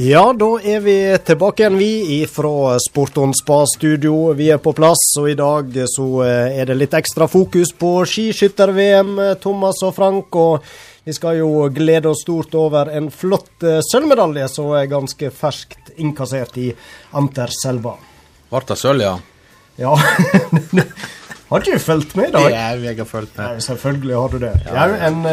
Ja, da er vi tilbake igjen, vi fra Sporton Spa-studio. Vi er på plass, og i dag så eh, er det litt ekstra fokus på skiskytter-VM, Thomas og Frank. Og vi skal jo glede oss stort over en flott eh, sølvmedalje som er ganske ferskt innkassert i Anterselva. Ble det sølv, ja? Ja. har du fulgt med i dag? Ja, jeg har fulgt med. Nei, selvfølgelig har du det. Ja, en...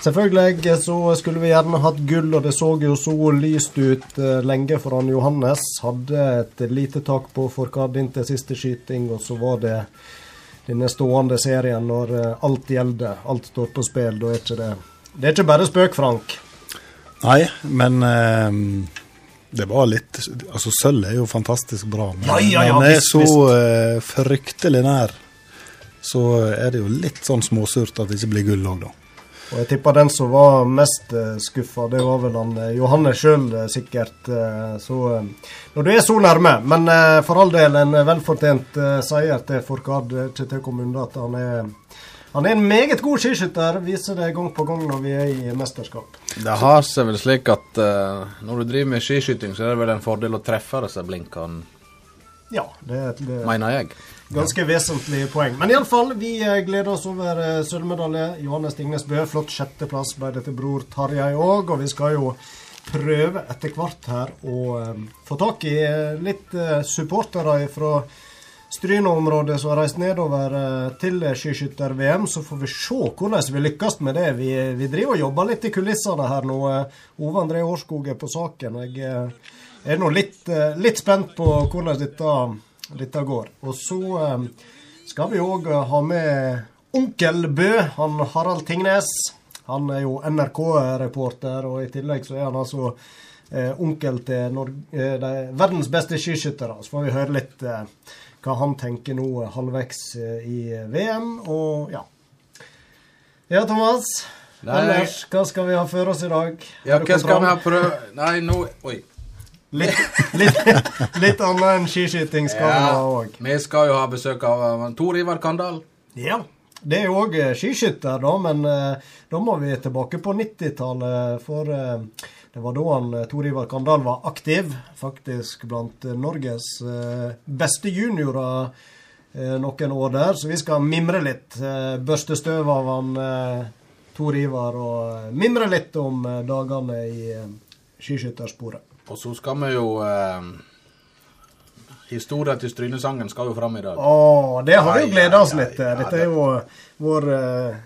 Selvfølgelig så skulle vi gjerne hatt gull, og det så jo så lyst ut uh, lenge for han Johannes. Hadde et lite tak på Forkad inntil siste skyting, og så var det denne stående serien når uh, alt gjelder, alt står på spill. Da er ikke det Det er ikke bare spøk, Frank. Nei, men eh, det var litt Altså, sølv er jo fantastisk bra, men ja, ja, ja, når man er så fryktelig nær, så er det jo litt sånn småsurt at det ikke blir gull òg, da. Og jeg tipper den som var mest uh, skuffa, det var vel han Johanne Johannes sjøl, uh, sikkert. Uh, så Når du er så nærme. Men for all del en velfortjent seier til Forkad. Ikke til å komme unna at han er han er en meget god skiskytter, viser det gang på gang når vi er i mesterskap. Det har seg vel slik at når du driver med skiskyting, så er det vel en fordel å treffe disse blinkene? Ja, det, det mener jeg. Ganske vesentlig poeng. Men iallfall, vi eh, gleder oss over uh, sølvmedalje. Johannes Stignes Bø, flott sjetteplass ble det til bror Tarjei òg. Og vi skal jo prøve etter hvert her å um, få tak i litt supportere fra Stryne-området som har reist nedover til skiskytter-VM. Så får vi se hvordan vi lykkes med det. Vi, vi driver og jobber litt i kulissene her nå. Ove André Årskog er på saken. Jeg er nå litt, litt spent på hvordan dette dette går. Og så eh, skal vi òg eh, ha med onkel Bø, han Harald Tingnes. Han er jo NRK-reporter, og i tillegg så er han altså eh, onkel til Norge, de verdens beste skiskyttere. Så får vi høre litt hva han tenker nå halvveis i VM, og ja. Ja, Thomas. Nei. Ellers, hva skal vi ha for oss i dag? Ja, hva skal vi ha prøve Nei, nå Oi. Litt, litt, litt annet enn skiskyting skal ja, vi ha òg. Vi skal jo ha besøk av Tor Ivar Kandal. Ja. Det er jo òg uh, skiskytter, da, men uh, da må vi tilbake på 90-tallet. For uh, det var da han Tor Ivar Kandal var aktiv. Faktisk blant Norges beste juniorer noen år der. Så vi skal mimre litt. børste støv av han Tor Ivar og mimre litt om dagene i skiskyttersporet. Og så skal vi jo eh, Historia til Strynesangen skal jo fram i dag. Å, det har vi jo gleda oss litt til. Dette er jo vår eh,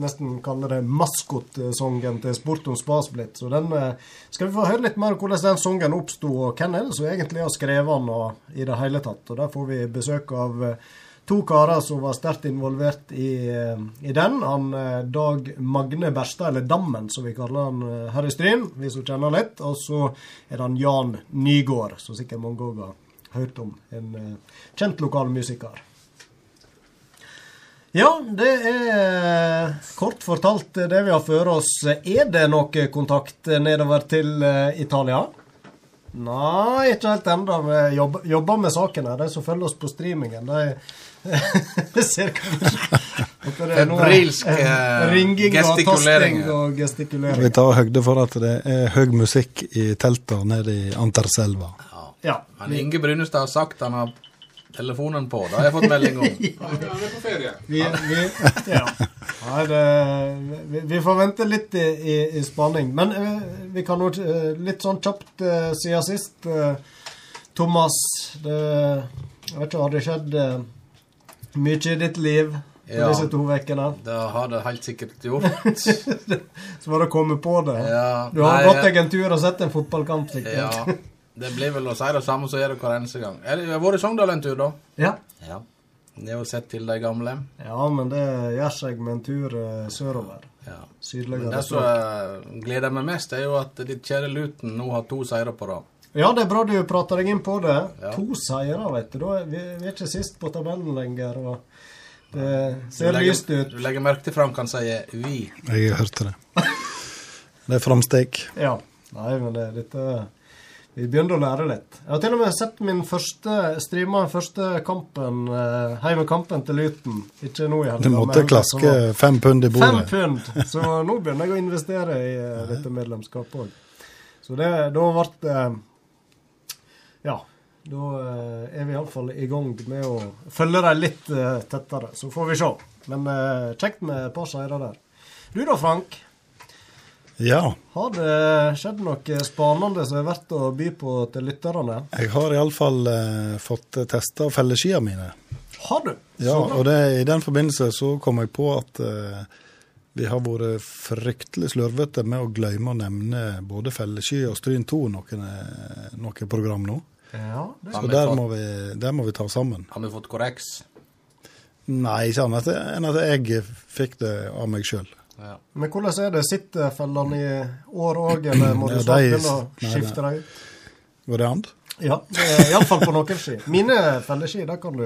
nesten kaller det maskotsongen til Sporton Spasblitt. Så den eh, skal vi få høre litt mer om hvordan den sangen oppsto, og hvem er det som egentlig har skrevet den og, i det hele tatt. Og Der får vi besøk av eh, to karer som var sterkt involvert i, eh, i, den. Han eh, Dag Magne Berstad, eller Dammen som vi kaller han eh, her i Stryn, vi som kjenner litt. Og så er det han Jan Nygård, som sikkert mange òg har hørt om. En kjent lokal musiker. Ja, det er kort fortalt det vi har for oss. Er det noe kontakt nedover til Italia? Nei, ikke helt ennå. Vi jobber, jobber, med saken her. De som følger oss på streamingen, de Febrilsk gestikulering. Og gestikulering. Vi tar høgde for at det er høy musikk i teltet nede i Anterselva. Ja. ja. Men Inge Brynestad har sagt han har telefonen på. Det har jeg fått melding om. Han er på ferie. Vi, vi, ja. Nei, vi, vi, får vente litt i, i, i spanning. Men uh, vi kan jo uh, litt sånn kjapt uh, siden sist. Thomas, det, jeg vet ikke, har det skjedd mye i ditt liv på ja, disse to ukene? Det har det helt sikkert gjort. Så var det å komme på det. Ja, du har nei, gått deg en tur og sett en fotballkamp, sikkert. Ja, det blir vel å si det samme som gjør det hver eneste gang. Jeg har vært i Sogndal en tur, da. Ja. ja. Det er jo sett til de gamle. Ja, men det gjør seg med en tur uh, sørover. Ja. Sydligere. Men det som gleder meg mest, er jo at ditt kjære Luton nå har to seire på rad. Ja, det er bra du prater deg inn på det. Ja. To seire, vet du. Da er vi, vi, er ikke sist på tabellen lenger. og Det ser lyst ut. Du legger merke til Frank han sier 'vi'. Jeg hørte det. Det er framsteg. Ja. Nei, men det, dette vi begynner å lære litt. Jeg har til og med sett min første streama første kampen, uh, heimekampen til Luton. Ikke nå i helga. Du måtte klaske fem pund i bordet. Fem pund! Så nå begynner jeg å investere i uh, dette medlemskapet òg. Så det, da ble det Ja. Da eh, er vi iallfall i gang med å følge dem litt eh, tettere. Så får vi se. Men eh, kjekt med et par seire der. Du da, Frank. Ja, Har det skjedd noe spennende som er verdt å by på til lytterne? jeg har iallfall eh, fått testa felleskia mine. Har du? Ja, og det, i den forbindelse så kom jeg på at eh, vi har vært fryktelig slurvete med å glemme å nevne både felleski og Stryn 2 noen, noen program nå. Ja, det. Så der fått- må, vi, der må vi ta sammen. Har vi fått korreks? Nei, ikke annet enn at jeg fikk det av meg sjøl. Ja. Men hvordan er det? Sitter fellene i år òg, eller må du Ja, snart de- begynne å skifte dem ut? Går det an? Ja, iallfall på noen ski. Mine felleski, der kan du,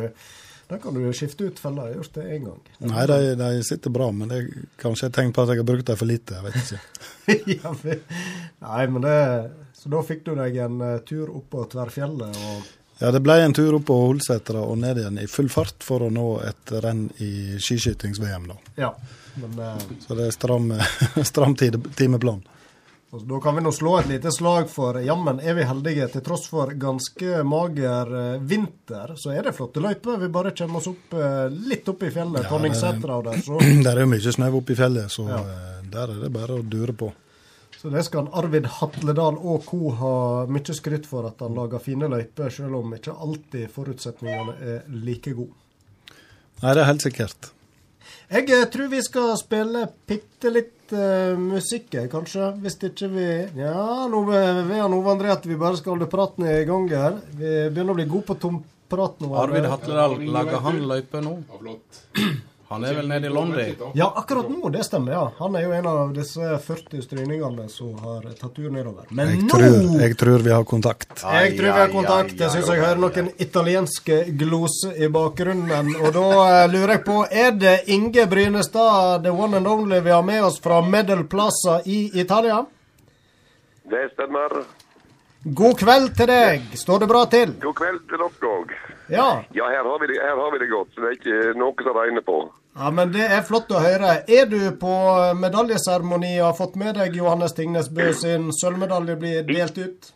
der kan du skifte ut feller. Jeg har gjort det én gang. Nei, de, de sitter bra, men det er kanskje et tegn på at jeg har brukt dem for lite. Jeg vet ikke. ja, men, nei, men det Så da fikk du deg en eh, tur opp på Tverrfjellet Ja, det ble en tur opp på Holsetra og ned igjen i full fart for å nå et renn i skiskytings-VM, da. Ja. Men eh, Så det er stram, stram timeplan. og da kan vi nå slå et lite slag for jammen er vi heldige. Til tross for ganske mager eh, vinter, så er det flotte løyper. Vi bare kommer oss opp litt opp i fjellet. Ja, Tonningsætra og der. Så, Der er jo mye snø oppe i fjellet, så Ja. der er det bare å dure på. Så det skal Arvid Hatledal og co. ha mye skryt for at han lager fine løyper, selv om ikke alltid forutsetningene er like gode. Nei, det er helt sikkert. Jeg eh, tror vi skal spille bitte litt uh, musikk, eh, kanskje. Hvis ikke vi Ja, nå vil han Ove André at vi bare skal holde praten i gang her. Vi begynner å bli gode på tomprat nå. Arvid Hatledal, lager han løype nå? Han er vel nede i London? Ja, akkurat nå, det stemmer. ja. Han er jo en av disse 40 stryningene som har tatt tur nedover. Men Jeg nå tror, jeg tror vi har kontakt. Jeg tror vi har kontakt. Jeg syns jeg hører noen italienske gloser i bakgrunnen. Og da eh, lurer jeg på, er det Inge Brynestad, the one and only, vi har med oss fra Medel Plaza i Italia? Det stemmer. God kveld til deg. Står det bra til? God kveld til dere òg. Ja. Ja, her har, vi det, har vi det godt, så det er ikke noe som regner på. ja, men det er flott å høre. Er du på medaljeseremoni og har fått med deg Johannes Tingnes Bø sin sølvmedalje blir delt ut?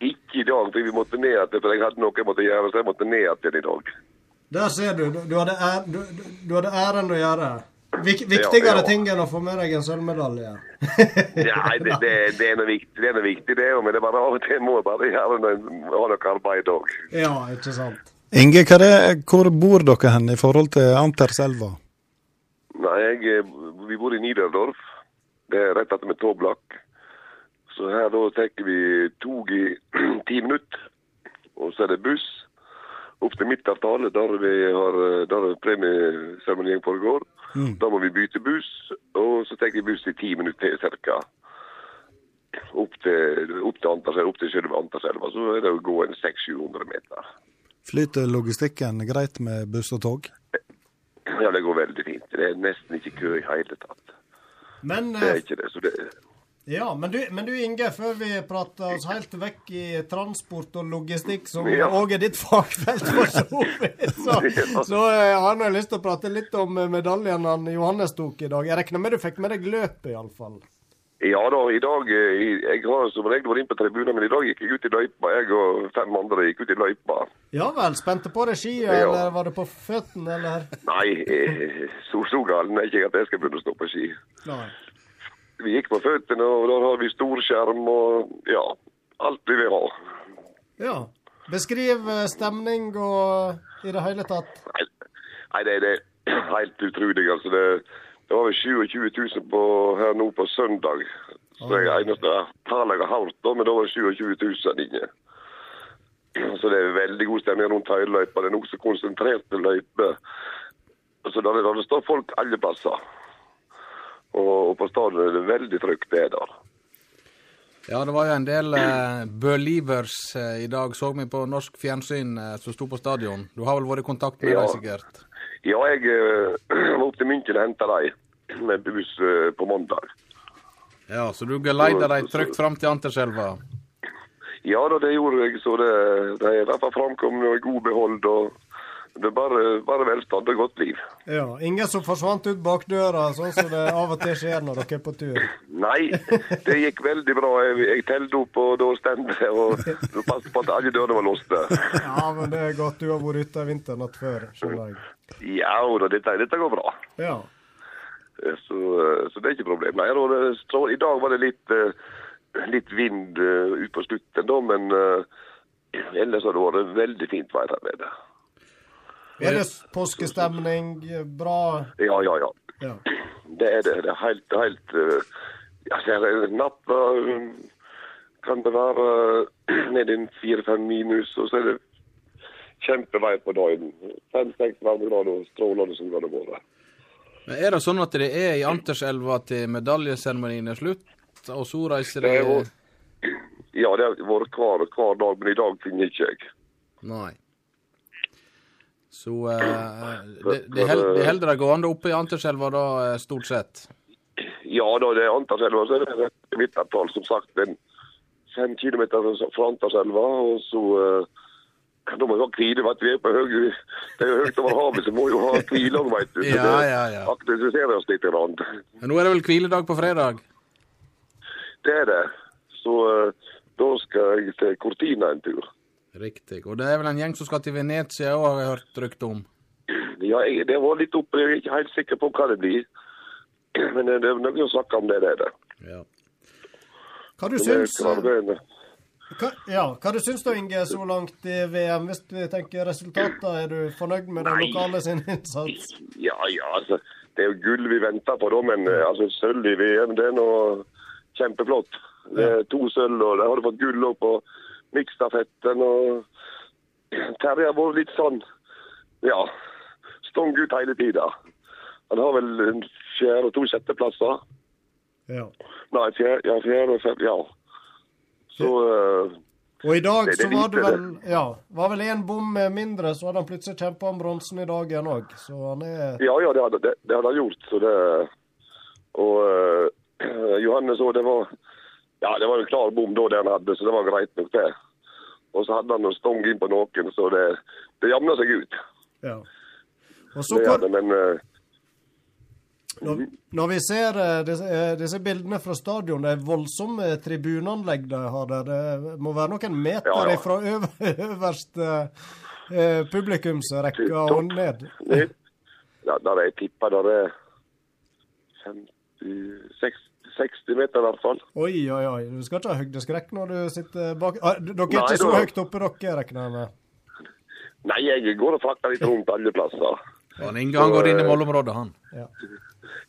Ikke i dag, for vi måtte ned til, for jeg hadde noe jeg måtte gjøre, så jeg måtte ned til i dag. Der ser du, du hadde æren å gjøre. Vik, viktigere Ja, ja. ting enn å få med deg en sølvmedalje. Nei, det, det, det er noe viktig, det er noe viktig det, men det er bare av og til må bare gjøre noe, ha noe arbeid òg. ja, ikke sant. Inge, hva det, hvor bor dere hen i forhold til Anterselva? Nei, jeg, eh, vi bor i Niederdorf. Det er rett etter med Toblak. Så her da tar vi tog i ti minutter, og så er det buss opp til Midtavtale, der vi har eh, der premieseremonien foregår. Da må vi bytte buss, og så tar vi buss i ti minutter til ca. Opp til, opp til, Antarselva, opp til selve Antarselva. Så er det å gå en 600-700 meter. Flyter logistikken greit med buss og tog? Ja, det går veldig fint. Det er nesten ikke kø i hele tatt. Men, Det er eh, ikke det. Så det, ja, men, du, men du Inge, før vi prater oss helt vekk i transport og logistikk, som Ja. er ditt fagfelt, for så vidt, så, så eh, har jeg lyst til å prate litt om eh, medaljen han Johannes tok i dag. Jeg regner med du fikk med deg løpet, iallfall. Ja da, i dag eh, Jeg har som regel vært inne på tribunen, men i dag gikk jeg ut i løypa. Jeg og fem andre gikk ut i løypa. Ja vel. Spente på deg skia, Ja. eller var det på føttene, eller? Nei, så, så galen er ikke jeg at jeg skal begynne å stå på ski. Nei. Vi gikk på føttene, og der har vi storskjerm og ja, alt vi vil ha. Ja. Beskriv eh, stemning og i det hele tatt. Nei, nei det, det er helt utrolig. altså. Det, det var vel 27 000 på, her nå på søndag. Så det er eneste tallet jeg har hørt, da, men da var det 27 000 inne. Så det er veldig god stemning rundt hele løypa. Det er nokså konsentrerte løyper. Så da der står folk alle plasser. Og, på stadion er det veldig trygt, det er der. Ja, det var jo en del eh, Believers eh, i dag, så vi på norsk fjernsyn eh, som sto på stadion. Du har vel vært i kontakt med Ja. dem sikkert? Ja, jeg eh, var opp til München og henta dem med buss eh, på mandag. Ja, så du geleida dem trygt fram til Anterselva? Ja da, det gjorde jeg. Så det, det er i hvert fall framkommet og i god behold. og Det er bare, bare velstand og godt liv. Ja, Ingen som forsvant ut bakdøra, sånn som det av og til skjer når dere er på tur? Nei, det gikk veldig bra. Jeg, jeg telte opp, og da stemte det. Og passet på at alle dørene var låste. Ja, men det er godt du har vært ute en vinternatt før, skjønner jeg. Ja da, dette, dette går bra. Ja. Så, så det er ikke problem. Nei, da, I dag var det litt, eh, litt vind utpå ut på slutten, da, men eh, ellers har det vært veldig fint vær her nede. Er det påskestemning? Bra? Ja, ja, ja. Ja. Det er det. Det er helt, helt uh, ja, så er Natta uh, kan det være uh, ned i fire-fem minus, og så er det kjempevær på dagen. Fem-seks varmegrader og strålende sol har det vært. Men Er det sånn at det er i Anterselva til medaljeseremonien er slutt, og så reiser Det Ja, det har vært hver, hver dag, men i dag finner ikke jeg. Nei. Så eh, det, de holder det gående oppe i Anterselva da, eh, stort sett? Ja da, det er Anterselva. Så er det et midtavtale, som sagt. En fem kilometer fra Anterselva. Og så eh, Da må vi ha hvile. vet. Vi er på høy, det er jo høyt over havet, så må vi jo ha hvile òg, veit du. Så Ja, ja, ja. aktiviserer oss litt. Rand. Men nå er det vel hviledag på fredag? Det er det. Så eh, da skal jeg til Cortina en tur. Riktig. Og det er vel en gjeng som skal til Venezia òg, har jeg hørt rykte om? Ja, jeg, det var litt oppe. Jeg er ikke helt sikker på hva det blir. Men det er noe å snakke om det. det er det. Ja. Hva du syns det. hva, Ja, hva du syns da, Inge, så langt i VM? Hvis vi tenker resultater, er du fornøyd med den lokale sin innsats? Ja, ja, altså. Det er jo gull vi venter på, da, men eh, altså, sølv i VM det er noe kjempeflott. Det er to sølv, og der har du fått gull òg på miksstafetten. Og Terje har vært litt sånn, ja, stong ut hele tida. Han har vel en fjerde og to sjetteplasser. Ja. Nei, fjerde, ja, fjerde og fem, ja. Så uh, Og i dag Det- det så var det vel ja, var vel én bom mindre, så hadde han plutselig kjempa om bronsen i dag igjen òg. Så han er Ja, ja, det hadde, det, hadde han gjort. Så det, og uh, Johannes òg, det var ja, det var en klar bom da det han hadde, så det var greit nok, det. Og så hadde han noen stong inn på noen, så det, det jamna seg ut. Ja. Og så Det hadde, men eh, når, når vi ser eh, disse, eh, disse bildene fra stadion, det er voldsomme tribuneanlegg de har der. Det må være noen meter Ja, ja. fra øver, øverste eh, publikumsrekka og ned. ja, der jeg tipper der er 50, 60, 60 meter i hvert fall. Oi, oi, oi. Du skal ikke ha høydeskrekk når du sitter bak ah, Dere er Nei, ikke så da- høyt oppe, dere, regner jeg med? Nei, jeg går og frakter litt rundt alle plasser. Han inngang går inn i målområdet, han. Ja.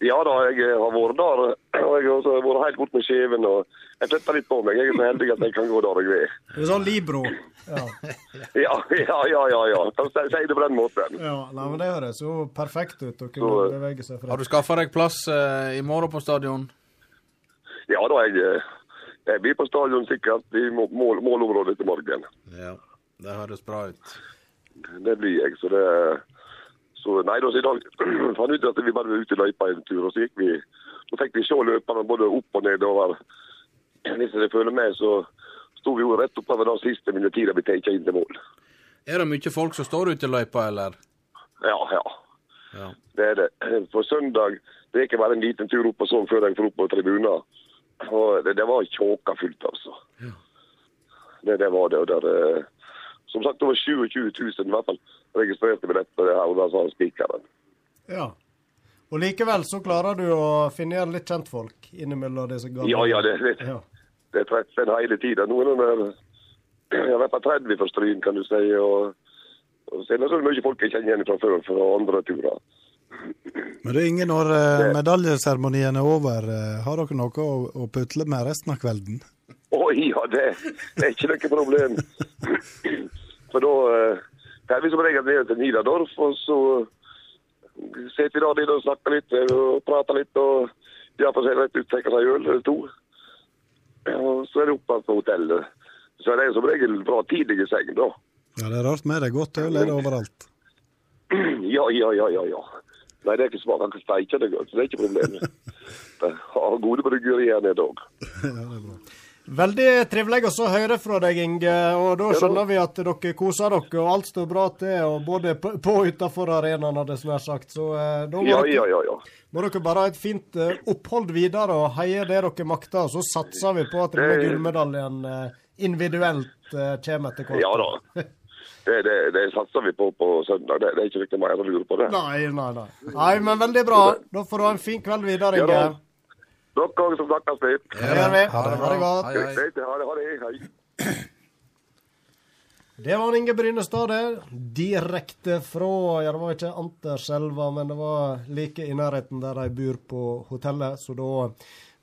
Ja da, jeg har vært der. Og jeg har også vært helt borte med skjeven. og Jeg flytter litt på meg. Jeg er så heldig at jeg kan gå der jeg vil. Det er sånn Libro. Ja. Ja, ja, ja. ja, ja. Si si det på den måten. ja nei, men Det høres jo perfekt ut å Så- kunne bevege seg Har du skaffa deg plass eh, i morgen på stadion? Ja da, jeg, eh, jeg blir på stadion sikkert i mål, målområdet til morgen. Ja. Det høres bra ut. Det blir jeg, så det så nei, da, så i dag fant vi ut at vi bare var ute i løypa en tur, og så gikk vi Så fikk vi se løperne både opp og ned over. Hvis jeg følger med, så sto vi jo rett oppover da siste minutter vi tar inn til mål. Er det mye folk som står ute i løypa, eller? Ja, ja. Ja. Det er det. På søndag det er ikke bare en liten tur opp og sånn før jeg får opp på tribunen. Og det, det var tjåka fullt, altså. Det, det var det. Og der, eh, som sagt, over 27 000 i hvert fall registrerte billetter det her, og da sa spikeren. Ja. Og likevel så klarer du å finne igjen litt kjentfolk innimellom disse gamle. Ja, ja, det, det, Ja. det treffer en hele tida. Noen av dem er jeg vet på 30 fra Stryn, kan du si. Og, og så er det så mye folk jeg kjenner igjen fra før, fra andre turer. Men det er ingen når eh, medaljeseremonien er over, eh, har dere noe å, å putle med resten av kvelden? Oi, ja, det, det er ikke noe problem. For da eh, er vi som regel nede til Nidadorf, og så sitter vi da nede og snakker litt og prater litt. og ja, for å si rett ut, tenker seg øl eller to. Og så er det opp på hotellet. Så er det som regel bra tidlig i seng, da. Ja, det er rart med det. Godt øl er det overalt. Ja, ja, ja, ja. ja. Nei, det er ikke smak. Han kan steike det godt, så det er ikke problemet. Har gode bryggerier nede òg. Veldig trivelig å høre fra deg, Inge. Og da skjønner vi at dere koser dere, og alt står bra til. og Både på og utenfor arenaen, hadde jeg nær sagt. Så eh, da må, Ja, dere, ja, ja. må dere bare ha et fint eh, opphold videre og heie det dere makter. Og så satser vi på at denne gullmedaljen eh, individuelt kommer etter hvert. Ja da. Det, det, det satser vi på på søndag. Det, det er ikke noe mer å lure på det. Nei, nei, nei. Nei, men veldig bra. Da får du ha en fin kveld videre, Ja Inge. da. Dere òg som snakkes litt. Det gjør vi. Ha det Ha det godt. Hei, hei. Ha det. Ha det. Hei. Det var Inge Brynestad, det. Direkte fra Ja, det var ikke Anterselva, men det var like i nærheten der de bor på hotellet. Så da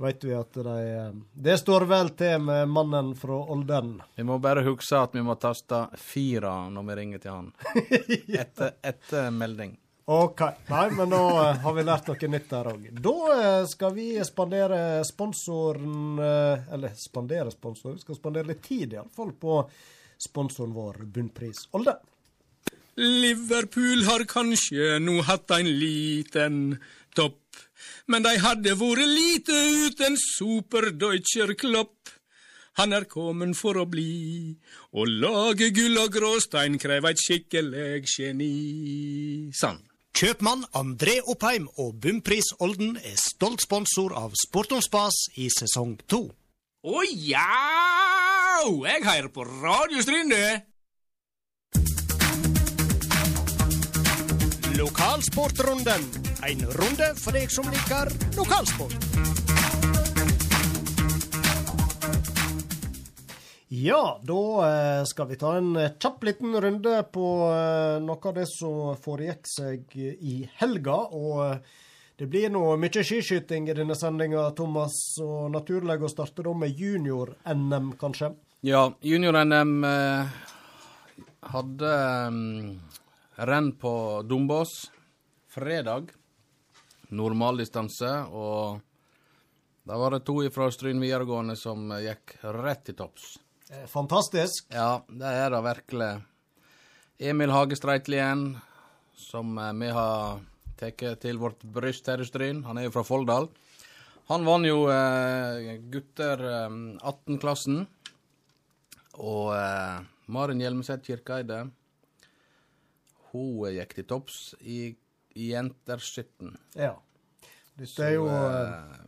vet vi at de Det står vel til med mannen fra Olden. Vi må bare huske at vi må taste fire når vi ringer til han. Etter, etter melding. OK. Nei, men da eh, har vi lært noe nytt der òg. Da eh, skal vi spandere sponsoren eh, Eller spandere sponsor, vi skal spandere litt tid iallfall på sponsoren vår, Bunnpris Olden. Liverpool har kanskje nå hatt en liten topp, men de hadde vært lite uten Superdeutscher Klopp. Han er kommet for å bli, og lage gull og gråstein krever et skikkelig geni. Sann. Kjøpmann André Oppheim og Bumpris Olden er stolt sponsor av Sport om spas i sesong to. Å ja! Jeg hører på Radio Stryne. Lokalsportrunden. En runde for deg som liker lokalsport. Ja, da eh, skal vi ta en eh, kjapp liten runde på eh, noe av det som foregikk seg i helga. Og det blir nå mye skiskyting i denne sendinga, Thomas. Og naturlig å starte da med junior-NM, kanskje. Ja, junior-NM eh, hadde mm, renn på Dombås fredag. Normaldistanse. Og da var det to fra Stryn videregående som eh, gikk rett til topps. Eh, Fantastisk. Ja, det er det virkelig. Emil Hagestreitlien, som eh, vi har tatt til vårt bryst her i Stryn. Han er jo fra Folldal. Han vant jo eh, gutter eh, 18-klassen. Og eh, Maren Hjelmeset Kirkeide, hun gikk til topps i, i jenter 17. Ja. Dette er jo eh,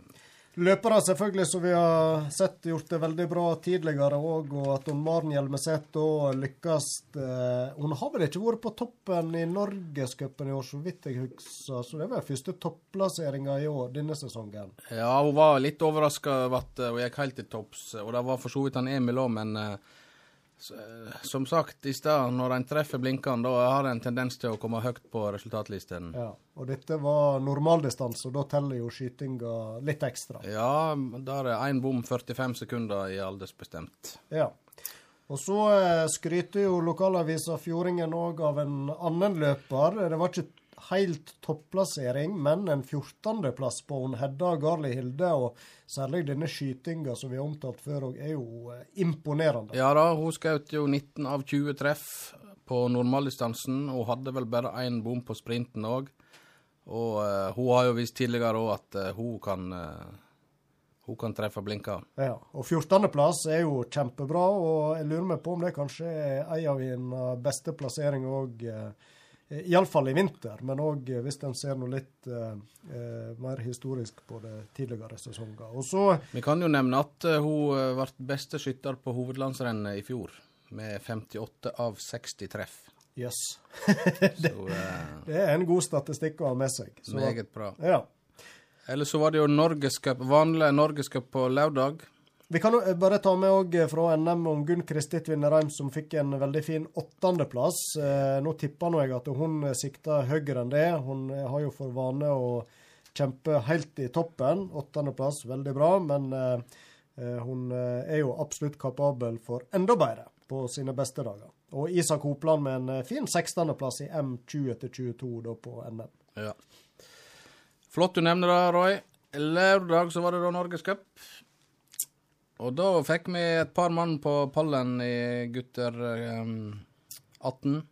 løpere selvfølgelig som vi har sett gjort det veldig bra tidligere òg, og at hun Maren Hjelmeset lykkes eh, Hun har vel ikke vært på toppen i Norgescupen i år, så vidt jeg husker, så det var første topplasseringa i år, denne sesongen. Ja, hun var litt overraska over at hun gikk helt til topps, og det var for så vidt han Emil òg, men eh, som sagt i stad, når en treffer blinkene, da har en tendens til å komme høyt på resultatlisten. Ja, og dette var normaldistanse, og da teller jo skytinga litt ekstra. Ja, da er én bom 45 sekunder i aldersbestemt. Ja. Og så eh, skryter jo lokalavisa Fjordingen òg av en annen løper. Det var ikke helt topplassering, men en 14.-plass på hun Hedda Garli Hilde. Og særlig denne skytinga som vi har omtalt før òg, er jo eh, imponerende. Ja da, hun skjøt jo 19 av 20 treff på normaldistansen, og hadde vel bare én bom på sprinten òg. Og uh, hun har jo vist tidligere òg at uh, hun kan uh, hun kan treffe blinka. Ja, og 14.-plass er jo kjempebra, og jeg lurer meg på om det kanskje er en av hennes beste plasseringer òg. Iallfall i vinter, men òg hvis en ser noe litt eh, eh, mer historisk på det tidligere sesonger. Vi kan jo nevne at eh, hun eh, ble beste skytter på hovedlandsrennet i fjor, med 58 av 60 treff. Jøss. Så eh, Det er en god statistikk å ha med seg. Så, meget bra. ja. Eller så var det jo Norgescup, vanlig Norgescup på lørdag. Vi kan jo bare ta med òg fra NM om Gunn Kristit Vinnerheim, som fikk en veldig fin åttendeplass. Eh, nå tipper jeg at hun sikter høyere enn det. Hun eh, har jo for vane å kjempe helt i toppen. Åttendeplass, veldig bra, men eh, eh, hun eh, er jo absolutt kapabel for enda bedre på sine beste dager. Og Isak Hopland med en eh, fin sekstendeplass i M20 til 22 da på NM. Ja. Flott du nevner det, Roy. Lørdag så var det da Norgescup. Og da fikk vi et par mann på pallen i gutter um, 18.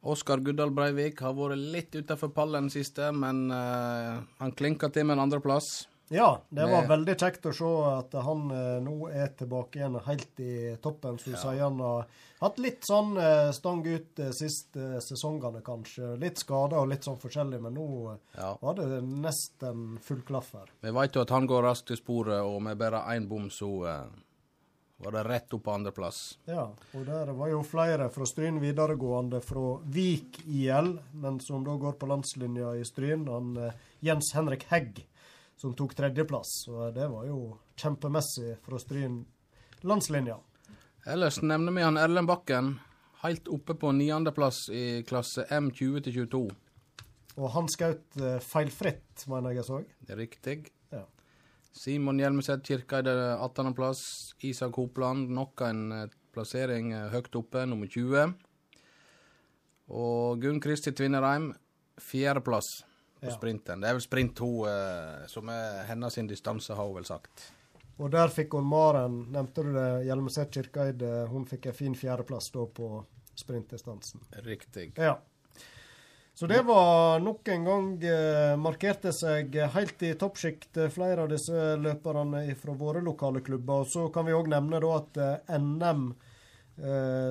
Oskar Guddal Breivik har vært litt utafor pallen siste, men uh, han klinka til med en andreplass. Ja, det var veldig kjekt å se at han eh, nå er tilbake igjen helt i toppen. Så du sier han har hatt litt sånn eh, stang ut de siste sesongene, kanskje. Litt skader og litt sånn forskjellig, men nå eh, Ja. var det nesten full klaff her. Vi veit jo at han går raskt til sporet, og med bare én bom så eh, var det rett opp på andreplass. Ja, og der var jo flere fra Stryn videregående fra Vik IL, men som da går på landslinja i Stryn. Han eh, Jens Henrik Hegg som tok tredjeplass. Så det var jo kjempemessig fra Stryn landslinja. Ellers nevner vi han Erlend Bakken, helt oppe på niendeplass i klasse M20 22. Og han skjøt eh, feilfritt, mener jeg jeg så. Det er riktig. Ja. Simon Hjelmeset Kirkeide 18.-plass. Isak Hopland nok en eh, plassering eh, høyt oppe, nummer 20. Og Gunn Kristi Tvinnereim, fjerdeplass på Ja. sprinten. Det er vel sprint to eh, som er hennes distanse, har hun vel sagt. Og der fikk hun Maren, nevnte du det, Hjelmeset Kirkeide. Hun fikk en fin fjerdeplass da på sprintdistansen. Riktig. Ja. Så det var nok en gang eh, markerte seg helt i toppsjikt, eh, flere av disse løperne fra våre lokale klubber. Og så kan vi òg nevne da at eh, NM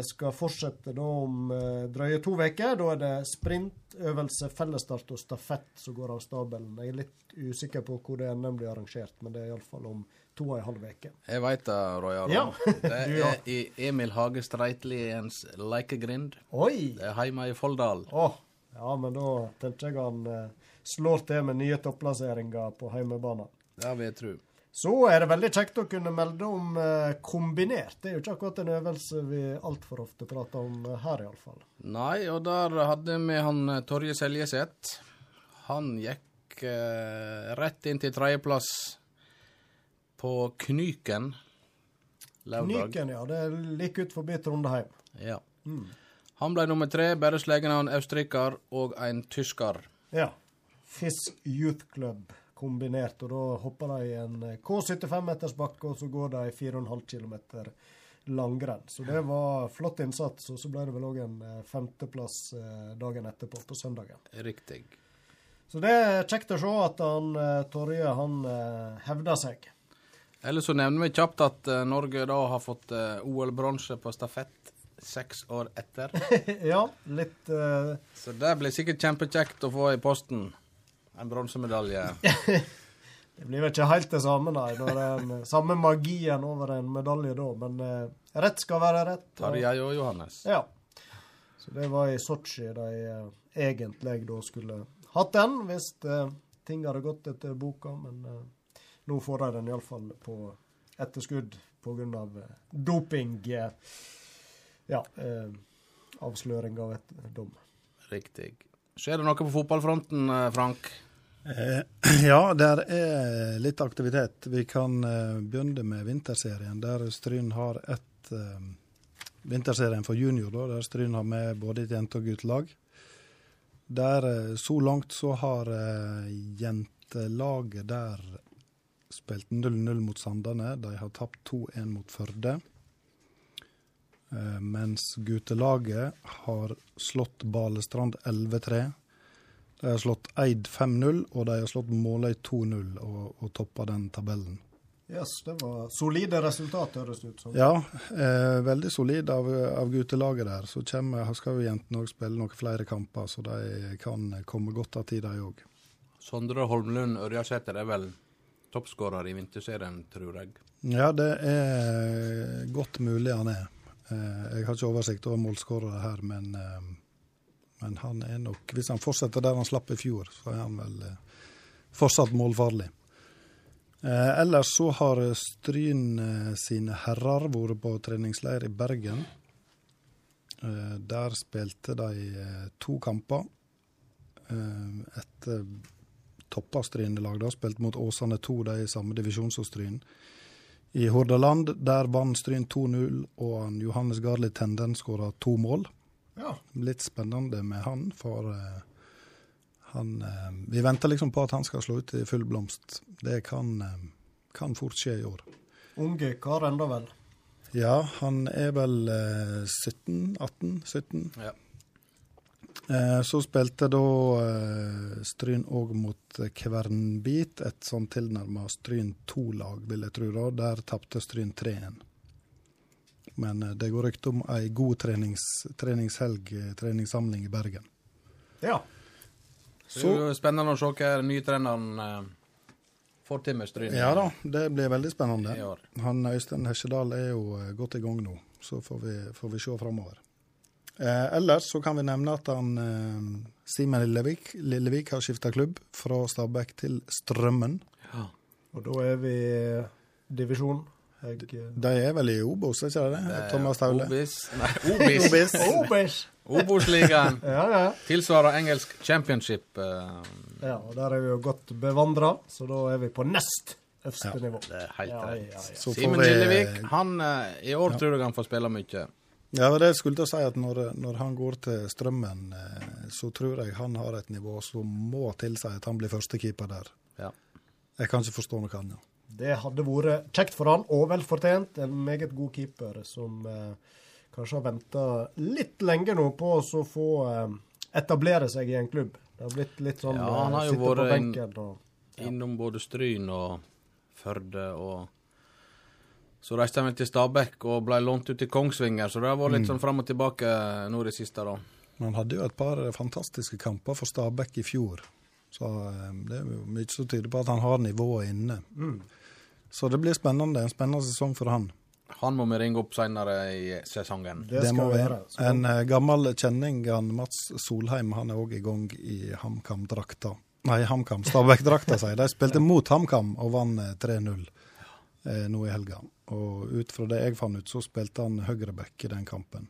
skal fortsette da om eh, drøye to uker. Da er det sprint, øvelse, fellesstart og stafett som går av stabelen. Jeg er litt usikker på hvor det NM blir arrangert, men det er iallfall om to og en halv uke. Jeg veit det, Roy Aron. Ja. Det er i Emil Hage Streitliens Leikegrind. Oi! Det er hjemme i Folldal. Åh, ja, men da tenker jeg han eh, slår til med nye topplasseringer på hjemmebane. Det vil jeg tro. Så er det veldig kjekt å kunne melde om eh, kombinert. Det er jo ikke akkurat en øvelse vi altfor ofte prater om eh, her, iallfall. Nei, og der hadde vi han eh, Torje Seljeseth. Han gikk eh, rett inn til tredjeplass på Knyken lørdag. Knyken, ja. Det er like ut forbi Trondheim. Ja. Han ble nummer tre, bare en østerriker og en tysker. Ja. Fisk Youth Club kombinert. Og da hopper de i en eh, K75-metersbakke, og så går de 4,5 km langrenn. Så det var flott innsats. Og så ble det vel òg en eh, femteplass eh, dagen etterpå, på søndagen. Riktig. Så det er kjekt å se at han eh, Torje han hevder seg. Ellers så nevner vi kjapt at Norge da har fått OL-bronse på stafett seks år etter. ja, litt uh... Så det blir sikkert kjempekjekt å få i posten. En bronsemedalje. Det blir vel ikke helt det samme, nei. Når det er en, samme magien over en medalje da. Men eh, rett skal være rett. Tarjei og Johannes. Ja. Så det var i Sotsji de eh, egentlig da skulle hatt den, hvis eh, ting hadde gått etter boka. Men eh, nå får de den iallfall på etterskudd pga. Eh, doping. Eh, ja. Eh, avsløring av et dom. Riktig. Skjer det noe på fotballfronten, eh, Frank? Eh, ja, der er litt aktivitet. Vi kan eh, begynne med vinterserien, der Stryn har ett eh, Vinterserien for junior, da, der Stryn har med både et jente- og guttelag. Der Så langt så har jentelaget der spilt 0-0 mot Sandane. De har tapt 2-1 mot Førde. Mens guttelaget har slått Balestrand 11-3. De har slått Eid 5-0, og de har slått Måløy 2-0 og, og toppa den tabellen. Yes, det var solide resultat, høres det ut som. Ja, eh, veldig solid av, av guttelaget der. Så kommer, skal jo jentene òg spille noen flere kamper, så de kan komme godt av tid, de òg. Sondre Holmlund Ørjasæter er vel toppskårer i vinterserien, tror jeg. Ja, det er godt mulig han er. Eh, jeg har ikke oversikt over målskårere her, men, eh, men han er nok Hvis han fortsetter der han slapp i fjor, så er han vel eh, fortsatt målfarlig. Eh, ellers så har Stryn eh, sine herrer vært på treningsleir i Bergen. Eh, der spilte de eh, to kamper. Et eh, toppa Stryn-lag, da, spilte mot Åsane 2, de i samme divisjon som Stryn. I Hordaland der vant Stryn 2-0, og Johannes Garli Tenden skåra to mål. Ja. Litt spennende med han, for eh, han eh, Vi venter liksom på at han skal slå ut i full blomst. Det kan, eh, kan fort skje i år. Unge kar enda vel. Ja, han er vel eh, 17? 18? 17? Ja. Så spilte da Stryn òg mot Kvernbit, et sånn tilnærma Stryn 2-lag, vil jeg tro. da. Der tapte Stryn 3-1. Men eh, det går rykte om ei god trenings, treningshelg, eh, treningssamling i Bergen. Ja. Så det er jo spennende å se hva den nye treneren eh, får til med Stryn. Ja da, det blir veldig spennende. Han Øystein Hesjedal er jo godt i gang nå, så får vi, får vi se framover. Eh, ellers så kan vi nevne at han eh, Simen Lillevik, Lillevik har skifta klubb fra Stabæk til Strømmen. Ja. Og da er vi divisjon. Jeg, eh, De er vel i Obos, er ikke det det? Thomas Taule. Obis. Nei, Obis. Obis. Obos-ligaen. Ja, ja. Tilsvarer engelsk championship. eh, ja, og der er vi jo godt bevandra, så da er vi på nest øverste Ja. nivå. det er helt Ja, rett. ja, ja. Så får Simen vi- han eh, i år tror jeg han får spille mye. Ja, det skulle til å si at når, når han går til Strømmen, eh, så tror jeg han har et nivå som må tilsi at han blir førstekeeper der. Ja. Jeg kan ikke forstå noe annet. Det hadde vært kjekt for han, og vel fortjent. En meget god keeper som eh, kanskje har venta litt lenge nå på å få eh, etablere seg i en klubb. Det har blitt litt sånn Ja, han eh, har jo vært benken og Innom både Stryn og Førde og Så reiste han vel til Stabekk og ble lånt ut til Kongsvinger, så det har vært litt sånn fram og tilbake nå i det siste, da. Men han hadde jo et par fantastiske kamper for Stabæk i fjor. Så eh, det er jo mye som tyder på at han har nivået inne. Så det blir spennende. En spennende sesong for han. Han må vi ringe opp senere i sesongen. Det, Det skal må vi vi. gjøre. En eh, gammel kjenning, han Mats Solheim, han er òg i gang i HamKam-drakta. Nei, HamKam. Stabæk-drakta, sier de. De spilte mot HamKam og vant eh, 3-0 eh, nå i helga. Og ut fra det jeg fant ut, så spilte han høyreback i den kampen.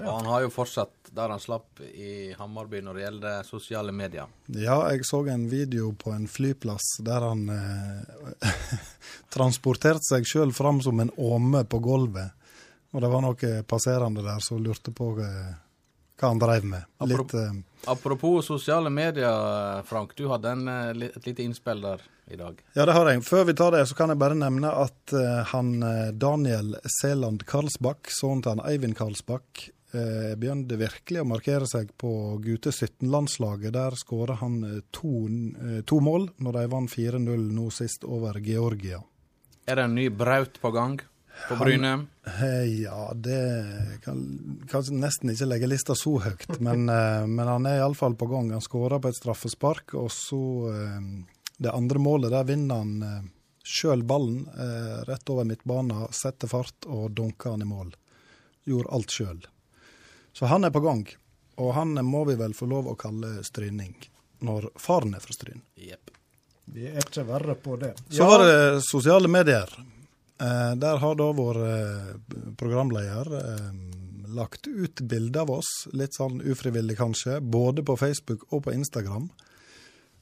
Og han har jo fortsatt der han slapp i Hammarby når det gjelder sosiale medier. Ja, jeg så en video på en flyplass der han eh, transporterte seg sjøl fram som en åme på gulvet. Og det var noen passerende der som lurte på eh, hva han dreiv med. Litt eh, Apropos sosiale medier, Frank. Du hadde en, eh, et lite innspill der i dag. Ja, det har jeg. Før vi tar det, så kan jeg bare nevne at eh, han eh, Daniel Seland Karlsbakk, sønnen til han Eivind Karlsbakk, eh, begynte virkelig å markere seg på gutte 17-landslaget. Der skåra han eh, to, eh, to mål når de vant 4-0 nå sist over Georgia. Er det en ny Braut på gang på Bryne? Eh, Ja, det kan kanskje nesten ikke legge lista så høyt, men, men han er iallfall på gang. Han skåra på et straffespark, og så Det andre målet, der vinner han sjøl ballen rett over midtbanen, setter fart og dunker han i mål. Gjorde alt sjøl. Så han er på gang, og han må vi vel få lov å kalle stryning. Når faren er fra Stryn. Yep. Vi er ikke verre på det. Så var det sosiale medier. Eh, der har da vår eh, programleder eh, lagt ut bilder av oss, litt sånn ufrivillig kanskje, både på Facebook og på Instagram.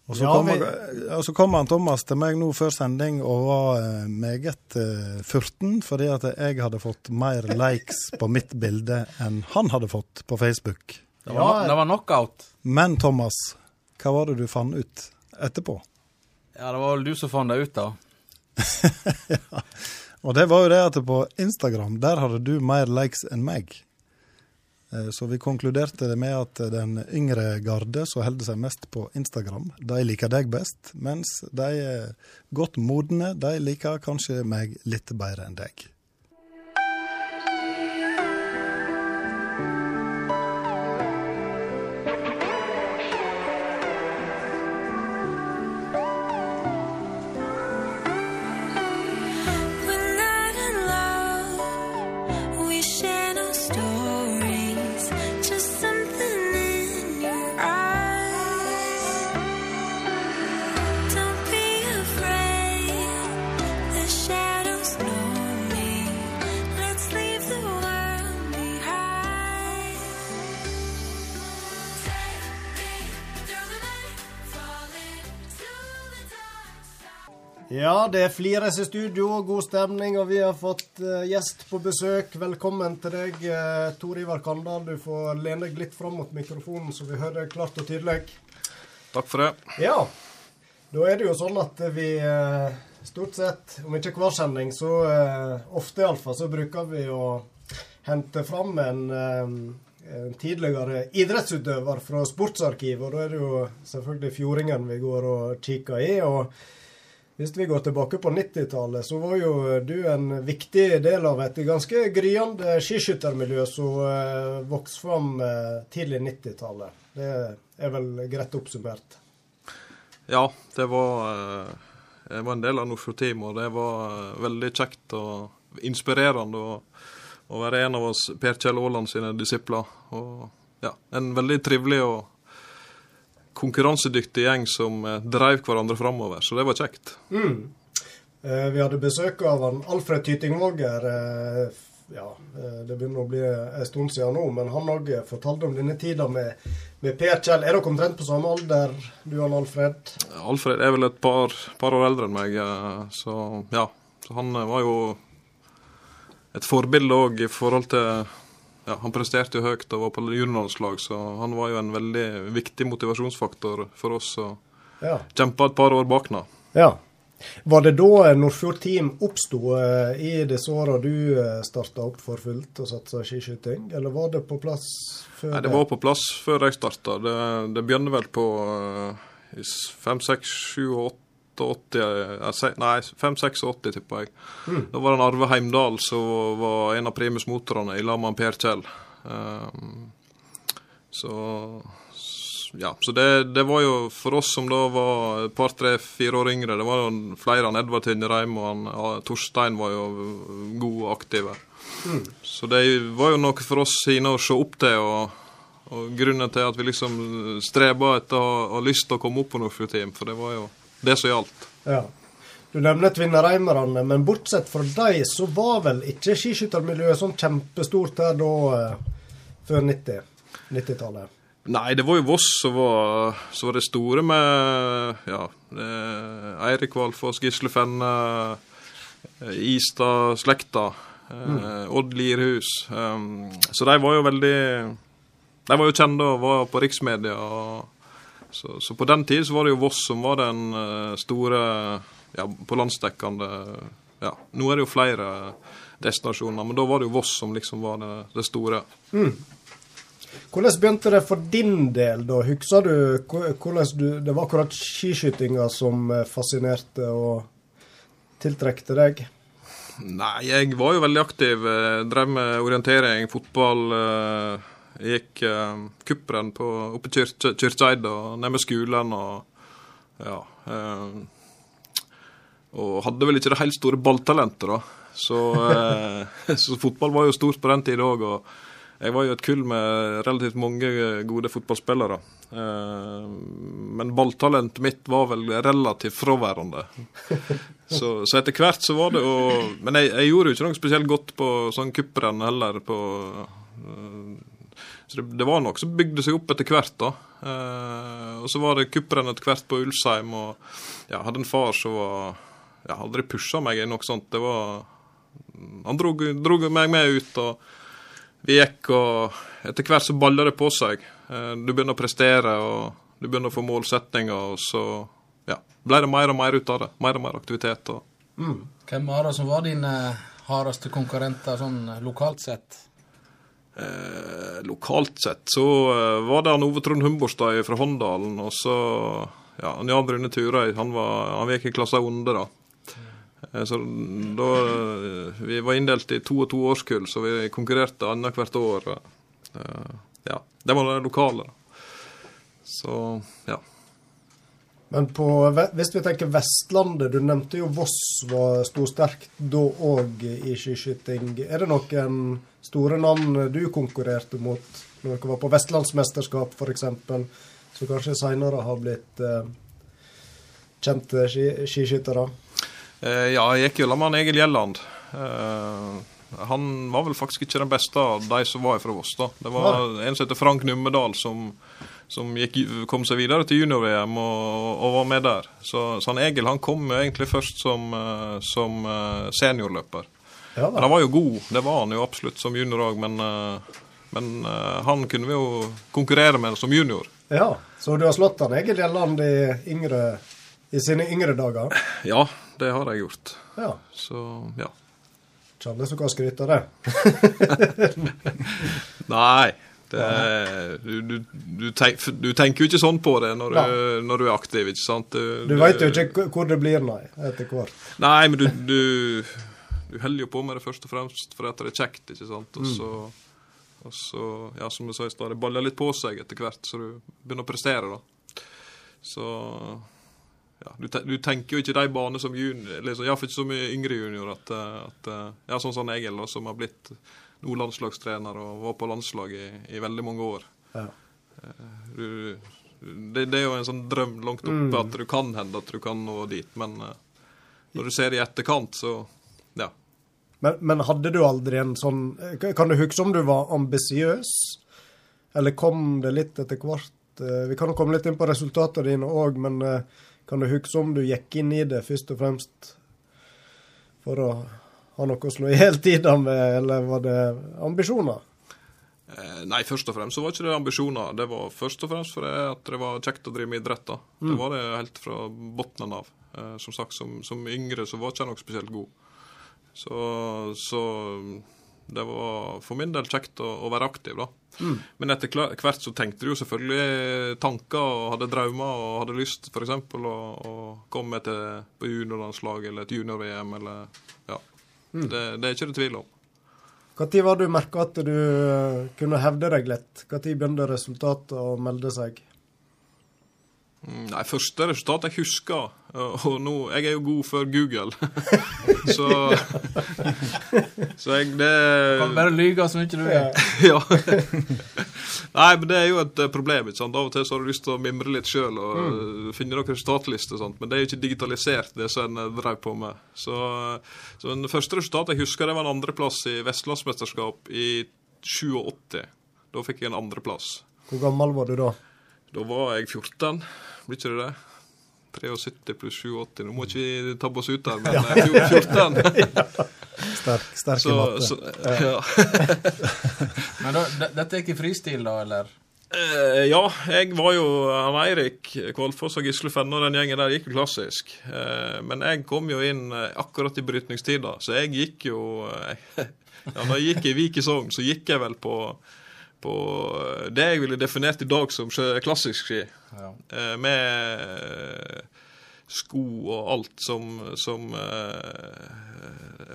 Og så, Ja, kom, vi- og så kom han Thomas til meg nå før sending og var eh, meget uh, furten, fordi at jeg hadde fått mer likes på mitt bilde enn han hadde fått på Facebook. Det var, no Ja. det var knockout. Men Thomas, hva var det du fant ut etterpå? Ja, det var vel du som fant det ut, da. Og det var jo det at på Instagram, der hadde du mer likes enn meg. Eh, Så vi konkluderte med at den yngre garde som holder seg mest på Instagram, de liker deg best, mens de godt modne, de liker kanskje meg litt bedre enn deg. Det flires i studio, god stemning, og vi har fått uh, gjest på besøk. Velkommen til deg, uh, Tor Ivar Kandal. Du får lene deg litt fram mot mikrofonen, så vi hører deg klart og tydelig. Takk for det. Ja, da er det jo sånn at vi uh, stort sett, om ikke hver sending, så uh, ofte iallfall, så bruker vi å hente fram en, en tidligere idrettsutøver fra Sportsarkivet, og da er det jo selvfølgelig Fjordingen vi går og kikker i. og hvis vi går tilbake på 90-tallet, så var jo du en viktig del av et ganske gryende skiskyttermiljø som uh, vokste fram uh, tidlig 90-tallet. Det er vel greit oppsummert. Ja, det var, eh, jeg var en del av Nordfjord Team, og det var eh, veldig kjekt og inspirerende å, å være en av oss Per Kjell Aaland sine disipler. Og ja, en veldig trivelig og konkurransedyktig gjeng som drev dreiv hverandre framover, så det var kjekt. Eh, vi hadde besøk av Alfred Tytingvåger. Eh, ja, eh, det begynner å bli en stund siden nå, men han òg fortalte om denne tida med, med Per Kjell. Er dere omtrent på samme alder, du og Alfred? Alfred er vel et par, par år eldre enn meg, eh, så ja. Så han eh, var jo et forbilde òg i forhold til ja, Han presterte jo høyt og var på juniorlandslag, så han var jo en veldig viktig motivasjonsfaktor for oss. Og Ja. kjempa et par år bak nå. ja. Var det da Nordfjord Team oppsto eh, i disse åra du eh, starta opp for fullt og satsa skiskyting, eller var det på plass før Nei, Det var på plass før jeg starta. Det, det begynner vel på eh, i s- 5, 6, 7, 8, 80 eh, Nei, 5, 6 og 80, tipper jeg. Da var det en Arve Heimdal som var en av primusmotorene i lag med Per Kjell. Um, så ja, så det, det var jo for oss som da var et par, tre, fire år yngre, det var jo flere. enn Edvard Tinnereim og han, ja, Torstein var jo gode og aktive. Så det var jo noe for oss sine å se opp til. og og grunnen til at vi liksom streba etter å ha lyst til å komme opp på Nordfjordteam, for det var jo det som gjaldt. Ja. Du nevner Tvinnereimerne, men bortsett fra de, så var vel ikke skiskyttermiljøet sånn kjempestort her da eh, før 90 90-tallet? Nei, det var jo Voss som var, var det store med ja, eh, Eirik Valfoss, Gisle Fenne, eh, Istad-slekta, mm. Odd Lierhus. Um, så de var jo veldig De var jo kjente og var på riksmedia. Og, så, så på den tid så var det jo Voss som var den eh, store ja, på landsdekkende Ja, nå er det jo flere destinasjoner, men da var det jo Voss som liksom var det, det store. Hvordan begynte det for din del, da? Husker du hvordan du Det var akkurat skiskytinga som eh, fascinerte og tiltrekte deg? Nei, jeg var jo veldig aktiv. eh, Drev med orientering, fotball. eh, Jeg gikk eh, kupprenn på oppe i Kyrkje- Kyrkjeid og nede med skolen og ja. eh, Og hadde vel ikke det helt store balltalentet, da. Så, eh, så fotball var jo stort på den tida òg. Og jeg var jo et kull med relativt mange gode fotballspillere. Eh, Men balltalentet mitt var vel relativt fraværende. Så, så etter hvert så var det jo Men jeg, jeg gjorde jo ikke noe spesielt godt på sånn kupprenn heller. på øh, Så det, det var noe som bygde seg opp etter hvert, da. Eh, og så var det kupprenn etter hvert på Ulsheim, og ja, hadde en far som var ja, aldri pusha meg i noe sånt. Det var Han drog, drog meg med ut, og vi gikk, og etter hvert så balla det på seg. Eh, du begynner å prestere, og du begynner å få målsetninger, og så ja, ble det mer og mer ut av det. Mer og mer aktivitet. og Hvem var det som var dine hardeste konkurrenter sånn lokalt sett? Eh, lokalt sett så eh, var det han Ove Trond Humborstad fra Håndalen, og så ja, Jan Brune Turøy. Han, var, han gikk i klassa under, da. Eh, så da Vi var inndelt i to og to årskull, så vi konkurrerte annethvert år. Ja, det var det lokale. Så ja. Men på, hvis vi tenker Vestlandet, du nevnte jo Voss var sto sterkt da òg i skiskyting. Er det noen store navn du konkurrerte mot når dere var på vestlandsmesterskap f.eks., som kanskje seinere har blitt eh, kjente ski, skiskyttere? Eh, ja, jeg gikk jo sammen med Egil Gjelland. Eh, han var vel faktisk ikke den beste av de som var fra Voss. da. Det var en som heter Frank Nummedal, som, som gikk, kom seg videre til junior-VM og, og var med der. Så, så han Egil han kom egentlig først som, eh, som eh, seniorløper. Ja, Men han var jo god, det var han jo absolutt som junior òg, men, eh, men eh, han kunne vi jo konkurrere med som junior. ja. Så du har slått han egentlig en land i, yngre, i sine yngre dager? Ja, det har jeg gjort. Ja. Så ja. Ikke alle som kan skryte av det. Nei, Det, du, du, du, tenk, du tenker jo ikke sånn på det når du, når du er aktiv, ikke sant? Du veit jo ikke hvor det blir, nei, etter hvert. Nei, men du, du, holder jo på med det først og fremst fordi det er kjekt, ikke sant? Og så, og så ja, som du sa i stad, det baller litt på seg etter hvert, så du begynner å prestere, da. Så ja, du, te- du tenker jo ikke de baner som junior, liksom, så- iallfall ikke så mye yngre junior, at, eh, at eh, ja, sånn som Egil, da, som har blitt nå landslagstrener og var på landslaget i, i veldig mange år. Ja. Du, det, det er jo en sånn drøm langt oppe at du kan hende at du kan nå dit, men eh, når du ser i etterkant, så ja. Men, men hadde du aldri en sånn Kan du huske om du var ambisiøs? Eller kom det litt etter hvert? Eh, Vi kan komme litt inn på resultatene dine òg, men eh, kan du huske om du gikk inn i det først og fremst for å ha noe å slå i hjel tida med, eller var det ambisjoner? Eh, Nei, først og fremst så var ikke det ambisjoner. Det var først og fremst fordi det var kjekt å drive med idrett. da. Det var det helt fra bunnen av. Eh, Som sagt, som, som yngre så var ikke jeg noe spesielt god. Så, så det var for min del kjekt å, å være aktiv, da. Men etter hvert så tenkte du jo selvfølgelig tanker og hadde drømmer og hadde lyst f.eks. å, å komme til på juniorlandslag eller et junior-VM eller Ja. Det, det er ikke det tvil om. Når var du merka at du eh, kunne hevde deg litt? Når begynte resultatet å melde seg? Mm, Nei, første resultat jeg husker, og nå, jeg er jo god for Google, så, så jeg, det, Kan bare lyge så mye du vil. ja. Nei, men det er jo et eh, problem, ikke sant? Av og til så har du lyst til å mimre litt selv og mm. finne noen resultatlister sant? men det er jo ikke digitalisert det som en eh, drev på med. Så, så den første resultatet jeg husker, det var en andreplass i Vestlandsmesterskap i 87. Da fikk jeg en andreplass. Hvor gammel var du da? Da var jeg 14, blir ikke det det? 73 pluss 87, nå må ikke vi tabbe oss ut der, men eh, 14. Sterk, sterk i matte. så, ja. Men da, dette er ikke fristil, da, eller? Eh, ja, jeg var jo han Eirik Kvalfoss og Gisle Fenne og den gjengen der gikk jo klassisk. Eh, men jeg kom jo inn eh, akkurat i brytningstida, så jeg gikk jo eh, Ja, når jeg gikk i Vik i Sogn, så gikk jeg vel på, på eh, det jeg ville definert i dag som klassisk ski. Ja. Eh, med eh, sko og alt som, som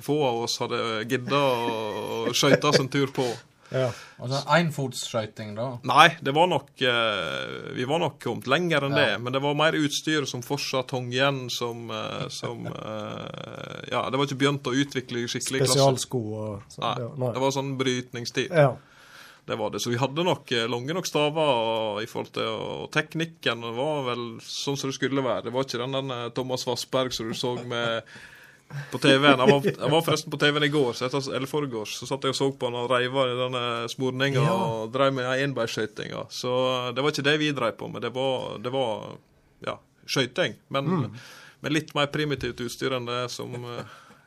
få av oss hadde gidda å skøyte oss en tur på. Ja. Altså enfotsskøyting, da? Nei, det var nok Vi var nok kommet lenger enn Ja. det, men det var mer utstyr som fortsatt hang igjen som, som Ja, det var ikke begynt å utvikle skikkelig klasse. Spesialsko og sånn. Nei, det var sånn brytningstid. Ja. Det var det. Så vi hadde nok eh, lange nok staver i forhold til Og teknikken var vel sånn som det skulle være. Det var ikke den der Thomas Vassberg som du så med på TV-en. Jeg var, var forresten på TV-en i går, så etter, eller foregårs. så satt jeg og så på han og reiva i denne smurninga Ja. og drev med enbeinsskøytinga. Så det var ikke det vi dreiv på med. Det var, det var ja, skøyting. Men med litt mer primitivt utstyr enn det som eh,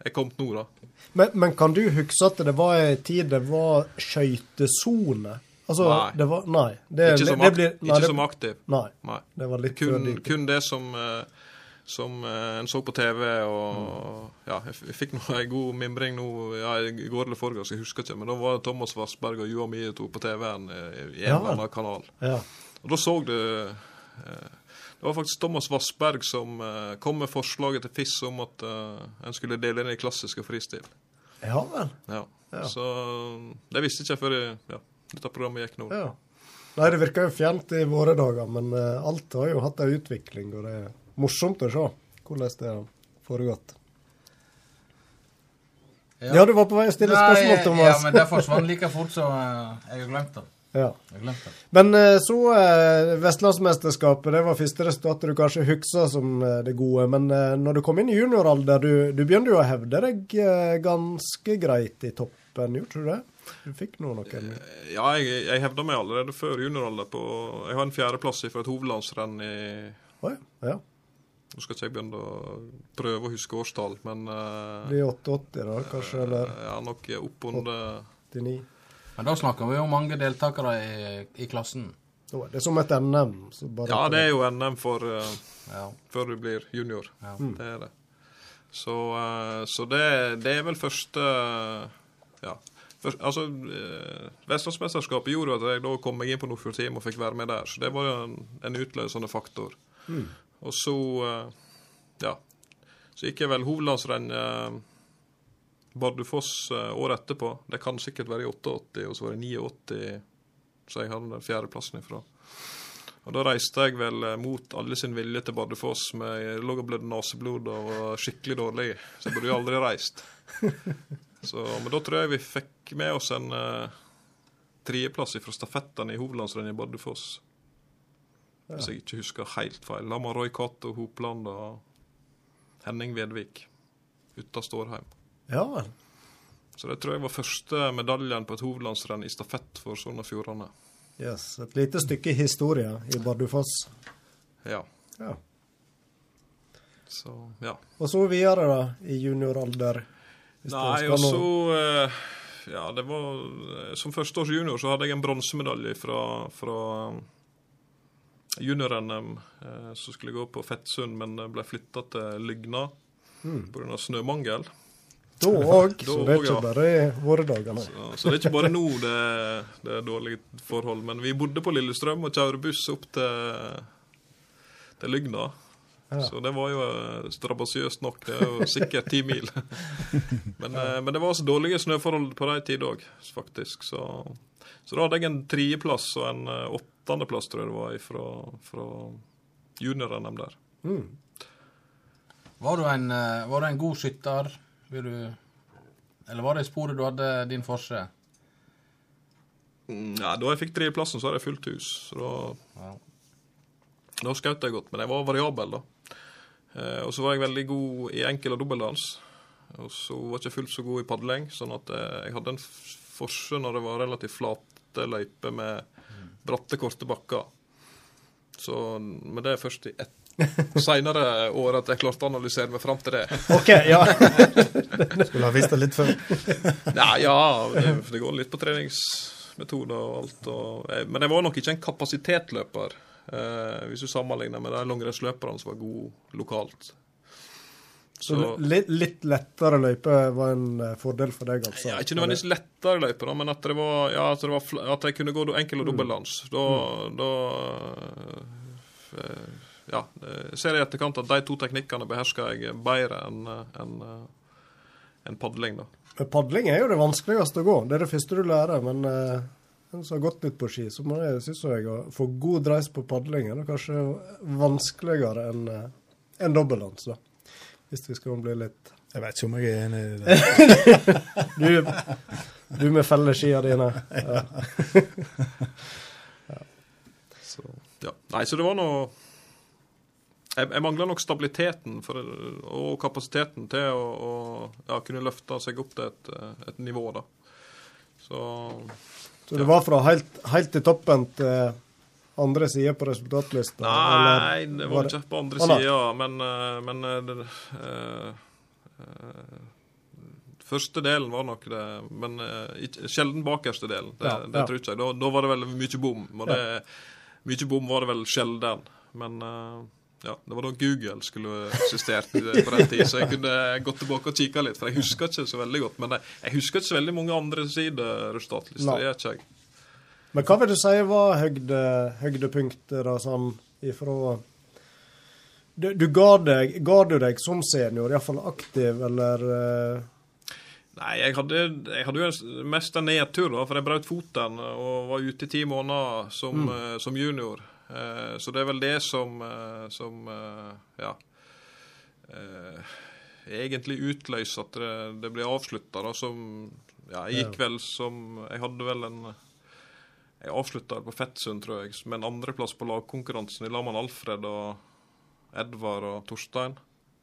er kommet nå, da. Men, men kan du huske at det var en tid det var skøytesone? Altså, Nei. det var Nei. Det, Ikke som, det blir- nei, ikke det- som aktiv. Nei. Nei. Det var litt kun, kun det som, eh, som eh, en så på TV, og Mm. ja, jeg, fikk nå en god mimring nå ja, i går eller forgårs, jeg husker ikke, men da var Thomas Vassberg og Joa Mieto på TV-en i, en eller annen kanal. Ja. Og da så du eh, Det var faktisk Thomas Vassberg som eh, kom med forslaget til FIS om at eh, en skulle dele inn i klassisk og fristil. ja vel. Ja. Ja. Så det visste ikke jeg før ja, dette programmet gikk nå. Ja. Nei, det virker jo fjernt i våre dager, men eh, alt har jo hatt en utvikling, og det er morsomt å se hvordan det har foregått. Ja. du var på vei å stille spørsmål, Thomas. Ja, men det forsvant like fort, som jeg har glemt det. Ja. Det. Men eh, så eh, Vestlandsmesterskapet, det var første resultatet du kanskje husker som eh, det gode. Men eh, når du kom inn i junioralder, du, du begynte jo å hevde deg eh, ganske greit i toppen, gjorde du det? Du fikk nå noen Ja, jeg, jeg hevda meg allerede før junioralder på Jeg har en fjerdeplass fra et hovedlandsrenn i Oi, ja. Nå skal ikke jeg begynne å prøve å huske årstall, men uh, Blir 88 da, kanskje, eller ja, nok oppunder 89. Men da snakker vi om mange deltakere i, i klassen. Det er som et NM. Så bare Ja, det er jo NM for uh, Ja. før du blir junior. Ja. Det er det. Så, uh, så det, det er vel første Ja. først, altså, eh, Vestlandsmesterskapet gjorde at jeg da kom meg inn på Nordfjord Team og fikk være med der. Så det var jo en, en utløsende faktor. Og så eh, ja, så gikk jeg vel hovedlandsrenn eh, Bardufoss eh, året etterpå. Det kan sikkert være i 88, og så var det 89 så jeg hadde den fjerdeplassen ifra. Og Da reiste jeg vel eh, mot alle sin vilje til Bardufoss. med Jeg lå og blødde neseblod og var skikkelig dårlig, så jeg burde jo aldri reist. Så, men da tror jeg vi fikk med oss en uh, tredjeplass fra stafettene i hovedlandsrennet i Bardufoss. Hvis jeg ikke husker helt feil. Da var Roy Cato Hopland og Henning Vedvik uten Stårheim. Ja vel. Så det tror jeg var første medaljen på et hovedlandsrenn i stafett for Sogn og Fjordane. Yes. Et lite stykke historie i Bardufoss. Ja. Ja. Så, ja. Og så videre, da, i junioralder. Nei, og så eh, Ja, det var eh, Som førsteårs junior så hadde jeg en bronsemedalje fra, fra junior-NM. som skulle gå på Fettsund, men ble flytta til Lygna Mm. pga. snømangel. Da òg, så det er ikke bare i våre dager. nei. Så, så det er ikke bare nå det, det er dårlige forhold. Men vi bodde på Lillestrøm og kjørte buss opp til, til Lygna. Ja. Så det var jo eh, strabasiøst nok. Det er jo sikkert ti mil. men, ja. men det var så dårlige snøforhold på de tider òg, faktisk. Så, så da hadde jeg en tredjeplass og en eh, åttendeplass, tror jeg det var, fra, fra junior-NM der. Mm. Var du en, eh, var du en god skytter? Vil du Eller var det i sporet du hadde din forse? Mm, Ja, da jeg fikk tredjeplassen, så hadde jeg fullt hus. Så da, Ja. da skjøt jeg godt. Men jeg var variabel, da. Eh, og så var jeg veldig god i enkel- og dobbeldans. Og så var jeg ikke fullt så god i padling, sånn at eh, jeg hadde en forse når det var relativt flate løyper med bratte, korte bakker. Så, men det er først i ett seinere år at jeg klarte å analysere meg fram til det. OK, ja. Skulle ha visst det litt før. Ja, ja det, det går litt på treningsmetoder og alt. Og, jeg, men jeg var nok ikke en kapasitetløper, eh, hvis du sammenligner med de langrennsløperne som var gode lokalt. Så litt, litt lettere løype var en eh, fordel for deg, altså? Ja, ikke nødvendigvis lettere løype, da, men at, det var, ja, at, det var, at jeg kunne gå enkel- og dobbeltdans. Da, da eh, Ja. Ser i etterkant at de to teknikkene behersker jeg bedre enn en, en padling, da. Men padling er jo det vanskeligste å gå. Det er det første du lærer. Men eh, en som har gått litt på ski, så må jeg, synes jeg å få god dreis på padling er det kanskje vanskeligere enn en dobbeltdans, da. Hvis vi skal bli litt Jeg vet ikke om jeg er enig i det. Du, du med felleskia dine. Ja. Så, ja. Nei, så det var noe Jeg, jeg mangler nok stabiliteten for, og kapasiteten til å, å ja, kunne løfte seg opp til et, et nivå, da. Så Så det var fra helt, helt til toppen til andre side på resultatlista? Nei, eller det var ikke på andre Å, sida, men, eh, men eh, det, eh, eh, Første delen var nok det, men eh, sjelden bakerste delen. Det, Ja, det ja. tror ikke jeg. Da, da var det vel mye bom. Og det, Mye bom var det vel sjelden. Men ja, det var da Google skulle eksistert på den tid, så jeg kunne gått tilbake og kikka litt. For jeg husker ikke så veldig godt. Men jeg, husker ikke så veldig mange andre sider resultatlister. Nei. Det gjør ikke jeg. Men hva vil du si var høyde, høydepunktet da, sånn ifra du, du ga, deg, ga du deg som senior, iallfall aktiv, eller uh... Nei, jeg hadde, jeg hadde jo mest en nedtur, da, for jeg brøt foten og var ute i ti måneder som, eh, som junior. Eh, så det er vel det som, eh, som eh, ja, egentlig utløser at det, det blir avslutta, Ja, jeg gikk vel som Jeg hadde vel en Jeg avslutta på Fettsund, tror jeg, med en andreplass på lagkonkurransen i lag med Alfred og Edvard og Torstein,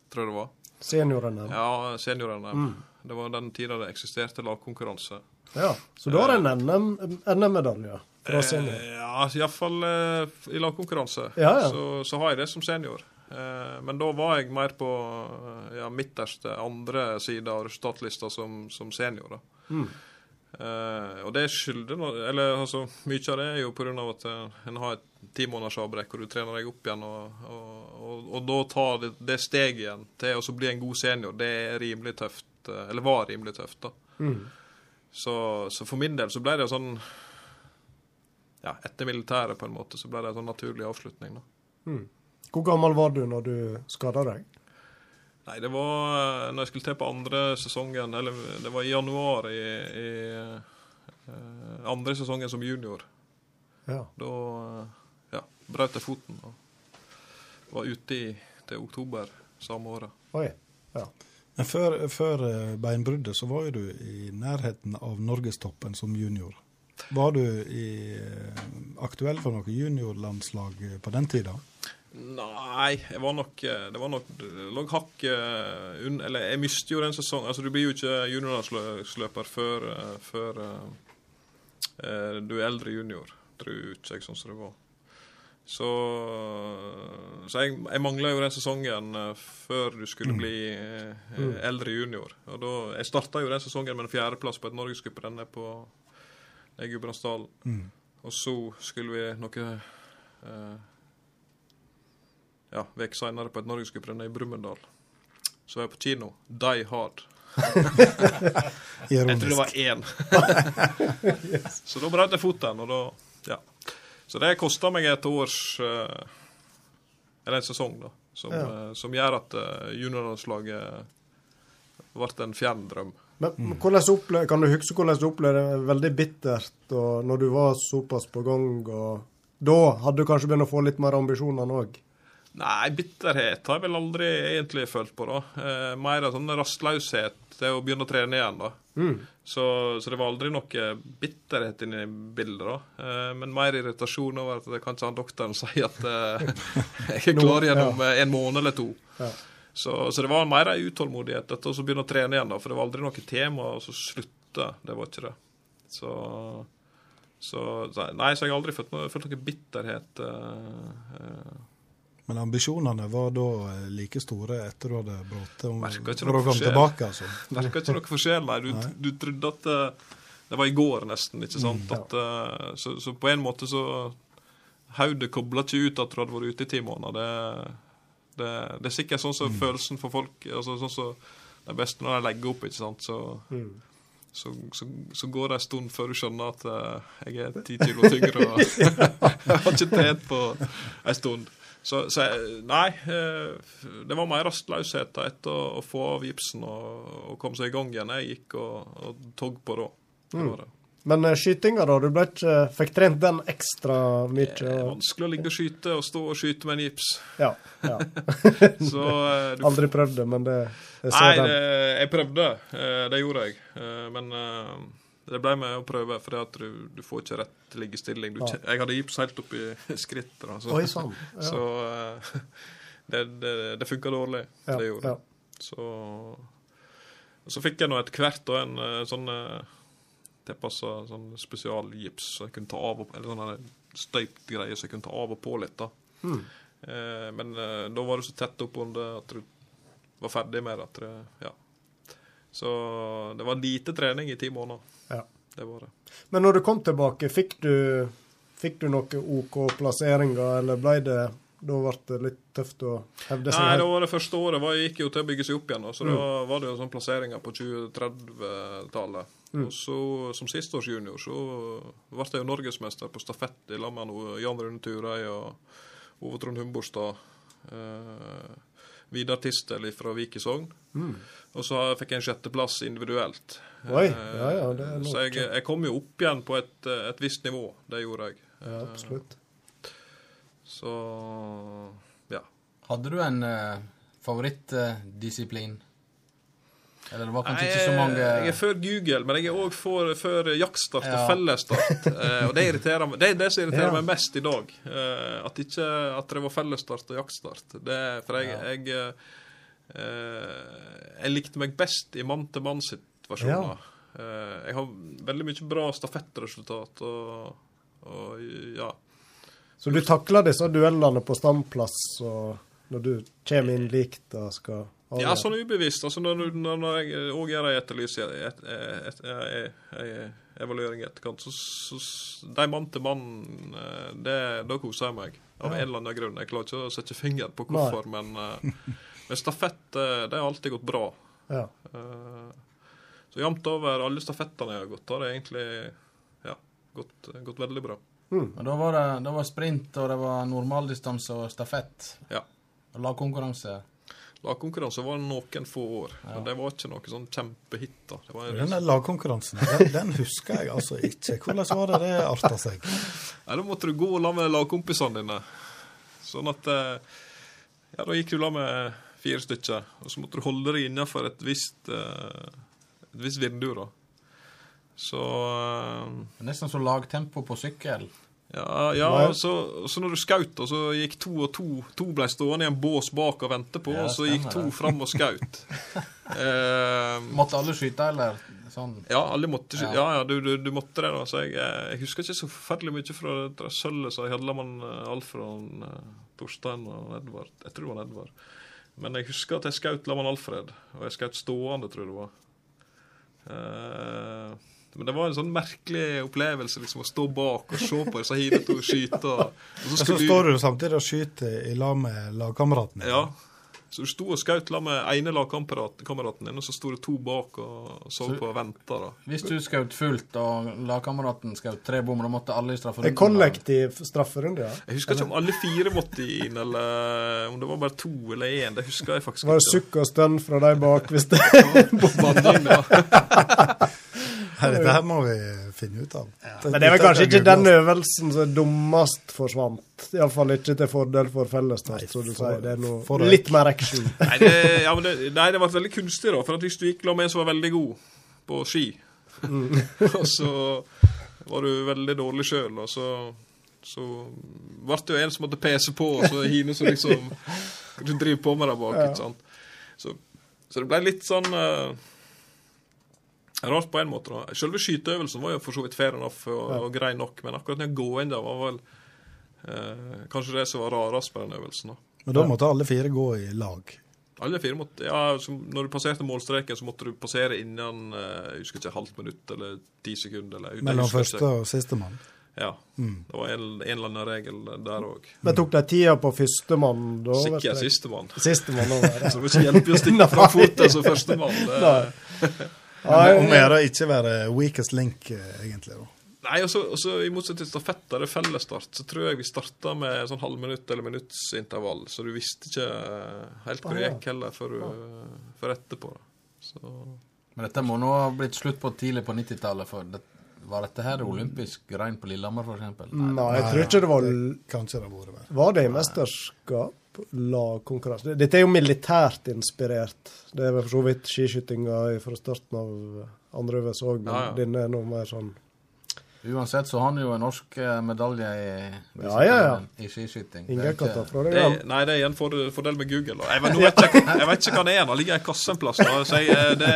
tror jeg det var. Senior-NM? Ja, senior-NM. Det var den tida det eksisterte lagkonkurranse. Ja. Så du har en NM NM-medalje fra senior? Eh, ja, iallfall eh, i lagkonkurranse. Ja, ja. Så, så har jeg det som senior. Eh, men da var jeg mer på eh, ja, midterste, andre side av resultatlista som, som senior. da. Mm. Eh, og det skylder Eller altså, mye av det er jo pga. at eh, en har et ti måneders avbrekk, og du trener deg opp igjen. Og, og, og, og da ta det, det steget igjen til å bli en god senior, det er rimelig tøft. eh, Eller var rimelig tøft, da. Mm. Så, så for min del så ble det sånn Ja, etter militæret, på en måte, så ble det en sånn naturlig avslutning, da. Hvor gammel var du når du skada deg? Nei, det var når jeg skulle til på andre sesongen, eller det var i januar i, i eh, andre sesongen som junior. Ja. Da ja, brøt jeg foten og var ute i, til oktober samme året. Oi. Ja. Men før, før eh, beinbruddet så var jo du i nærheten av norgestoppen som junior. Var du i, eh, aktuell for noe juniorlandslag eh, på den tida? Nei, jeg var nok eh, Det var nok lå hakk Eller jeg mistet jo den sesongen. Altså, du blir jo ikke juniorlandsløper før, før du er eldre junior. Tror ikke jeg, sånn som det var. Så, så jeg, jeg mangla jo den sesongen før du skulle bli eh, eh, eldre junior. Og da, jeg starta jo den sesongen med en fjerdeplass på et norgescuprenn på i Gudbrandsdalen. Og så skulle vi noe eh, ja, vek seinere på et norgescuprenn i Brumunddal. Så var jeg på kino. Die Hard. Jeg tror det var én. Så da brøt jeg foten, og da Ja. Så det kosta meg et års eh, Eller en sesong, da. Som, Ja. eh, som gjør at eh, juniorlandslaget ble en fjern drøm. Men men hvordan opple kan du huske hvordan du opplevde det veldig bittert og når du var såpass på gang? og Da hadde du kanskje begynt å få litt mer ambisjoner òg? Nei, bitterhet har jeg vel aldri egentlig følt på, da. Eh, mer sånn rastløshet til å begynne å trene igjen, da. Så, så det var aldri noe bitterhet inne i bildet, da. Eh, men mer irritasjon over at det kan han doktoren sier at eh, jeg er klar gjennom eh, en måned eller to. Ja. Så, så det var mer ei utålmodighet etter å så begynne å trene igjen, da. For det var aldri noe tema å så. Det var ikke det. Så, så Nei, så jeg har aldri følt, noe, følt noe bitterhet. eh, eh, Men ambisjonene var da eh, like store etter du hadde brått om Merker ikke noe å komme forskjell. tilbake, altså. Merka ikke noe forskjell, nei. Du, du trodde at det var i går, nesten. ikke sant? At, eh, så, så på en måte så Hodet kobla ikke ut at du hadde vært ute i ti måneder. Det, det, det er sikkert sånn som følelsen for folk altså sånn som Det er best når de legger opp, ikke sant. Så, så, så, så går det en stund før du skjønner at uh, jeg er ti kilo tyngre og jeg har ikke trent på en stund. Så, så nei, eh, det var mer rastløshet etter å, å få av gipsen og, og komme seg i gang igjen. Jeg gikk og, og tog på da. Det var det. Men eh, skytinga, da? Du ble ikke, fikk trent den ekstra mye? Det er vanskelig å ligge og skyte og stå og skyte med en gips. Ja. ja. Så eh, du Aldri prøvd det, men det jeg ser Nei, den. det, jeg prøvde. Eh, Det gjorde jeg. Eh, Men eh, det ble med å prøve, for du, du får ikke rett til liggestilling. Du, Ja. Jeg hadde gips helt oppi i skrittet. da, Så, Oi sånn. Ja. så eh, det, det, det funka dårlig. Ja, Det gjorde det. Så, så fikk jeg nå etter hvert en eh, sånn eh, tilpassa sånn spesialgips som jeg kunne ta av og Eller sånn støypt greier som jeg kunne ta av og på litt. da. Mm. Eh, men eh, da var du så tett oppunder at du var ferdig med. At det ja. Så det var lite trening i ti måneder. Ja. Det var det. Men når du kom tilbake, fikk du, fikk du noen OK plasseringer, eller ble det Da ble det litt tøft å hevde seg? Nei, det var det første året det gikk jo til å bygge seg opp igjen. Så Så da var det jo sånn plasseringer på 2030-tallet. Og så som sisteårsjunior så ble jeg jo norgesmester på stafett i lag med Jan Rune Turøy og Ove Trond Humborstad. Eh, Vidar Tistel fra Vik i Sogn. Og så fikk jeg en sjetteplass individuelt. Oi, Eh, ja, ja, det er nok- så jeg, jeg kom jo opp igjen på et, et visst nivå. Det gjorde jeg. Ja, absolutt. Så ja. Hadde du en uh, favorittdisiplin? Eller det var kanskje ikke så mange Jeg er før Google, men jeg er òg for, for jaktstart Ja. og fellesstart. Eh, og det irriterer meg, det er det som irriterer Ja. meg mest i dag. Eh, at ikke at det var fellesstart og jaktstart. Det, for jeg, jeg, eh, eh, jeg likte meg best i mann-til-mann-situasjoner. Ja. jeg har veldig mye bra stafettresultat og, og ja. Så du takler disse duellene på standplass, og når du kommer inn likt og skal? Ja, sånn ubevisst. Altså når, når, når jeg òg gjør ei evaluering i etterkant, så, så de mann til mann, eh, det, da koser jeg meg. Av en eller annen grunn. Jeg klarer ikke å sette finger på hvorfor, men, eh, men stafett, eh, det har alltid gått bra. Ja. Eh, Så jevnt over alle stafettene jeg har gått, har det egentlig ja, gått, gått veldig bra. Og da var det, det var sprint, og det var normaldistanse og stafett. Ja. Og lagkonkurranse. Lagkonkurranse var noen få år, men det var ikke noe sånn kjempehit. da. Det var Den der lagkonkurransen, den, den husker jeg altså ikke. Hvordan var det det arta seg? Nei, Da måtte du gå sammen med lagkompisene dine. Sånn at eh, Ja, da gikk du sammen med fire stykker, og så måtte du holde deg innenfor et visst, eh, et visst vindu, da. Så er Nesten som lagtempo på sykkel. Ja, ja og så, så når du skjøt, og så gikk to og to To ble stående i en bås bak og vente på, Ja, og så gikk to det. fram og skjøt. eh, Måtte alle skyte, eller sånn? ja, alle måtte skyte. Ja. Ja, ja, du, du, du måtte det, da. Så jeg, jeg husker ikke så forferdelig mye fra det sølvet som Hellemann, eh, Alfred, eh, Torstein og Edvard. Jeg tror det var Edvard. Men jeg husker at jeg skjøt Laman Alfred, og jeg skjøt stående, tror jeg det var. Eh, men det var en sånn merkelig opplevelse liksom å stå bak og se på disse hine to skyte. Og, og så Så står du samtidig og skyter i lag med lagkameraten din. Ja. Så du sto og skjøt sammen med ene lagkameraten din, og så sto det to bak og så på og venta. Hvis du skjøt fullt, og lagkameraten skjøt tre bom, da måtte alle i Det En kollektiv strafferunde, ja. Jeg husker ikke om alle fire måtte inn, eller om det var bare to eller én. Det husker jeg faktisk Var det ikke. sukk og stønn fra de bak hvis det Banning, ja. Dette her må vi finne ut av. Men det er vel kanskje ikke den øvelsen som dummest forsvant. Iallfall ikke til fordel for fellestest, som du sier. Det er for noe det. litt mer action. Nei, det, ja, men det, nei, det ble veldig kunstig, da. For at hvis du gikk la med en som var veldig god på ski, og så var du veldig dårlig sjøl, og så så ble det jo en som måtte pese på, og så hine som liksom driver på med det bak, ikke sant. Så, så det ble litt sånn eh, Rart på en måte. da. Selve skyteøvelsen var jo for så vidt fair enough og, og grei nok, men akkurat den gåinga var vel eh, kanskje det som var rarest på den øvelsen. da. Men da måtte alle fire gå i lag. Alle fire måtte, ja, så Når du passerte målstreken, så måtte du passere innen eh, jeg husker ikke, halvt minutt eller ti sekunder. eller Mellom første og sistemann. Ja. Det var en, en eller annen regel der òg. Men tok de tida på førstemann da? Sikkert sistemann. Sistemann over. Så det var ikke hjelpe å stikke fra foten som førstemann. Nei. Om å gjøre å ikke være weakest link, eh, egentlig. da. Nei, og så- og så I motsetning til stafett, der det er fellesstart, så tror jeg vi starta med sånn halvminutt eller minuttsintervall. Så du visste ikke eh, helt hvor det gikk heller før, du, før etterpå. da. Så Men dette må nå ha blitt slutt på tidlig på 90-tallet. for det, Var dette her olympisk rein på Lillehammer, f.eks.? Nei, jeg tror ikke det var Kanskje det har vært. Var det i mesterskap? Lagkonkurranse? Dette er jo militært inspirert. Det er vel for så vidt skiskytinga fra starten av andre øvelse òg, men Ja, ja. denne er noe mer sånn Uansett så har han jo en norsk eh, medalje i, Ja, ja, ja. i skiskyting. Ingen kan ta fra deg den. nei, det er en fordel, fordel med Google. Jeg, vet- vet jeg, jeg vet ikke hva det er. Det ligger en kasse en plass. Så jeg, eh, det,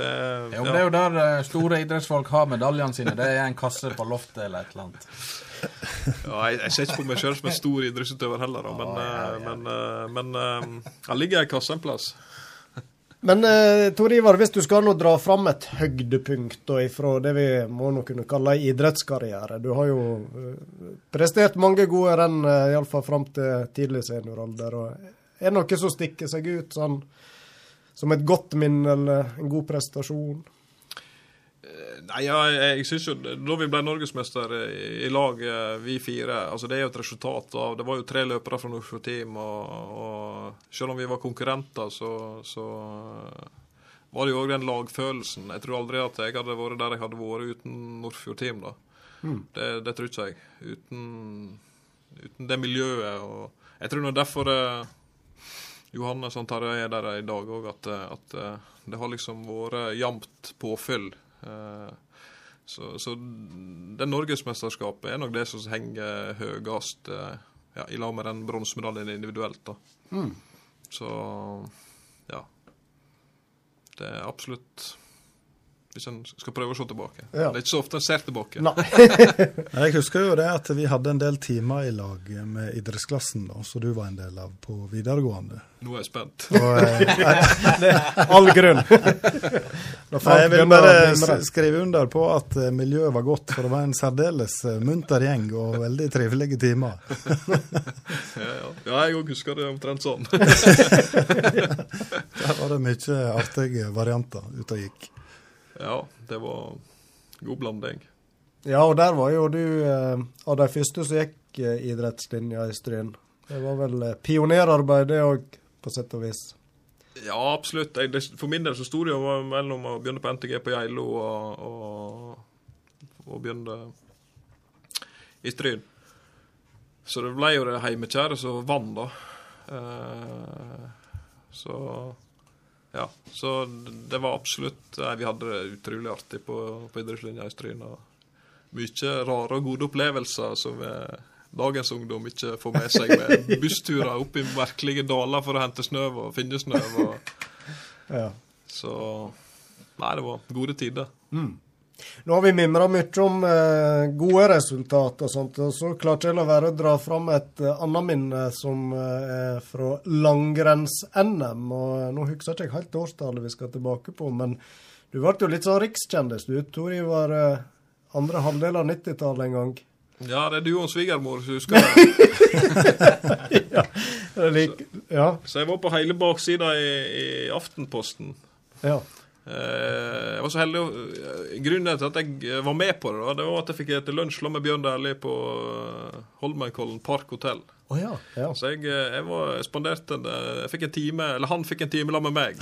det, Ja, Det er jo der eh, store idrettsfolk har medaljene sine. Det er en kasse på loftet eller et eller annet. Ja, jeg, jeg ser ikke på meg sjøl som en stor idrettsutøver heller, da, men, eh, men, eh, men eh, han ligger i kassa en plass. Men eh, Tor Ivar, hvis du skal nå dra fram et høydepunkt da, ifra det vi må nå kunne kalle idrettskarriere Du har jo eh, prestert mange gode renn, uh, iallfall fram til tidlig senioralder. og Er det noe som stikker seg ut sånn som et godt minne eller en god prestasjon? Nei, ja, jeg, synes jo Da vi ble norgesmester i, lag, eh, vi fire altså Det er jo et resultat av Det var jo tre løpere fra Norfjord Team, og, og selv om vi var konkurrenter, så, så eh, var det jo òg den lagfølelsen. Jeg tror aldri at jeg hadde vært der jeg hadde vært uten Nordfjord Team. da. Det, det tror ikke jeg. Uten, uten det miljøet. og Jeg tror nå derfor eh, Johannes og Tarjei er der i dag òg, at, eh, at eh, det har liksom vært jevnt påfyll. Eh, Så, så det norgesmesterskapet er nok det som henger høyest eh, ja, i lag med den bronsemedaljen individuelt. da. Så ja. Det er absolutt Hvis en skal prøve å se tilbake. Ja. Det er ikke så ofte en ser tilbake. Nei. Jeg husker jo det at vi hadde en del timer i lag med idrettsklassen, da, som du var en del av på videregående. Nå er jeg spent. Og, eh, All grunn. Da Nei, jeg vil bare skrive under på at eh, miljøet var godt, for det var en særdeles eh, munter gjeng og veldig trivelige timer. Ja, ja. ja jeg òg husker det omtrent sånn. Der var det mye artige varianter ute og gikk. Ja, det var god blanding. Ja, og der var jo du eh, av de første som gikk eh, idrettslinja i Stryn. Det var vel eh, pionerarbeid, det òg, på sett og vis. Ja, absolutt. Jeg, det, for min del så sto det jo mellom å begynne på NTG på Geilo og, og, og begynne i Stryn. Så det ble jo det heimekjære som vant, da. Eh, så ja. Så det var absolutt Vi hadde det utrolig artig på, på idrettslinja i Stryn. Mye rare og gode opplevelser som eh, dagens ungdom ikke får med seg, med bussturer opp i merkelige daler for å hente snø og finne snø. Og, Ja. så Nei, det var gode tider. Nå har vi mimra mye om eh, gode resultat og sånt, og så klarte jeg å være å dra fram et eh, annet minne som eh, er fra langrenns-NM. og eh, Nå husker jeg ikke helt årstallet vi skal tilbake på, men du ble jo litt sånn rikskjendis. Du tror jeg eh, andre halvdel av 90-tallet en gang. Ja, det er du og svigermor som husker det. Jeg like, Ja. Så jeg var på hele baksida i, i Aftenposten. ja. Eh, jeg var så heldig Grunnen til at jeg var med på det, det var at jeg fikk et lunsj med Bjørn Dæhlie på eh, Holmenkollen Park hotell. Å ja. ja. Så jeg, eh, jeg var spanderte en, eh, Jeg fikk en time, eller han fikk en time sammen med meg.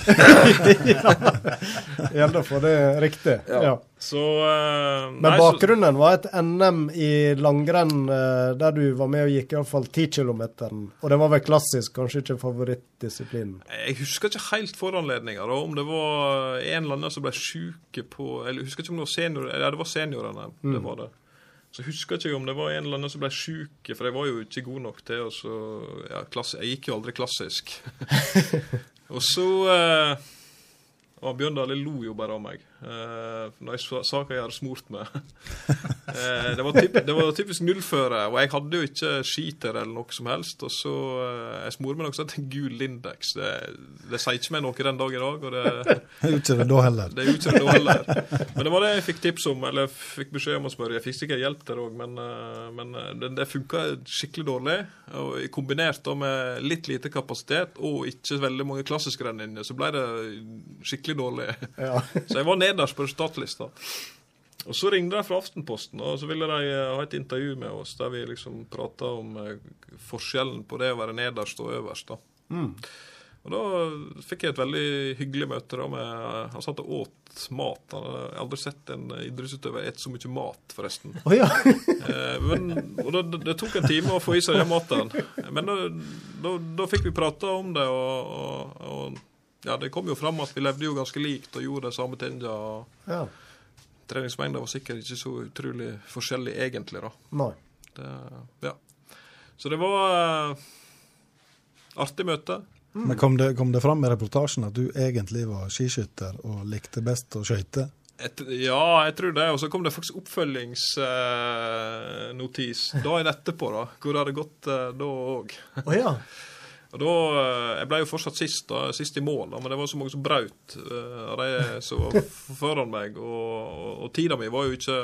Gjelder for det riktig. Ja. Så eh, Men nei, så- bakgrunnen var et NM i langrenn uh, der du var med og gikk iallfall 10 km. Og det var vel klassisk, kanskje ikke favorittdisiplinen. Jeg husker ikke helt foranledninga, om det var en eller annen som ble sjuk på Eller jeg husker ikke om det var senior, ja, det var seniorene. Det var det. Så husker ikke om det var en eller annen som ble sjuk, for jeg var jo ikke god nok til å ja, Jeg gikk jo aldri klassisk. og så eh, og Bjørn Dale lo jo bare av meg når jeg sa sa hva jeg hadde smurt med. eh, det, var typ, det var typisk nullføre, og jeg hadde jo ikke skiter eller noe som helst. Og så eh, Jeg smurte med noe som heter gul Lindex. Det, det sier ikke meg noe den dag i dag, og det, er jo ikke det da heller. det er ikke det da heller. Men det var det jeg fikk tips om, eller fikk beskjed om å spørre. Jeg fikk sikkert hjelp der òg, men, eh, men eh, det, det funka skikkelig dårlig. Og kombinert da med litt lite kapasitet og ikke veldig mange klassiske renninner, så ble det skikkelig dårlig. Ja. Så jeg var nederst på resultatlista. Og så ringte de fra Aftenposten, og så ville de eh, ha et intervju med oss der vi liksom prata om eh, forskjellen på det å være nederst og øverst. da. Og da fikk jeg et veldig hyggelig møte da med Han satt og åt mat. Han hadde aldri sett en idrettsutøver ete så mye mat, forresten. Oh, ja. Eh, men, og da, det tok en time å få i seg den maten. Men da, da, da fikk vi prata om det, og, og, og ja, det kom jo fram at vi levde jo ganske likt og gjorde de samme tinga. ja. Treningsmengda var sikkert ikke så utrolig forskjellig egentlig, da. Nei. Det, ja. Så det var uh, artig møte. Men kom det, kom det fram i reportasjen at du egentlig var skiskytter og likte best å skøyte? Et, ja, jeg tror det. Og så kom det faktisk oppfølgingsnotis eh, notis dagen etterpå, da. Hvor det hadde gått eh, da òg. Å ja. Og da, eh, Jeg ble jo fortsatt sist da, sist i mål, da, men det var så mange som brøt eh, av de som var foran meg. Og, og, og tida mi var jo ikke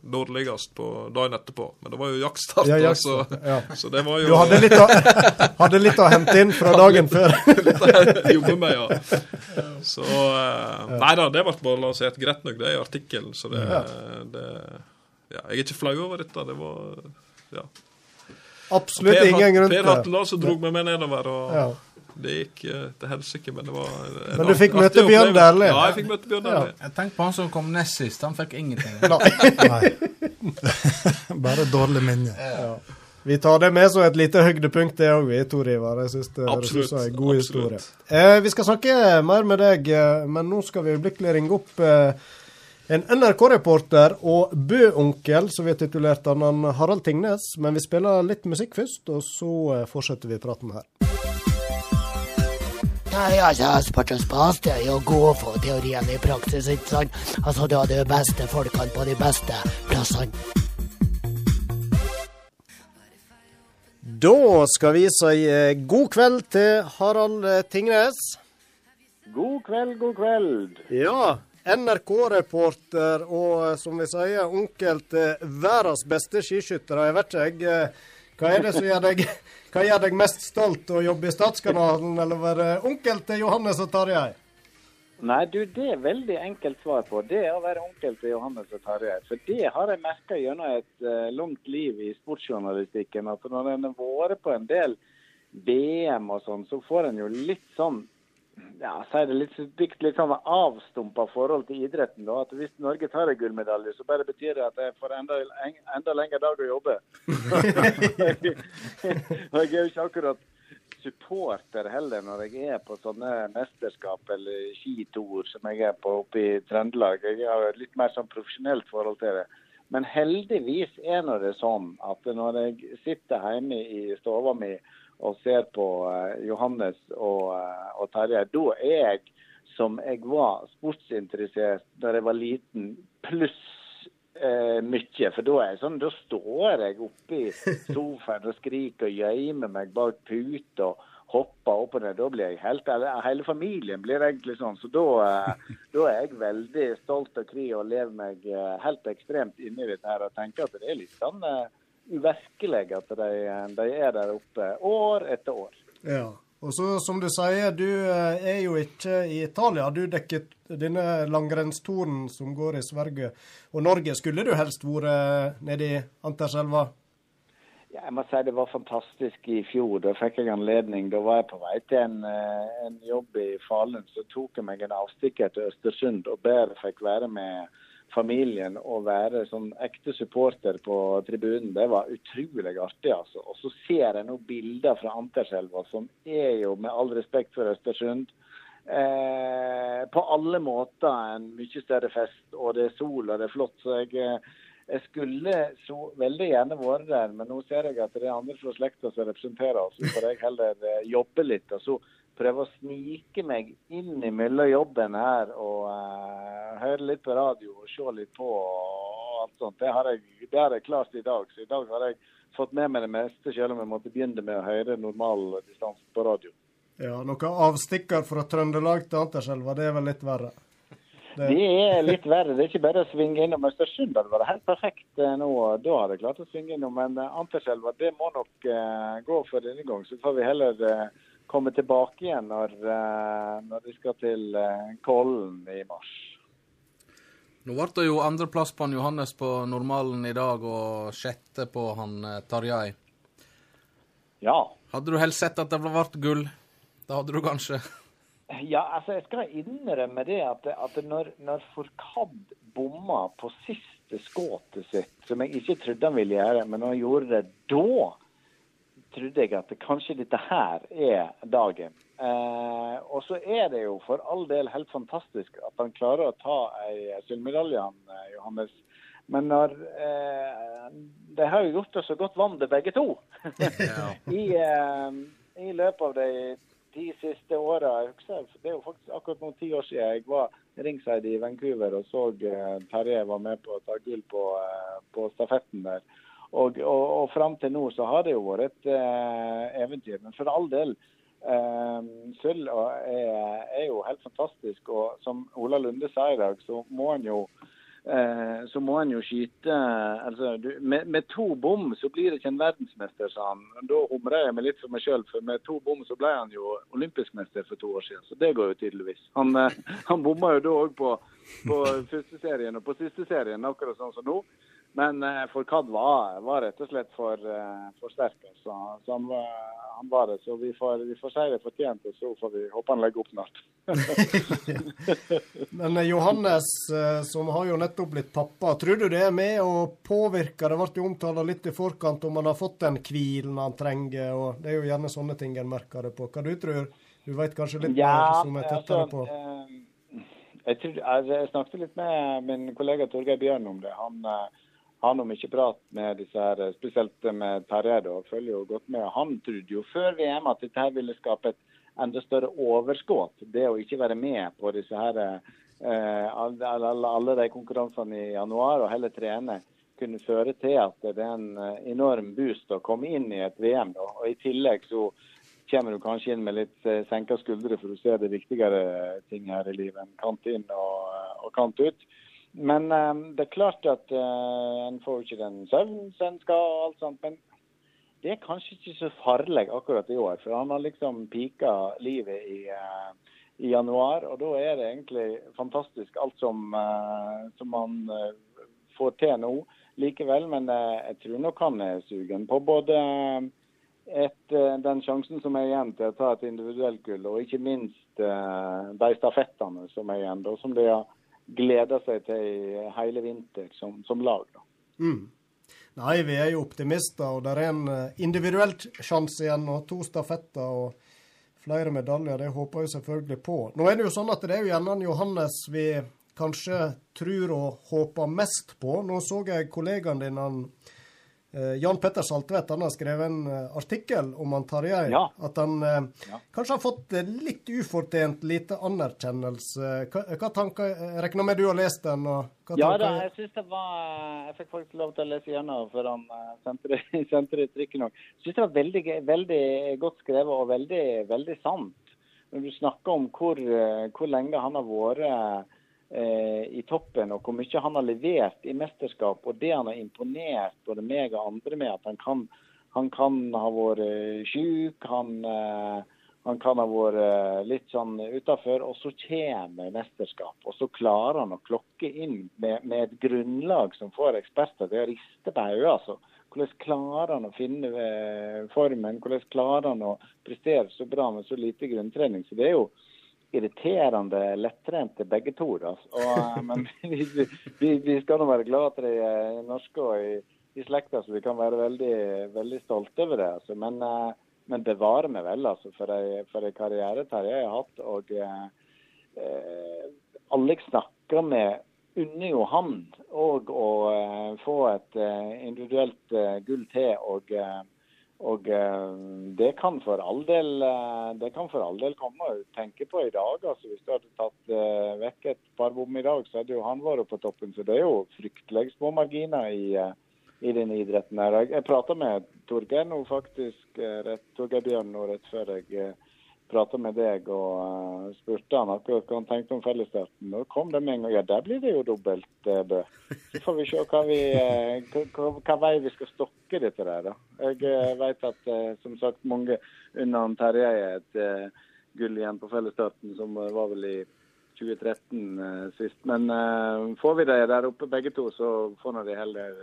dårligst på dagen etterpå, men det var jo jaktstart. Ja, jaktstart, så, ja. så det var jo Du hadde litt, å, hadde litt å hente inn fra dagen før. litt å jobbe med, ja. Så eh, Nei da, det ble bare lansert greit nok, det er i artikkelen, så det, det ja, Jeg er ikke flau over dette. Det var ja. Absolutt Per, ingen grunn til det. per Hatten Larsen dro meg med nedover, og Ja. det gikk eh, til helsike, men det var en Men du fikk møte Bjørn. Dæhlie. Ja, jeg fikk møte Bjørn Dæhlie. Jeg tenkte på han som kom nest sist. Han fikk ingenting. Nei. Bare dårlig minne. Vi tar det med som et lite høydepunkt, det òg, vi, Tor Ivar. Jeg syns det høres ut Absolutt, som en god absolutt. historie. Eh, vi skal snakke mer med deg, eh, men nå skal vi øyeblikkelig ringe opp eh, en NRK-reporter og Bø-onkel, som vi har titulert han, Harald Tingnes. Men vi spiller litt musikk først, og så eh, fortsetter vi praten her. Nei, altså, Spartans Pass det er jo å gå teoriene teorien i praksis, ikke sant? Altså, du har de beste folkene på de beste plassene. Da skal vi si eh, god kveld til Harald eh, Tingnes. God kveld, god kveld. Ja, NRK-reporter og eh, som vi sier, onkel til verdens beste skiskyttere. Jeg vet ikke, jeg. eh, Hva er det som gjør deg, gjør deg mest stolt? Å jobbe i Statskanalen eller være onkel til Johannes og Tarjei? Nei, du, det er veldig enkelt svar på. Det er å være onkel til Johannes og Tarjei. For det har jeg merka gjennom et uh, langt liv i sportsjournalistikken. At når en har vært på en del VM og sånn, så får en jo litt sånn ja, si det litt stygt, litt sånn avstumpa forhold til idretten. da, at Hvis Norge tar en gullmedalje, så bare betyr det at jeg får enda, en- enda lengre dag å jobbe. og jeg er jo ikke akkurat supporter heller når jeg er på sånne mesterskap eller skitour som jeg er på oppe i Trøndelag. Jeg har litt mer sånn profesjonelt forhold til det. Men heldigvis er nå det sånn at når jeg sitter hjemme i stua mi og ser på eh, Johannes og, eh, og Terje, da er jeg som jeg var sportsinteressert da jeg var liten, pluss eh, mye. For da er jeg sånn, da står jeg oppe i sofaen og skriker og gjemmer meg bak puta og hopper opp og ned. Da blir jeg helt eller Hele familien blir egentlig sånn. Så da, eh, da er jeg veldig stolt og kry og lever meg eh, helt ekstremt inn i dette her og tenker at det er litt sånn eh, uvirkelig at de, de er der oppe år etter år. Ja. Og så, som du sier, du eh, er jo ikke i Italia. Du dekker denne langrennsturen som går i Sverige og Norge. Skulle du helst vært nede i Anterselva? Ja, jeg må si det var fantastisk i fjor. Da fikk jeg anledning. Da var jeg på vei til en, eh, en jobb i Falun. Så tok jeg meg en avstikker til Østersund og bare fikk være med familien og være sånn ekte supporter på tribunen. Det var utrolig artig, altså. Og så ser jeg nå bilder fra Anterselva, som er jo, med all respekt for Østersund, eh, på alle måter en mye større fest. Og det er sol, og det er flott. Så jeg eh, jeg skulle så veldig gjerne vært der, men nå ser jeg at det er andre fra slekta som representerer oss. Så får jeg heller eh, jobbe litt og så prøve å snike meg inn mellom jobben her og uh, høre litt på radio og se litt på og alt sånt. Det har, jeg, det har jeg klart i dag. Så i dag har jeg fått med meg det meste, selv om jeg måtte begynne med å høre normal distanse på radio. Ja, Noen avstikker fra Trøndelag til Anterselva, det er vel litt verre. Det er litt verre. Det er ikke bare å svinge innom Østersund. Det var helt perfekt eh, nå. Da hadde jeg klart å svinge innom. Men eh, Anterselva, det må nok uh, gå for denne gang. Så får vi heller eh, komme tilbake igjen når, eh, når vi skal til eh, Kollen i mars. Nå ble det jo andreplass på han Johannes på normalen i dag, og sjette på han eh, Tarjei. Ja. Hadde du helst sett at det ble gull? Det hadde du kanskje. Ja, altså jeg skal innrømme det at, at når, når Forkad bomma på siste skuddet sitt, som jeg ikke trodde han ville gjøre, men han gjorde det da, trodde jeg at kanskje dette her er dagen. Eh, og så er det jo for all del helt fantastisk at han klarer å ta ei sølvmedalje, eh, Johannes. Men når eh, De har jo gjort det så godt vann, det begge to. I, eh, I løpet av de ti siste åra. Det er jo faktisk akkurat noen ti år siden jeg var ringside i Vancouver og så eh, Terje var med på å ta gull på, eh, på stafetten der. Og, og, og fram til nå så har det jo vært et eh, eventyr. Men for all del, eh, sølv er, er jo helt fantastisk. Og som Ola Lunde sa i dag, så må han jo Eh, så må han jo skyte altså, du, med, med to bom så blir det ikke en verdensmester, sa han. Da humrer jeg meg litt for meg sjøl, for med to bom så ble han jo olympisk mester for to år siden. Så det går jo tydeligvis. Han, eh, han bomma jo da òg på, på første serien og på siste serien, akkurat sånn som nå. Men eh, Forkad var, var rett og slett for, eh, for sterk. Så, Så han var, han var det. Så vi får, vi får si det fortjent, og så får vi håpe han legger opp snart. Men eh, Johannes, som har jo nettopp blitt pappa, tror du det er med å påvirke? Det ble jo omtalt litt i forkant om han har fått den hvilen han trenger, og det er jo gjerne sånne ting en merker det på. Hva du tror du? vet kanskje litt mer som er tettere på? eh, jeg, tror, altså, jeg snakket litt med min kollega Torgeir Bjørn om det. Han eh, har ikke prat med disse her, eh, spesielt med Terje, da, følger jo godt med. Han trodde jo før VM at dette her ville skape et enda større overskudd. Det å ikke være med på disse her, eh, alle, alle, alle de konkurransene i januar, og heller trene, kunne føre til at det er en eh, enorm boost å komme inn i et VM. Da. Og I tillegg så kommer du kanskje inn med litt eh, senka skuldre, for du ser det viktigere ting her i livet enn kant inn og, og kant ut. Men eh, det er klart at eh, en får ikke den søvnen som en skal, og alt sånt. Men det er kanskje ikke så farlig akkurat i år. For han har liksom pika livet i, eh, i januar. Og da er det egentlig fantastisk alt som, som han får til nå likevel. Men jeg tror nok han er sugen på både et, den sjansen som er igjen til å ta et individuelt gull, og ikke minst de stafettene som er igjen, da, som de har gleda seg til hele vinter som, som lag. Mm. Nei, vi er jo optimister, og det er en eh, individuell sjanse igjen, og to stafetter og flere medaljer. Det håper jeg selvfølgelig på. Nå er det jo sånn at det er jo gjerne Johannes vi kanskje tror og håper mest på. Nå så jeg kollegaen din, han, Jan Petter Saltvedt, han har skrevet en eh, artikkel om han Tarjei. Ja. At han ja. kanskje har fått eh, litt ufortjent lite anerkjennelse. Hva, hva tanker regner med du har lest den? Ja da, jeg synes det var Jeg fikk faktisk lov til å lese gjennom før han eh, sendte det, sendte det trykken òg. Jeg synes det var veldig, veldig godt skrevet og veldig, veldig sant. Når du snakker om hvor, eh, hvor lenge han har vært eh, i toppen, og hvor mye han har levert i mesterskap, og det han har imponert både meg og andre med, at han kan, han kan ha vært sjuk, han, eh, han kan ha vært eh, litt sånn utafor, og så kommer mesterskap. Og så klarer han å klokke inn med, med et grunnlag som får eksperter til å riste på hodet. Altså. Hvordan klarer han å finne eh, formen? Hvordan klarer han å prestere så bra med så lite grunntrening? Så det er jo irriterende lettrente begge to. Og, eh, men vi, vi, vi skal nå være glad at de er norske og i, i slekta, så vi kan være veldig, veldig stolte over det. Altså. Men, eh, men bevare meg vel altså, for en karriere Terje har hatt. og eh, eh, jeg snakker med, unner jo han òg å få et individuelt gull til. og eh, og eh, det kan for all del eh, for all del komme. Tenke på i dag, altså Hvis du hadde tatt eh, vekk et par bom i dag, så hadde jo han vært på toppen. Så det er jo fryktelig små marginer i, i denne idretten. her. Jeg, jeg prata med Torgeir nå faktisk, Torgeir Bjørn nå rett før jeg prata med deg og eh, spurte han akkurat hva han tenkte om fellesstarten. Nå kom det med en gang. Ja, der blir det jo dobbelt eh, bø. Så får vi se hva, vi, eh, hva, vei vi skal stokke dette der. da. Jeg eh, vet at som sagt mange unna Terje er et gull igjen på fellesstarten, som var vel i 2013 eh, sist. Men eh, får vi det der oppe begge to, så får nå de heller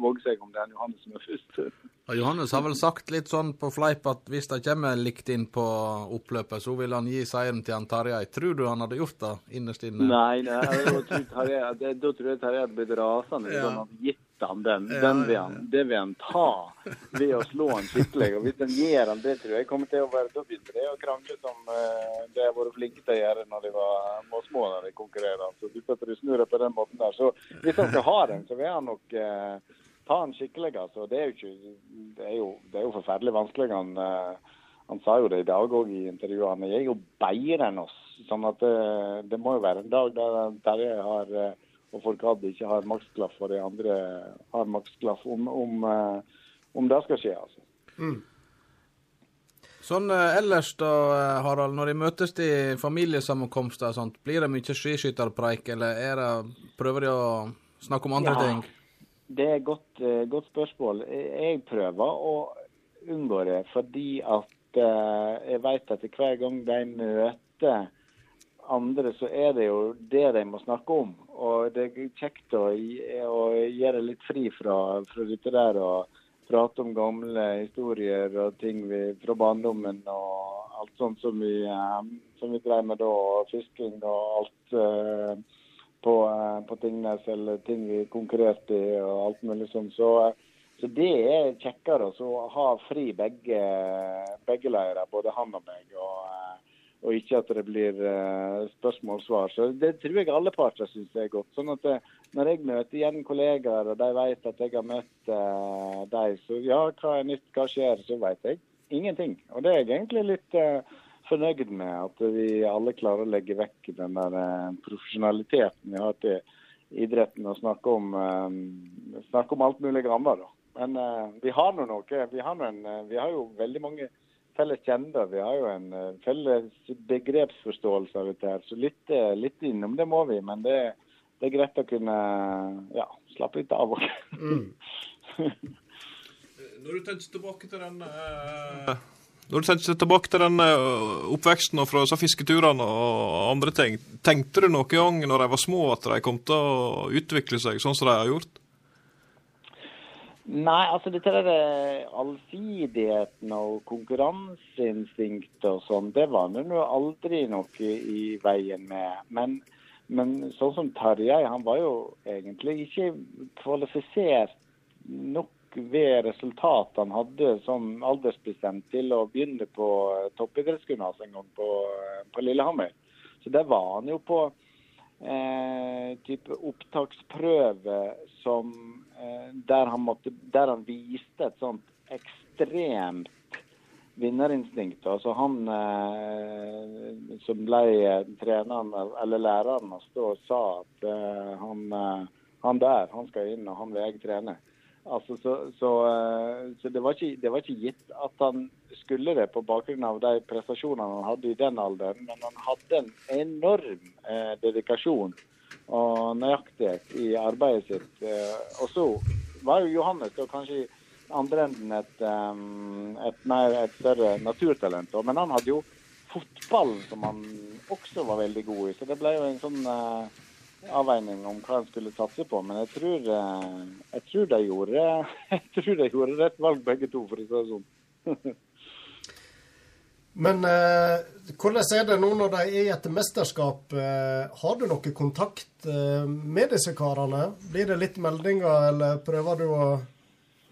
våge seg om det er Johannes som er først. Og Johannes har vel sagt litt sånn på fleip at hvis det kommer likt inn på oppløpet, så vil han gi seieren til han Tarjei. Tror du han hadde gjort det innerst inne? Nei, nei da tror jeg Tarjei hadde blitt rasende. Ja. Sånn hadde gitt han den, den vil han, det vil han ta ved å slå han skikkelig. Og hvis han gir han det, tror jeg kommer til å være Da begynner det å krangle som eh, de har vært flinke til å gjøre når de var var små når de konkurrerer. Så hvis du snur deg på den måten der, så hvis han skal ha den, så vil han nok eh, ta han skikkelig. Altså. Det er jo ikke Det er jo, det er jo forferdelig vanskelig. Han, eh, han sa jo det i dag òg i intervjuene. Jeg er jo bedre enn oss. Sånn at det, det må jo være en dag der Terje har eh, og Forkad ikke har maksklaff, og de andre har maksklaff. Om, om, eh, om det skal skje, altså. Sånn eh, ellers da, eh, Harald, når de møtes til familiesammenkomster og sånt, blir det mye skiskytterpreik, eller er det, prøver de å snakke om andre Ja. ting? Det er et godt, godt spørsmål. Jeg prøver å unngå det, fordi at jeg vet at hver gang de møter andre, så er det jo det de må snakke om. Og det er kjekt å, å gjøre litt fri fra, fra dette der og prate om gamle historier og ting vi, fra barndommen og alt sånt som vi, eh, som vi drev med da, fisking og alt. eh, på, eh, på Tingnes eller ting vi konkurrerte i og alt mulig sånn. Så, så det er kjekkere å ha fri begge, begge leirer, både han og meg. Og, og ikke at det blir spørsmål spørsmål-svar. Så Det tror jeg alle parter syns er godt. Sånn at det, Når jeg møter igjen kollegaer, og de vet at jeg har møtt eh, dem, så ja, hva er nytt, hva skjer, så vet jeg ingenting. Og det er jeg egentlig litt eh, fornøyd med. At vi alle klarer å legge vekk den der eh, profesjonaliteten vi har til idretten og snakke om, eh, snakke om alt mulig annet. Men eh, vi har nå noe. Vi har, en, eh, vi har jo veldig mange felles kjennere. Vi har jo en eh, felles begrepsforståelse av dette. her, Så litt, eh, litt innom det må vi. Men det, det er greit å kunne ja, slappe litt av. Mm. Når du tenker tilbake til den eh, Når du tenker tilbake til den eh, oppveksten og fra fisketurene og andre ting, tenkte du noen gang når de var små at de kom til å utvikle seg sånn som de har gjort? Nei, altså dette der eh, allsidigheten og konkurranseinstinktet og sånn, det var det nå aldri noe i veien med. Men, men sånn som Tarjei, han var jo egentlig ikke kvalifisert nok ved resultatet han hadde som aldersbestemt til å begynne på toppidrettsgymnas en gang på, eh, på Lillehammer. Så der var han jo på eh, type opptaksprøve som eh, der, han måtte, der han viste et sånt ekstremt vinnerinstinkt. Altså han eh, som ble treneren, eller læreren hans, da sa at eh, han, eh, han der, han skal inn, og han vil jeg trene. Altså, så så, eh, så det, var ikke, det var ikke gitt at han skulle det på bakgrunn av de prestasjonene han hadde i den alderen, men han hadde en enorm eh, dedikasjon og nøyaktighet i arbeidet sitt. Eh, og så var jo Johannes da kanskje i andre enden et, um, et, mer, et større naturtalent. Men han hadde jo fotball som han også var veldig god i, så det ble jo en sånn eh, avveining om hva han skulle satse på. Men jeg tror, eh, jeg tror, de, gjorde, jeg tror de gjorde rett valg begge to, for å si det sånn. Men eh, hvordan er det nå når de er i et mesterskap? Eh, har du noe kontakt eh, med disse karene? Blir det litt meldinger, eller prøver du å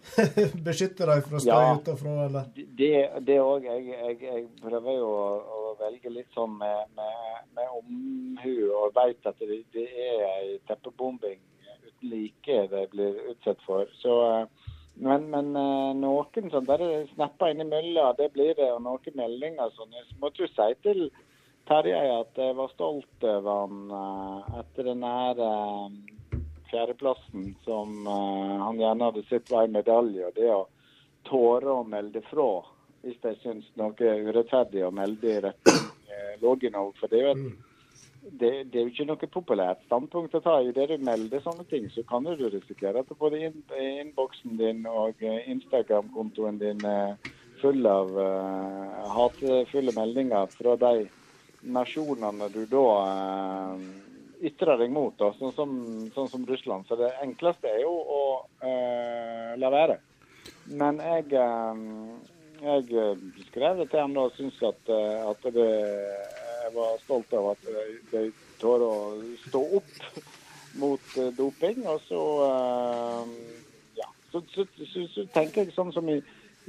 beskytte dem fra støy Ja. utenfra, eller? Det òg. Jeg, jeg, jeg prøver jo å, å velge litt sånn med, med, med omhu, og veit at det, det er ei teppebombing uten like de blir utsatt for. Så, eh, men, men eh, noen som bare snapper innimellom, det blir det. Og noen meldinger sånn. Jeg måtte jo si til Terje at jeg var stolt over han eh, etter den her fjerdeplassen som han gjerne hadde sett var en medalje. og Det å tåre å melde fra hvis de syns noe er urettferdig å melde i retning eh, Låginov. For det er jo et det, det er jo ikke noe populært standpunkt å ta. I det du melder sånne ting, så kan du risikere at både innboksen din og eh, Instagram-kontoen din er full av eh, hatefulle meldinger fra de nasjonene du da eh, ytrer deg mot, da, sånn, som, sånn som Russland. Så det enkleste er jo å eh, la være. Men jeg, eh, jeg eh, skrev det til ham og syntes at, eh, at det, jeg var stolt av at de, de tør å stå opp mot eh, doping. Og så, eh, ja, så, så, så, tenker jeg sånn som i,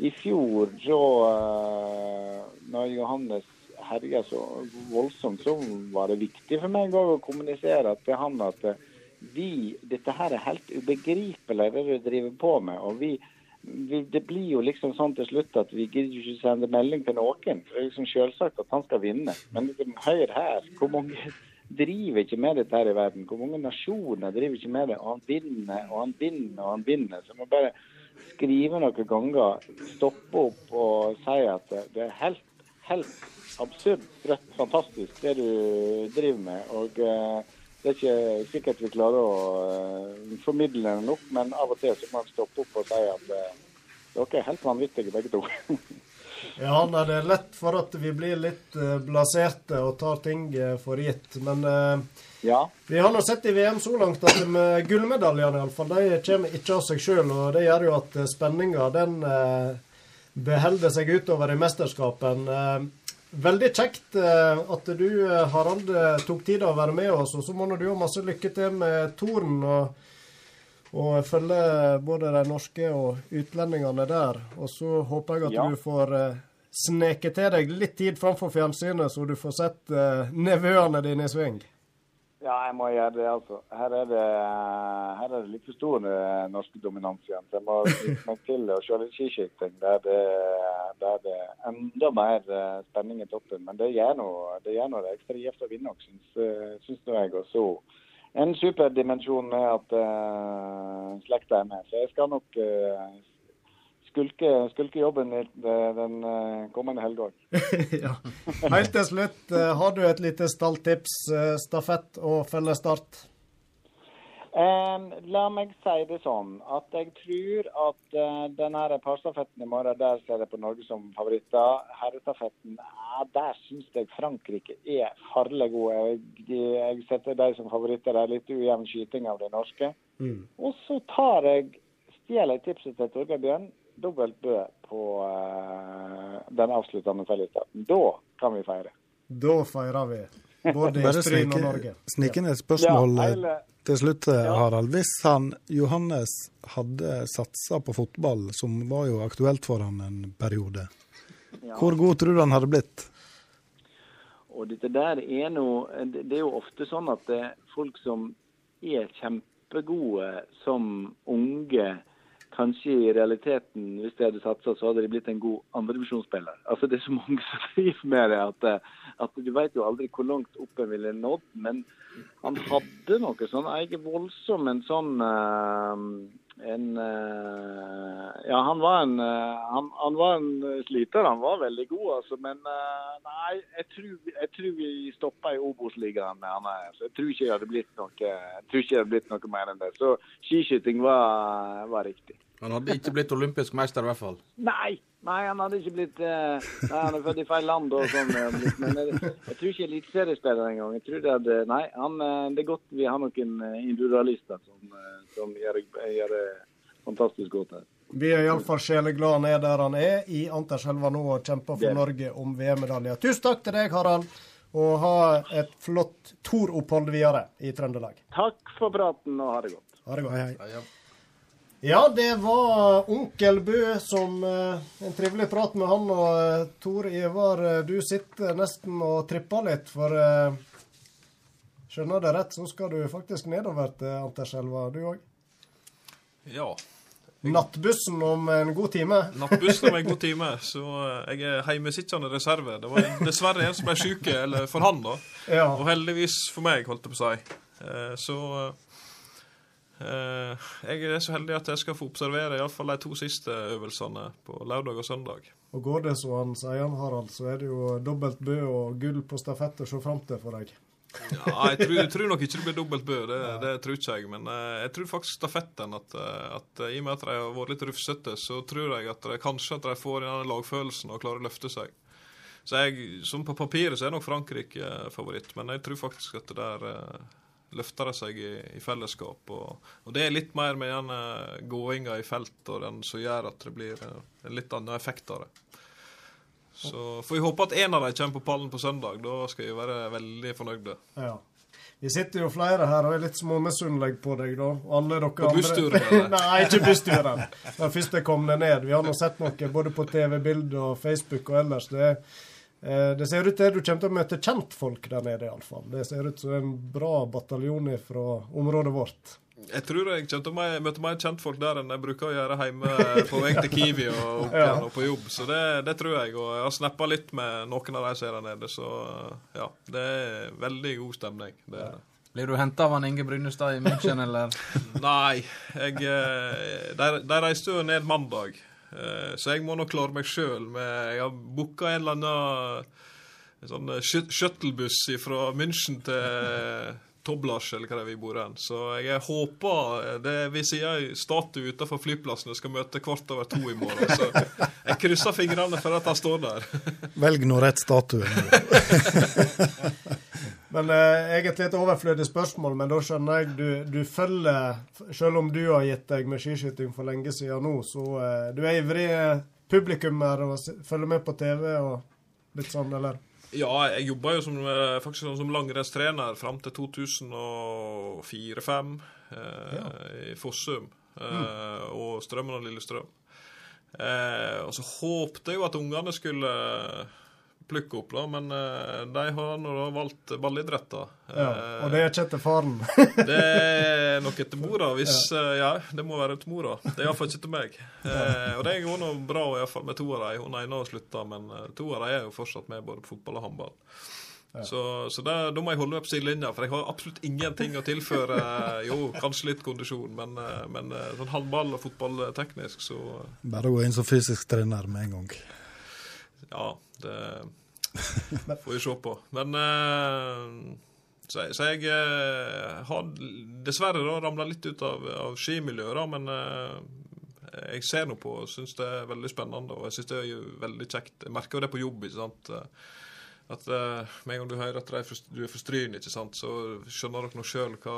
i fjor, så eh, når Johannes herja så voldsomt, så var det viktig for meg å kommunisere til han at eh, vi, dette her er helt ubegripelig, det du driver på med. og vi vi, det blir jo liksom sånn til slutt at vi gidder ikke sende melding til noen. Det er liksom selvsagt at han skal vinne. Men det, hør her, hvor mange driver ikke med dette her i verden? Hvor mange nasjoner driver ikke med det? Og han vinner, og han vinner, og han vinner. Så må bare skrive noen ganger, stoppe opp og si at det, er helt, helt absurd, rett fantastisk det du driver med. Og eh, det er ikke sikkert vi klarer å eh, formidle det nok, men av og til så må man stoppe opp og si at eh, dere er helt vanvittige begge to. Ja, nei, det er lett for at vi blir litt eh, blaserte og tar ting for gitt. Men ja. vi har nå sett i VM så langt at med gullmedaljene iallfall, de kommer ikke av seg sjøl. Og det gjør jo at spenninga den eh, beholder seg utover i mesterskapen. Veldig kjekt eh, at du, eh, Harald, eh, tok tid å være med oss. Og så må du ha masse lykke til med Toren og, og følge både de norske og utlendingene der. Og så håper jeg at Ja. du får sneke til deg litt tid framfor fjernsynet, så du får sett nevøene dine i sving. Ja, jeg må gjøre det, altså. Her er det, her er det litt for stor eh, norsk dominans igjen. Så jeg må meg til å se litt skiskyting der det, det er enda mer eh, spenning i toppen. Men det gjør noe det, noe det ekstra gjevt å vinne òg, syns, eh, nå jeg. Og så en superdimensjon med at uh, slekta er med. Så jeg skal nok eh, skulke, skulke jobben den eh, kommende helga ja. Helt til slutt, eh, har du et lite stalltips, eh, stafett og fellesstart? Em, la meg si det sånn at jeg tror at uh, denne parstafetten i morgen, der ser jeg på Norge som favoritter. Herrestafetten, ja, der syns jeg Frankrike er farlig gode. Jeg, jeg setter dem som favoritter. Det er litt ujevn skyting av de norske. Og så tar jeg, stjeler jeg tipset til Torgeir Bjørn, dobbelt Bø på eh, den avsluttende fellingstarten. Da kan vi feire. Da feirer vi. Både i Bare og Norge. snike et spørsmål Ja, eh, hele- til slutt, eh, Harald. Hvis han, Johannes hadde satsa på fotball, som var jo aktuelt for han en periode, Ja. hvor god tror du han hadde blitt? Og dette der er noe Det det er jo ofte sånn at det er folk som er kjempegode som unge, kanskje i realiteten, hvis de hadde satsa, så hadde de blitt en god andredivisjonsspiller. Altså, det er så mange som driver med det at, eh, at du vet jo aldri hvor langt opp en ville nådd. Men han hadde noe sånn ikke voldsom en sånn eh, en eh, Ja, han var en eh, han, han var en sliter. Han var veldig god, altså. Men eh, nei, jeg tror, jeg tror vi stoppa i Obos-ligaen med han her. Så jeg tror ikke det hadde blitt noe jeg ikke det hadde blitt noe mer enn det. Så skiskyting var, var riktig. Han hadde ikke blitt olympisk mester, i hvert fall. Nei, nei, han hadde ikke blitt uh, Nei, Han er født i feil land og sånn. eh, blitt, Men jeg, jeg tror ikke eliteseriespiller engang. Jeg tror det hadde Nei, han, eh, det er godt vi har noen eh, individualister som, eh, som gjør, gjør det fantastisk godt her. Vi er iallfall sjeleglade han er der han er, i Anterselva nå og kjemper for Norge om VM-medaljer. Tusen takk til deg, Harald, og ha et flott Tor-opphold videre i Trøndelag. Takk for praten, og ha det godt. Ha det godt. Hei, hei. Ja, det var onkel Bø som eh, En trivelig prat med han. Og eh, Tor Ivar, eh, du sitter nesten og tripper litt, for Skjønner det rett, så skal du faktisk nedover til Anterselva, du òg? Ja. Nattbussen om en god time. Nattbussen om en god time, så jeg er heimesittende reserve. Det var dessverre en som ble syk, eller for han, da. Ja. Og heldigvis for meg, holdt jeg på å si. Eh, Så jeg er så heldig at jeg skal få observere iallfall de to siste øvelsene på lørdag og søndag. Og går det som han sier, Harald, så er det jo dobbelt Bø og gull på stafett å se fram til for deg. Ja, jeg tror, jeg tror nok ikke det blir dobbelt Bø, det, det tror ikke jeg. Men eh, jeg tror faktisk stafetten at, eh, at eh, i og med at de har vært litt rufsete, så tror jeg at de, kanskje at de får den lagfølelsen og klarer å løfte seg. Så jeg, som på papiret så er nok Frankrike eh, favoritt, men jeg tror faktisk at det der eh, løfter de seg i, i fellesskap. Og, og det er litt mer med eh, gåinga i felt og den som gjør at det blir en litt annen effekt av det. Så får vi håpe at en av dem kommer på pallen på søndag. Da skal vi være veldig fornøyde. Ja. Vi sitter jo flere her og er litt småmisunnelige på deg, da. Alle dere På bussturen? Nei, ikke bussturen. Den første kom det ned. Vi har nå sett noe både på TV-bilder og Facebook og ellers. Det, eh, det ser ut til at du kommer til å møte kjentfolk der nede, iallfall. Det ser ut som en bra bataljon fra området vårt. Jeg tror jeg kommer til å mø- møte mer kjentfolk der enn jeg bruker å gjøre hjemme på vei til Kiwi og opp Ja. og på jobb. Så det, det tror jeg. Og jeg har snappa litt med noen av de som er der nede, så ja. Det er veldig god stemning. Det er det. Blir du henta av han Inge Brynestad i München, eller? Nei, jeg eh, De, de reiste jo ned mandag, eh, så jeg må nok klare meg sjøl. Jeg har booka en eller annen en sånn eh, shuttlebuss fra München til Toblasj eller hva det er vi bor hen. Så jeg håper eh, det Vi sier en statue utenfor flyplassen og skal møte kvart over to i morgen. Så jeg krysser fingrene for at han står der. Velg nå rett statue. Men eh, egentlig et overflødig spørsmål, men da skjønner jeg du, du følger Selv om du har gitt deg med skiskyting for lenge siden nå, så eh, du er ivrig publikummer og følger med på TV og litt sånn, eller? Ja, jeg jobba jo som, eh, faktisk som langrennstrener fram til 2004-2005 eh, i Fossum eh, og Strømmen og Lillestrøm. Eh, og så håpte jeg jo at ungene skulle plukke opp, da, men eh, de har nå da valgt ballidretter. Ja, og det er ikke etter faren. Det er nok etter mora, hvis eh, Ja, det må være etter mora. Det er iallfall ikke etter meg. Eh, og det går nå bra i hvert fall med to av dem. Hun ene har slutta, men eh, to av dem er jo fortsatt med både på fotball og håndball. Så, så der, da må jeg holde meg på sidelinja, for jeg har absolutt ingenting å tilføre. Jo, kanskje litt kondisjon, men, eh, men eh, sånn håndball og fotball eh, teknisk, så eh, Bare gå inn som fysisk trener med en gang. Ja, det får vi se på. Men eh, så, så jeg eh, har dessverre da ramla litt ut av, av skimiljøet, da, men eh, jeg ser nå på og syns det er veldig spennende. Og jeg syns det er jo veldig kjekt. Jeg merker jo det på jobb. ikke sant? At med en gang du hører at du er er Stryn, ikke sant, så skjønner dere nå sjøl hva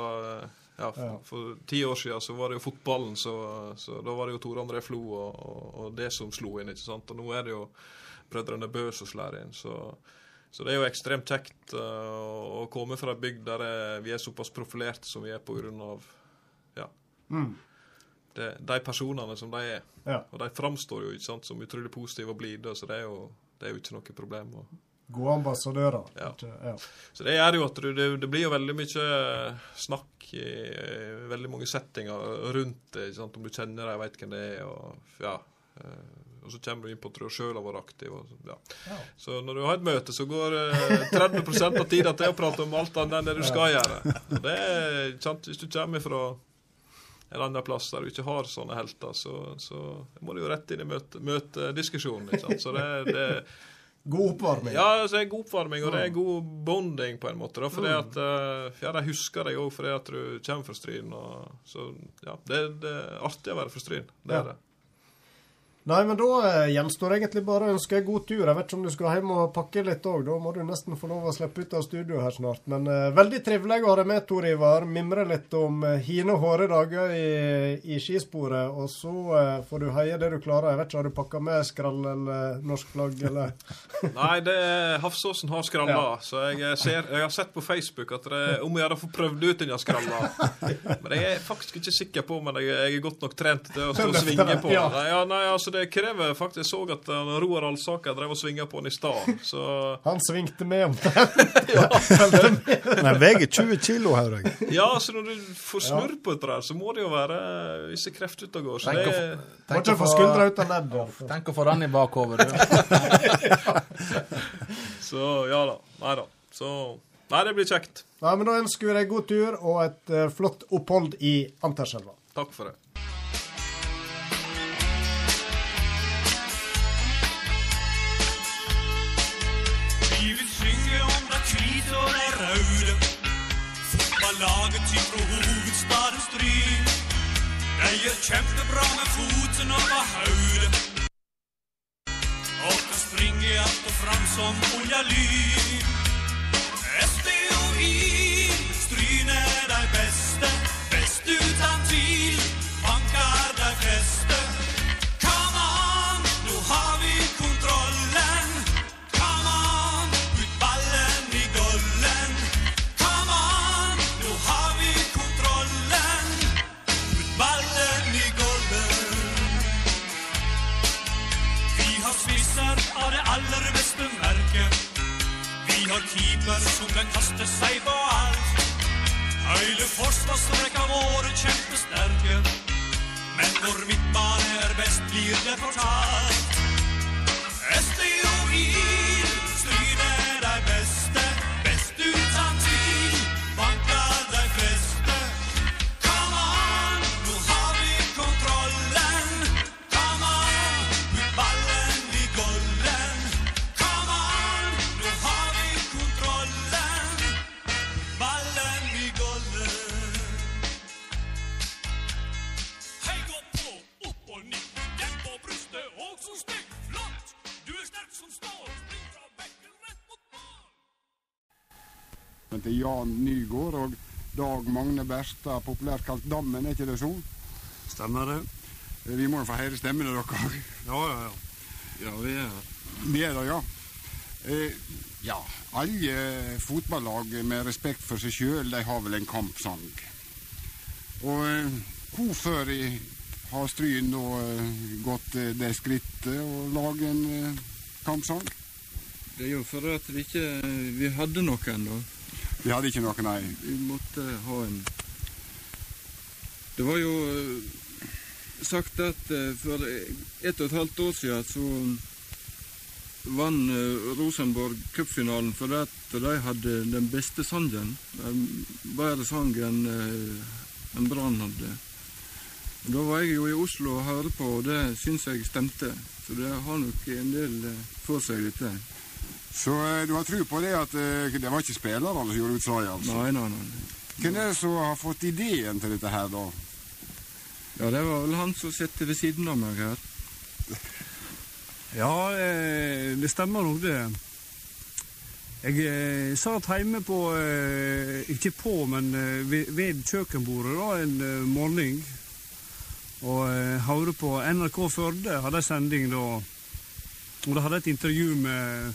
ja, for, for ti år siden så var det jo fotballen, så, så da var det jo Tore André Flo og, og, og det som slo inn. ikke sant? Og nå er det jo brødrene Bø som slår inn. Så, så det er jo ekstremt kjekt uh, å komme fra ei bygd der eh, vi er såpass profilerte som vi er av ja, Mm. det, de personene som de er. Ja. Og de framstår jo ikke sant, som utrolig positive og blide, så det er jo, det er jo ikke noe problem. å Gode ambassadører. Ja. Ja. så det gjør jo at det, det blir jo veldig mye snakk i eh, veldig mange settinger rundt det. Om du kjenner dem, veit hvem det er. Og, ja. Og så kommer du inn på at du sjøl har vært aktiv. Og, så- ja. Ja. Så når du har et møte, så går eh, 30% av tida til å prate om alt annet enn det du skal gjøre. Og det er, sant? Hvis du kommer fra en annen plass der du ikke har sånne helter, så, så må du jo rett inn i møte, møtediskusjonen. Møte? Så det, det God oppvarming. ja, altså, det er god oppvarming, og det er god bonding på en måte. Da, fordi at, eh, ja, De husker deg òg fordi at du kommer fra Stryn. Og, så ja, det, det er artig å være fra Stryn. Det er det. Nei, men da eh, gjenstår egentlig bare å ønske god tur. Jeg vet ikke om du skal hjem og pakke litt òg. Da må du nesten få lov å slippe ut av studio her snart. Men uh, veldig trivelig å ha deg med, Tor Ivar. Mimre litt om eh, hine hårde dager i, i skisporet. Og så uh, får du heie det du klarer. Jeg vet ikke, Har du pakka med skrall eller norsk flagg, eller? Nei, det er Hafsåsen har skralla. Ja. Så jeg, ser, jeg har sett på Facebook at det er om å gjøre å få prøvd ut denne skralla. Men jeg er faktisk ikke sikker på om jeg, jeg er godt nok trent til å stå og svinge på. Ja. Nei, ja, nei, altså det krever faktisk så at uh, Roar Alsaker drev og svinga på den i stad. Så Han svingte med omtrent. Den veier 20 kilo, hører jeg. Ja, så når du får snurr på dette der, så må det jo være visse krefter ute og går. Så Tenk det å er få- Må ikke skuldra ut av ledd. Tenk å få den i bakhodet, du. Så ja da. Nei da. Så Nei, det blir kjekt. Nei, men Da ønsker vi deg god tur og et uh, flott opphold i Anterselva. Takk for det. Fotballaget sitt fra hovedstaden Stryn. De gjør kjempebra med foten over hodet. Og kan springe att og fram som oljelyn. SDOI, har som kan kaste seg på alt. Hele forsvarsrekka våre kjempesterke. Men hvor midtbane er best, blir det fortalt. Men til Jan Nygård og Dag Magne Berstad, populært kalt Dammen, er ikke det så? Stemmer det. Vi må jo få høre stemmene deres. Ja, ja, ja. Ja, vi er her. Vi er det, ja. Eh, ja, alle fotballag med respekt for seg sjøl, de har vel en kampsang. Og eh, hvorfor eh, har Stryn nå eh, gått eh, det skrittet å lage en eh, kampsang? Det er jo for at vi ikke Vi hadde noen, da. Vi hadde ikke noe, nei. Vi måtte ha en Det var jo eh, sagt at eh, for ett og et halvt år siden så vant eh, Rosenborg cupfinalen fordi de hadde den beste sangen. En bedre sang enn en Brann hadde. Da var jeg jo i Oslo og hørte på, og det syns jeg stemte. Så det har nok en del for seg, dette. Så eh, du har tro på det at eh, det var ikke spillerne som gjorde utslaget? altså? Nei, nei, nei. Hvem er det som har fått ideen til dette her, da? Ja, det var vel han som sitter ved siden av meg her. Ja, eh, det stemmer nok det. Jeg eh, satt hjemme på eh, Ikke på, men eh, ved, ved kjøkkenbordet da, en eh, morgen. Og eh, hørte på NRK Førde, hadde en sending da. Og da hadde et intervju med,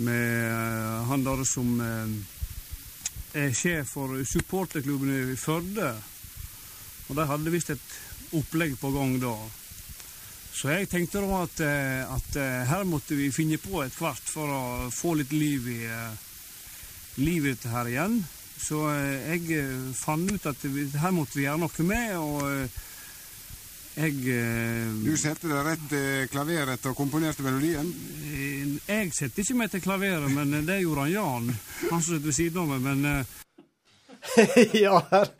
med eh, han der som eh, er sjef for supporterklubben i Førde. Og de hadde visst et opplegg på gang da. Så jeg tenkte da at, eh, at her måtte vi finne på et hvert for å få litt liv i, liv i dette her igjen. Så jeg fant ut at her måtte vi gjøre noe med, og jeg eh, Du satte deg rett til klaveret og komponerte melodien? Eh, Jeg setter ikke meg til klaveret, men eh, det gjorde han Jan. Han som sitter ved siden av meg, men eh, ja, her,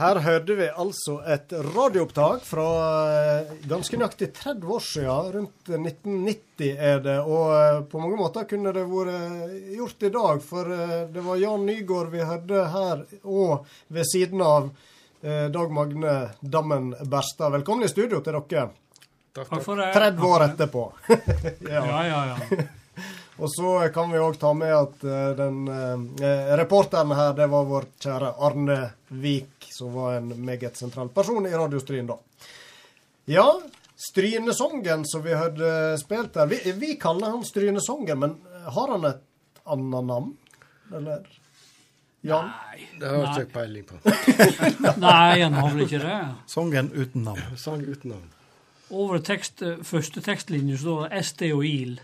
her hørte vi altså et radioopptak fra eh, ganske nøyaktig 30 år siden. Rundt 1990 er det. Og på mange måter kunne det vært gjort i dag, for det var Jan Nygaard vi hørte her, og ved siden av Dag Magne Dammen Berstad. Velkommen i studio til dere. Takk for det. 30 år etterpå. Ja, ja, ja. Og så kan vi òg ta med at eh, den eh, reporteren her, det var vår kjære Arne Vik, som var en meget sentral person i Radiostryn da. Ja, Strynesongen som vi hørte spilt der. Vi, vi kaller han Strynesongen, men har han et annet navn? Eller? Jan? Det har jeg ikke peiling på. Nei, han har vel ikke det. Sangen uten navn. Sang uten navn. Over tekst, første tekstlinje står det SD og IL.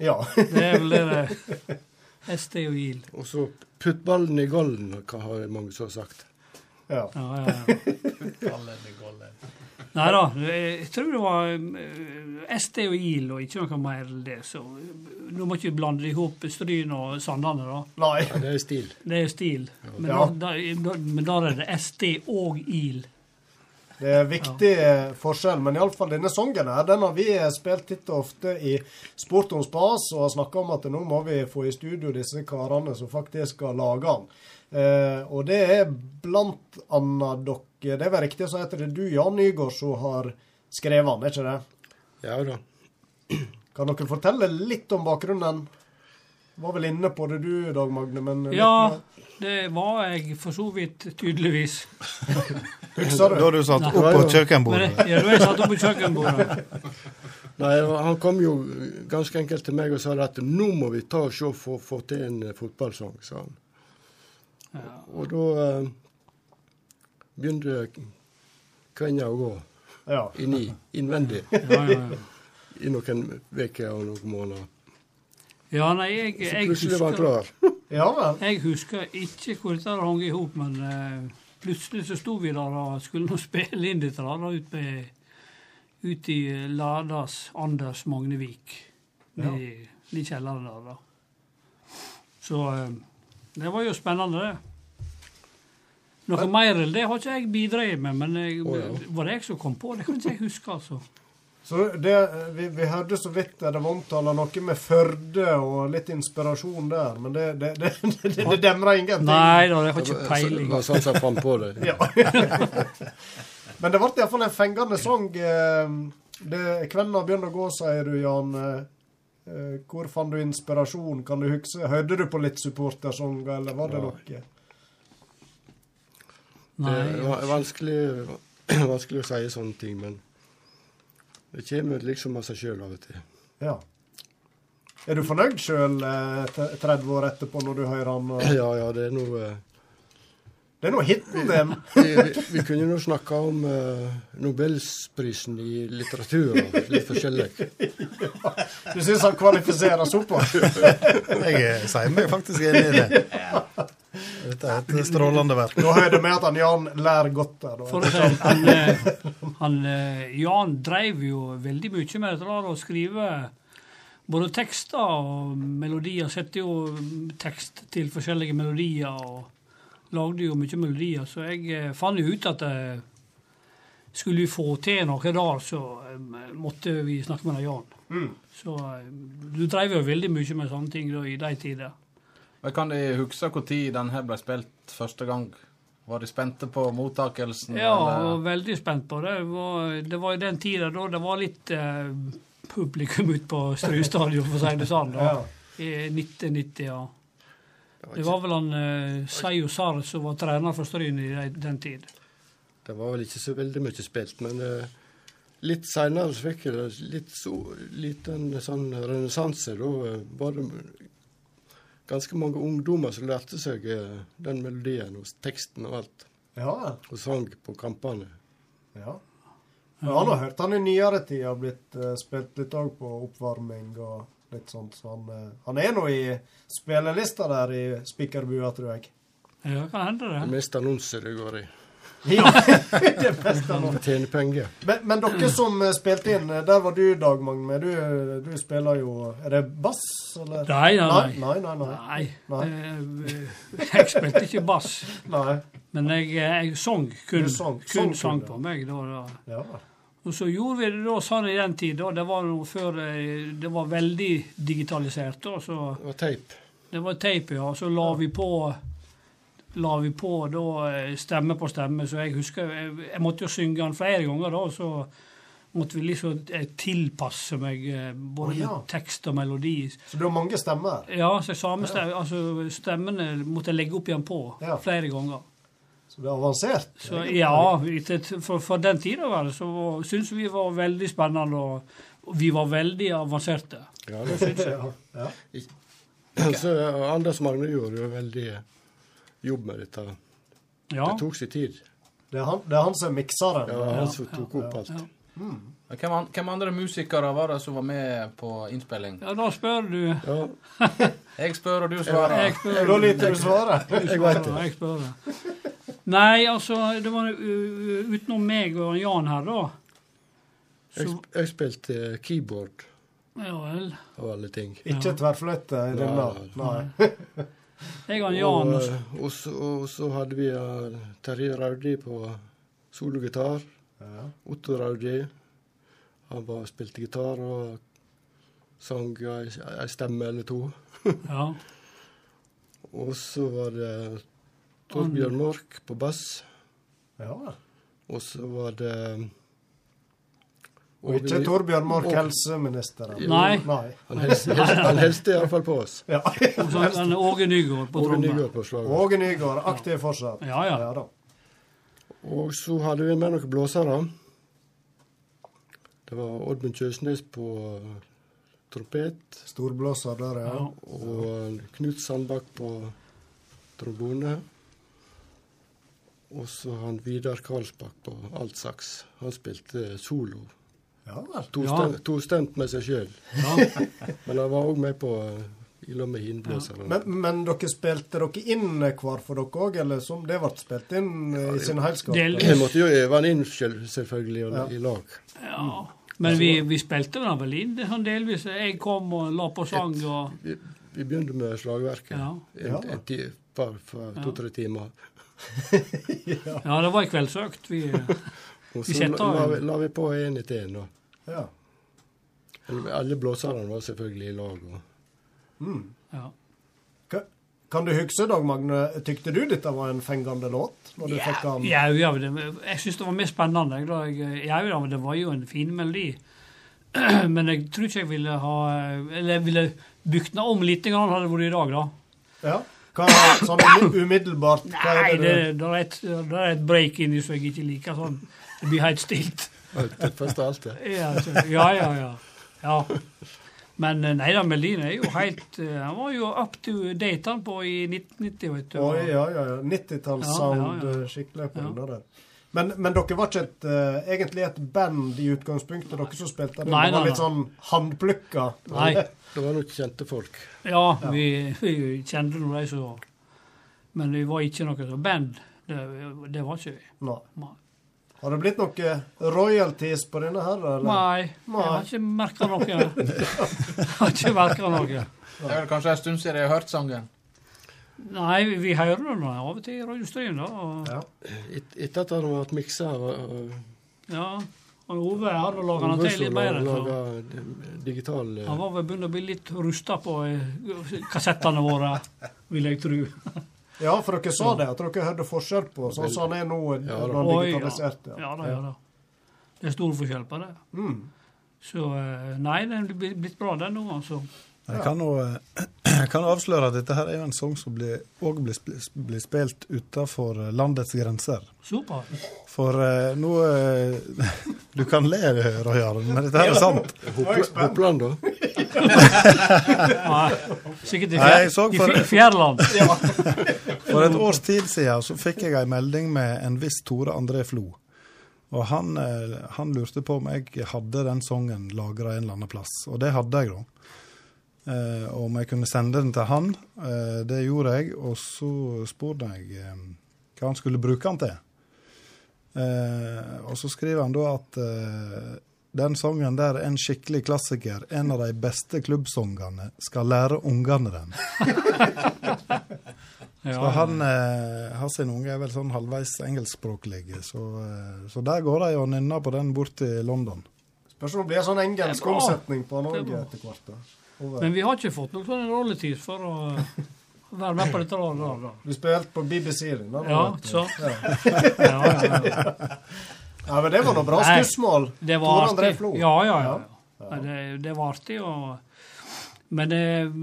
Ja. Det er vel det det. SD og IL. Og så putt ballen i golden, hva har mange så sagt. Ja. Ja, ja, ja. Nei da, jeg tror det var eh, SD og IL og ikke noe mer enn det. Så eh, nå må ikke vi blande i hop Stryn og Sandane, da. Nei. Ja, det er stil. Det er stil. Men, Ja. da, da, men da er det SD og IL. Det er viktig ja. forskjell, men iallfall denne sangen her, den har vi eh, spilt titt og ofte i Sport om spas, og har snakka om at nå må vi få i studio disse karene som faktisk skal lage den. Eh, og det er blant annet dere Det er vel riktig så heter det du, Jan Nygaard, som har skrevet den, er ikke det? Ja da. Kan dere fortelle litt om bakgrunnen? Var vel inne på det du, Dag Magne, men Ja, det var jeg for så vidt, tydeligvis. Husker du? Da du satt oppå opp på kjøkkenbordet. Ja, da jeg satt oppå på kjøkkenbordet. Nei, han kom jo ganske enkelt til meg og sa at nå må vi ta og se for å få til en fotballsang, sa han. Og da eh, begynte kvenna å gå Ja. inni, innvendig Ja, ja, ja. i noen uker og noen måneder. Ja, nei, jeg, Så jeg plutselig var han klar. Ja vel. Jeg husker ikke hvor dette hang i hop, men uh, plutselig så sto vi der og skulle nå spille inn dette der, da, ut, med, ut i Ladas Anders Magnevik. Ja. I, i kjelleren der, da. Så eh, det var jo spennende, det. Noe mer enn det har ikke jeg bidratt med, men jeg, Å, ja. var det jeg som kom på det? kan ikke jeg huske, altså. Så det, vi, vi hørte så vidt det var omtala noe med Førde og litt inspirasjon der, men det, det, det, det, det, det demrer ingenting. Nei da, jeg har ikke peiling. Det var sånn som fant på det. Ja. men det ble iallfall en fengende sang. eh, Det, kvelden begynner å gå, sier du, Jan. Eh, eh, Hvor fant du inspirasjon? Kan du huske? Hørte du på litt supportersanger, eller var det Nei. noe? Det er vanskelig, vanskelig å si sånne ting, men det kommer liksom av seg sjøl av og til. Ja. Er du fornøyd sjøl eh, 30 år etterpå, når du hører han? Og... Ja, ja, det er noe Det er nå hiten din. vi, vi, vi kunne nå snakka om uh, Nobelsprisen i litteratur og litt forskjellig. Du syns han kvalifiserer såpass? Jeg sier meg faktisk enig i det. Dette er et strålende verk. Nå hører det med at han Jan lærer godt der. For han, eh, han, eh, Jan dreiv jo veldig mye med dette der å skrive både tekster og melodier. Setter jo tekst til forskjellige melodier og lagde jo mye melodier. Så jeg eh, fant jo ut at eh, skulle vi få til noe der, så eh, måtte vi snakke med Jan. Mm. Så du dreiv jo veldig mye med sånne ting da, i de tider. Men kan de huske når denne ble spilt første gang? Var de spente på mottakelsen? Ja, eller? veldig spent på det. Det var, det var i den tida da det var litt eh, publikum ute på Strø stadion, for å si det sånn. da. I 1990, ja. Det var vel han eh, Seio Sar som var trener for Stryn i den tid. Det var vel ikke så veldig mye spilt, men eh, litt seinere fikk jeg det litt så, liten sånn renessanse. Da eh, var det ganske mange ungdommer som lærte seg eh, den melodien og teksten og alt. Ja. Og sang på kampene. Ja. Jeg har nå hørt han i nyere tid har blitt eh, spilt litt òg på oppvarming og litt sånt, så han, eh, han er nå i spillelista der i Spikerbua, tror jeg. Ja, kan hende det. Det meste annonser du går i. Ja, det beste nå. Tjene penger. Men, men dere som eh, spilte inn, eh, der var du, Dag Magne. Du, du spiller jo Er det bass, eller? Nei, nei, nei. nei, nei, nei. Nei. Nei. Eh, Jeg spilte ikke bass. Nei. Men jeg, jeg sang kun, kun, kun sang sang på meg. Da, da. Ja. Og så gjorde vi det da sånn i den tid. Det var noe før eh, det var veldig digitalisert. Da, så Det var teip. det var teip, ja. Så la vi på la vi på da eh, stemme på stemme. Så jeg husker Jeg, jeg måtte jo synge den flere ganger, da. Så måtte vi liksom eh, tilpasse meg eh, både oh, ja. tekst og melodi. Så du har mange stemmer? Ja, så samme stemme, altså stemmene måtte jeg legge opp igjen på flere ganger. Så det er avansert? Så, ja, for, for den tida var det, så syns vi var veldig spennende, og, vi var veldig avanserte. Ja, det syns jeg. Ja. Så eh, Anders Magne gjorde jo veldig jobb med dette. Ja. Det tok sin tid. Det er han, det er han som mikser mikseren. Ja, han som tok opp alt. Mm. Hvem, an- hvem andre musikere var det som var med på innspilling? Ja, da spør du. Jeg spør, og du svarer. Jeg spør. Da liker du svaret. Du Jeg jeg, jeg, jeg, Jeg spør. Nei, altså, det var uh, utenom meg og Jan her, da. Jeg, Så, sp- jeg spilte eh, keyboard ja vel. av alle ting. Ikke tverrfløyte i denne? Nei. Nei. Jeg og Jan Og, og, så, og så hadde vi uh, Terje Raudi på sologitar. Otto Raudi. Han var, spilte gitar og sang ei, ei stemme eller to. Ja. Og så var det Torbjørn Mork på bass. Ja. Og så var det Og ikke Torbjørn Mork, Og- helseministeren? Nei. Nei. Han helste, han helste iallfall på oss. Ja. Og så han Åge Nygaard på Åge trommer. Nygaard på slaget. Åge Nygaard, aktiv fortsatt. Ja, ja. da. Og så hadde vi med noen blåsere. Det var Oddmund Kjøsnes på eh, trompet. Storblåser der, ja. Og Knut Sandbakk på trombone. Og så han Vidar Karlsbakk på altsaks. Han spilte solo. Ja. To, Ja. to stunt med seg sjøl. Ja. Men han var òg med på i lag med hinblåserne. Men, men dere spilte dere inn hver for dere òg, eller som det ble spilt inn eh, i sin helskap? Vi måtte jo øve den inn selv, selvfølgelig, og Ja. i lag. Ja. Men vi, vi spilte den vel inn det sånn delvis. Jeg kom og la på sang og Vi, vi begynte med slagverket. Ja. En, en en, par, for to-tre timer. Ja, det var ei kveldsøkt. Vi, Og vi så la, la, av vi, la vi på én etter én. Ja. Alle blåserne var selvfølgelig i lag. Og, Mm. Ja. Kan du huske, Dag Magne, tykte du dette var en fengende låt? Når du fikk den? Ja, ja, det, jeg syns det var mer spennende. jeg, Da jeg, ja, ja, det var jo en fin melodi. Men jeg tror ikke jeg ville ha Eller jeg ville bygd den om litt, grann, hadde det vært i dag, da. Ja. Hva, sånn umiddelbart? Hva Nei, er det, det, det, er et, det er et break inni som jeg ikke liker. sånn. Det blir helt stilt. Først av alt. Ja, ja, ja. ja. ja. Men eh, nei da, Melin er jo helt eh, Han var jo up to date han på i 1990, vet du. Oi, ja, ja, ja. 90-tallssound Ja, ja, ja. eh, skikkelig på den der. Men, men dere var ikke et, uh, egentlig et band i utgangspunktet, dere som spilte det? Nei, det var nei, litt sånn håndplukka? Nei. Det var nok kjente folk. Ja, vi, vi kjente nå de som Men vi var ikke noe sånt band. Det, det var ikke vi. Nei. Nei. Har det blitt noe royalties på denne her, eller? Nei, jeg har ikke merka noe. Jeg har ikke merka noe. Det er vel kanskje en stund siden jeg har hørt sangen. Nei, vi, hører det nå av og til i radiostryen, da. Og, Et, etter at han vært miksa og, Ja. Og Ove hadde laga han til litt mer. Laga digital eh, Han var vel begynt å bli litt rusta på eh, kassettene våre, vil jeg tro. Ja, for dere sa det, at dere hørte forskjell på sånn som han er nå, Ja, da. Oi, digitalisert. Ja. ja da, ja da. Det er stor forskjell på det. Mm. Så eh, nei, den er blitt bra, den nå, altså. Jeg kan jo eh, kan jo avsløre at dette her er jo en sang som blir, også blir, blir spilt utenfor landets grenser. Super. For uh, nå uh, Du kan le, Roy Jarl, men dette her er sant. Hoppland, da? Sikkert i, fjer, i for- Fjærland. For et års tid siden så fikk jeg ei melding med en viss Tore André Flo. Og han, eh, han lurte på om jeg hadde den sangen lagra en eller annen plass. Og det hadde jeg, da. Eh, om jeg kunne sende den til han. Eh, det gjorde jeg, og så spurte jeg eh, hva han skulle bruke den til. Eh, og så skriver han da at eh, den sangen der er en skikkelig klassiker. En av de beste klubbsangene. Skal lære ungene den. Ja, Så han eh, har sin unge er vel sånn halvveis engelskspråklig, så, eh, så der går de og nynner på den bort til London. Spørs om det blir sånn engelsk omsetning på Norge etter hvert. da. Men vi har ikke fått noen sånn rolletid for å være med på dette. Da. Du spilte på BBC da. Ja, så. Ja. Ja, ja, ja. Ja, men det var noe bra skussmål. Det var artig. Ja, ja, ja. ja. Det, det var artig. Og, men det,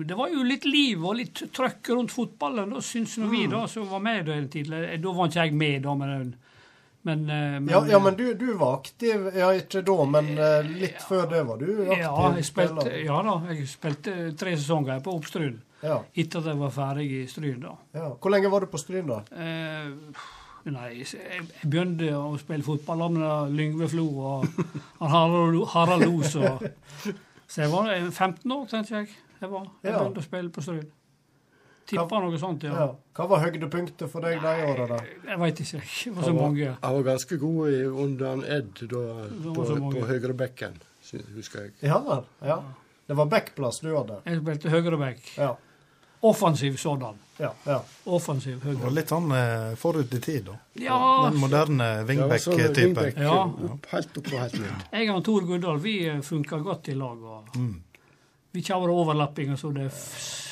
det var jo litt liv og litt trøkk rundt fotballen, da, syns nå Mm. vi da, som var med da hele tiden. Da var ikke jeg med, da, men, men, eh, men Ja, ja, men du, du var aktiv, ja ikke da, men litt litt før det var du aktiv Ja, jeg spilte, ja da, jeg spilte tre sesonger på Oppstryn. Ja. Etter at jeg var ferdig i Stryn, da. Ja. Hvor lenge var du på Stryn, da? Eh, nei, jeg, begynte å spille fotball med Lyngve Flo og Harald, Los. Så jeg var eh, 15 år, tenkte jeg. Jeg, var, jeg Ja. begynte å spille på Stryn. Tippa noe sånt, ja. Ja. Hva var høydepunktet for deg de åra, da? Jeg veit ikke. Det var så Han var, mange. han var ganske god i, under han Ed da, på, på høyrebekken, husker jeg. Ja vel. Ja. Det var backplass du hadde? Jeg spilte høyreback. Ja. Offensiv sådan. Ja, ja. Offensiv høyre. Og litt sånn eh, forut i tid, da. Ja. Den moderne Ja, sånn wingback-typen. Ja. opp, helt opp og helt ned. Jeg og Tor Guddal vi funka godt i lag. og Vi kjører overlapping, og så det suste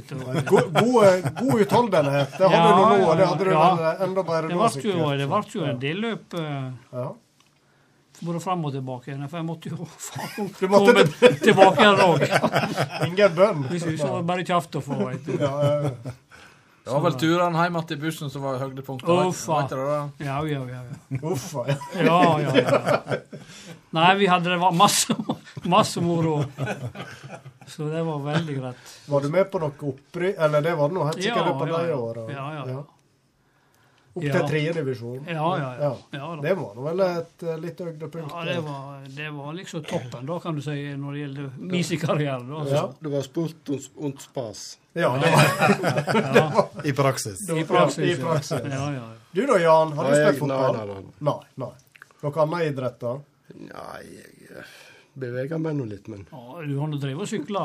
etter. God, god, god utholdenhet. Det hadde Ja, du nå, og det hadde du ja. enda bedre nå, det ble jo en del løp eh, Ja. både fram og tilbake. For jeg måtte jo faen Du måtte komme tilbake igjen òg. Ingen bønn. Hvis ikke så var det bare kjeft å få. Ja, ja, ja. Det var vel turene hjem til bussen som var høydepunktet. Uffa. Ja, ja, ja. ja. Uffa. Ja. Ja, ja, ja. Nei, vi hadde det var masse, masse moro. Så det var veldig greit. Var du med på noe opprykk? Eller det var det nå helt sikkert Ja, på de åra? Ja, ja, ja. Opp Ja. til tredjedivisjon? Ja, ja, ja. Ja, da. Det var nå vel et eh, litt høydepunkt? Ja, det var, det var liksom toppen, da, kan du si, når det gjelder musikerkarriere. da, altså. Det var sport und, spas. Ja, det var, Ja. I praksis. I praksis. I praksis. Ja, ja, ja. Du da, Jan? Har du spilt fotball? nei, nei. nei. Noen andre idretter? Nei, jeg eh, beveger meg nå litt, men Ja, du har nå drevet og sykla.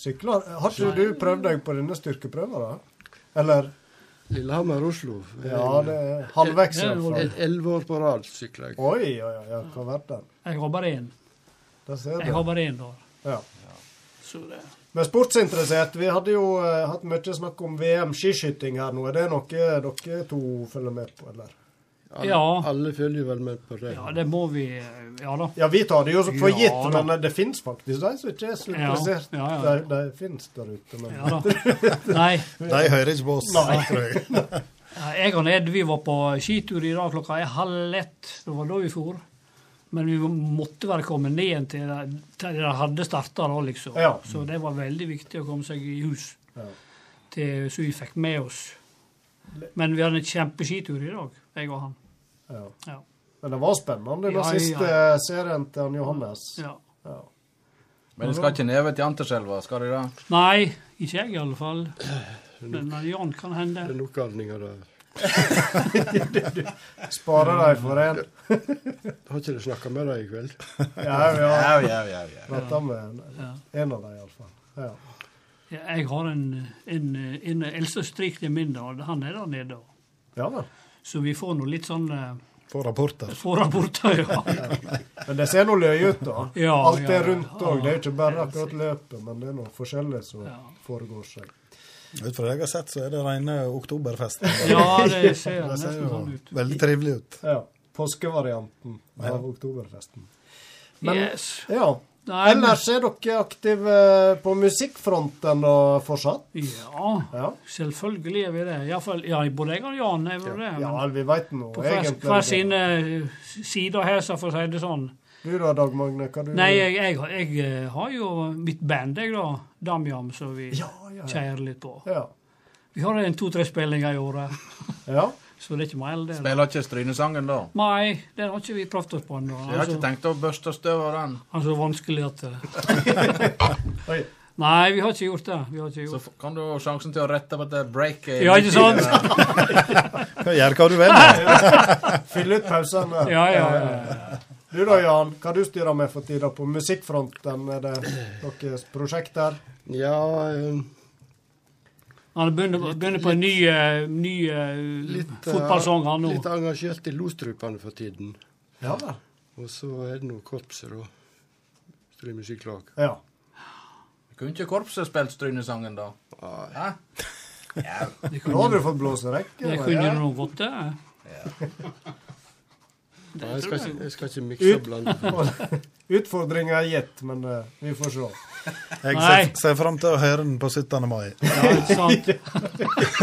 Sykla? Har ikke du prøvd deg på denne styrkeprøva, da? Eller? Lillehammer-Oslo. Ja, det er halvveis hvert fall. Elleve år på rad sykler jeg. Oi, oi, oi, hva vært det? Jeg har bare én. Der ser Jeg bare én år. Ja. Så det Men sportsinteressert, vi hadde jo eh, hatt mye snakk om VM skiskyting her nå. Er det noe dere to følger med på, eller? Alle, Ja. alle følger vel med på det. Ja, det må vi Ja da. Ja, vi tar det jo for Ja, gitt, men det fins faktisk de som ikke er så Ja, interessert. ja, ja. De, de fins der ute, men Ja da. Nei. De hører ikke på oss, Nei. tror jeg. Jeg og Ned vi var på skitur i dag klokka er halv ett. Det var da vi for. Men vi måtte være kommet ned igjen til de til de hadde starta da, liksom. Ja. Så det var veldig viktig å komme seg i hus. Ja. Til, så vi fikk med oss. Men vi hadde en kjempeskitur i dag, jeg og han. Ja. Ja. Men det var spennende, den Ja, siste ja. serien til han Johannes. Ja. Ja. Men du skal ikke ned til Anterselva, skal du det? Nei, ikke jeg i alle fall. Men eh, Jan kan hende. Det er nok galninger der. Sparer de for en. Har ikke du snakka med deg i kveld? Ja, ja. Ja, ja, ja. Prata med en av dem, iallfall. Ja. Ja, Jeg har en, en, en eldste strik til min, da. Han er der nede. ja vel. Så vi får nå litt sånn eh, Få rapporter. Få rapporter, ja. Men det ser nå løye ut, da. Ja, Alt ja, er ja. rundt òg. Det er ikke bare akkurat løpet, men det er noe forskjellig som foregår seg. Ut fra det jeg har sett, så er det rene oktoberfest. Ja, det ser Det jo sånn ut. Veldig trivelig ut. Ja. Påskevarianten Ja. av oktoberfesten. Men Yes. ja. Nei, Ellers er dere aktive på musikkfronten da fortsatt? Ja, selvfølgelig er vi det. Iallfall ja, både jeg og Jan er vel det. Ja, vi veit nå på egentlig hver sine eh, sider her, så for å si det sånn. Du da, Dag Magne? Hva du Nei, jeg, jeg, jeg eh, har jo mitt band, jeg, da. Damjam, som vi ja, ja. kjærer litt på. Ja. Vi har en to-tre spillinger i året. Ja. Så det er ikke mer enn det. Spiller ikke Strynesangen da? Nei, den har ikke vi prøvd oss på ennå. Jeg har ikke tenkt å børste støv av den. Altså er så vanskelig at eh, Nei, vi har ikke gjort det. Vi har ikke gjort. Så kan du ha sjansen til å rette på det breaket. Ja, ikke sant? Gjør hva du vil. Fyll ut pausene. Ja, ja, ja. Du da, Jan. Hva du styrer med for tida på musikkfronten? Er det deres prosjekter? Ja eh, Han begynner, begynner på en ny, eh, ny eh, litt, eh, fotballsang, han nå. Litt engasjert i Lostrupene for tiden. Ja da. Og så er det nå korpset, da. Strymusikklag. Ja. Kunne ikke korpset spilt Strynesangen, da? Nei. Ja. Nå har du fått blåserekke. Det kunne du nok fått, det. Nei, jeg skal ikke, jeg skal ikke mikse og blande. Utfordringa er gitt, men uh, vi får se. Jeg ser, ser fram til å høre den på 17. mai. Ja, ikke sant?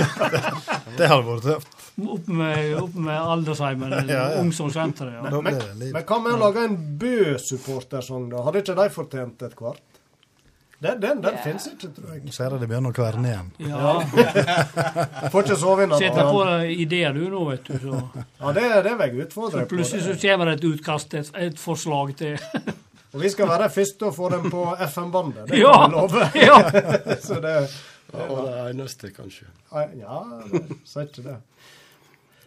Det hadde vært tøft. Opp med, opp med aldersheimen, eller Ja, ja. omsorgssenteret. Ja. Men, det hva med å lage en Bø-supportersang, da? Hadde ikke de fortjent et kvart? Den, den, den finnes ikke, tror jeg. Ser jeg det begynner å kverne igjen. Ja. Får ikke sove i natt. Setter på deg ideer du nå, vet du. Så. Ja, det, det vil jeg utfordre deg på. plutselig så kommer det et utkast, et, et forslag til Og vi skal være først til å få den på FM-bandet. Det Ja, kan vi love. ja. så det, Ja, og det eneste, kanskje. Ja, det sier ikke det.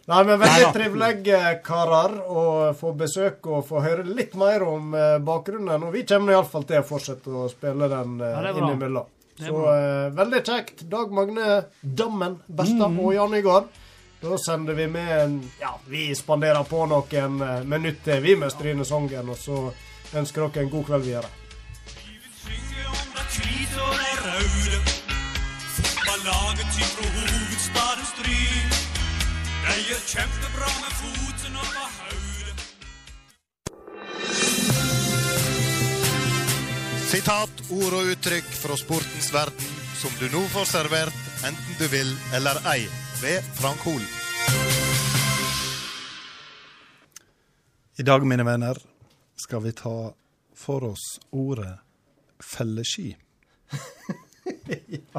Nei, men Veldig trivelig, eh, karer, å få besøk og få høre litt mer om eh, bakgrunnen. Og vi kommer iallfall til å fortsette å spille den eh, Ja, det innimellom. Så eh, veldig kjekt. Dag Magne Dammen Besta mm. og Jan Nygaard. Da sender vi med en Ja, vi spanderer på noen minutter, vi, med Strynesongen. Og så ønsker dere en god kveld videre. Hvite og de røde. Fotballaget til fra hovedstaden Stryn. De gjør kjempebra med foten over hodet. Sitat, ord og uttrykk fra sportens verden som du nå får servert enten du vil eller ei, ved Frank Holen. I dag, mine venner, skal vi ta for oss ordet felleski.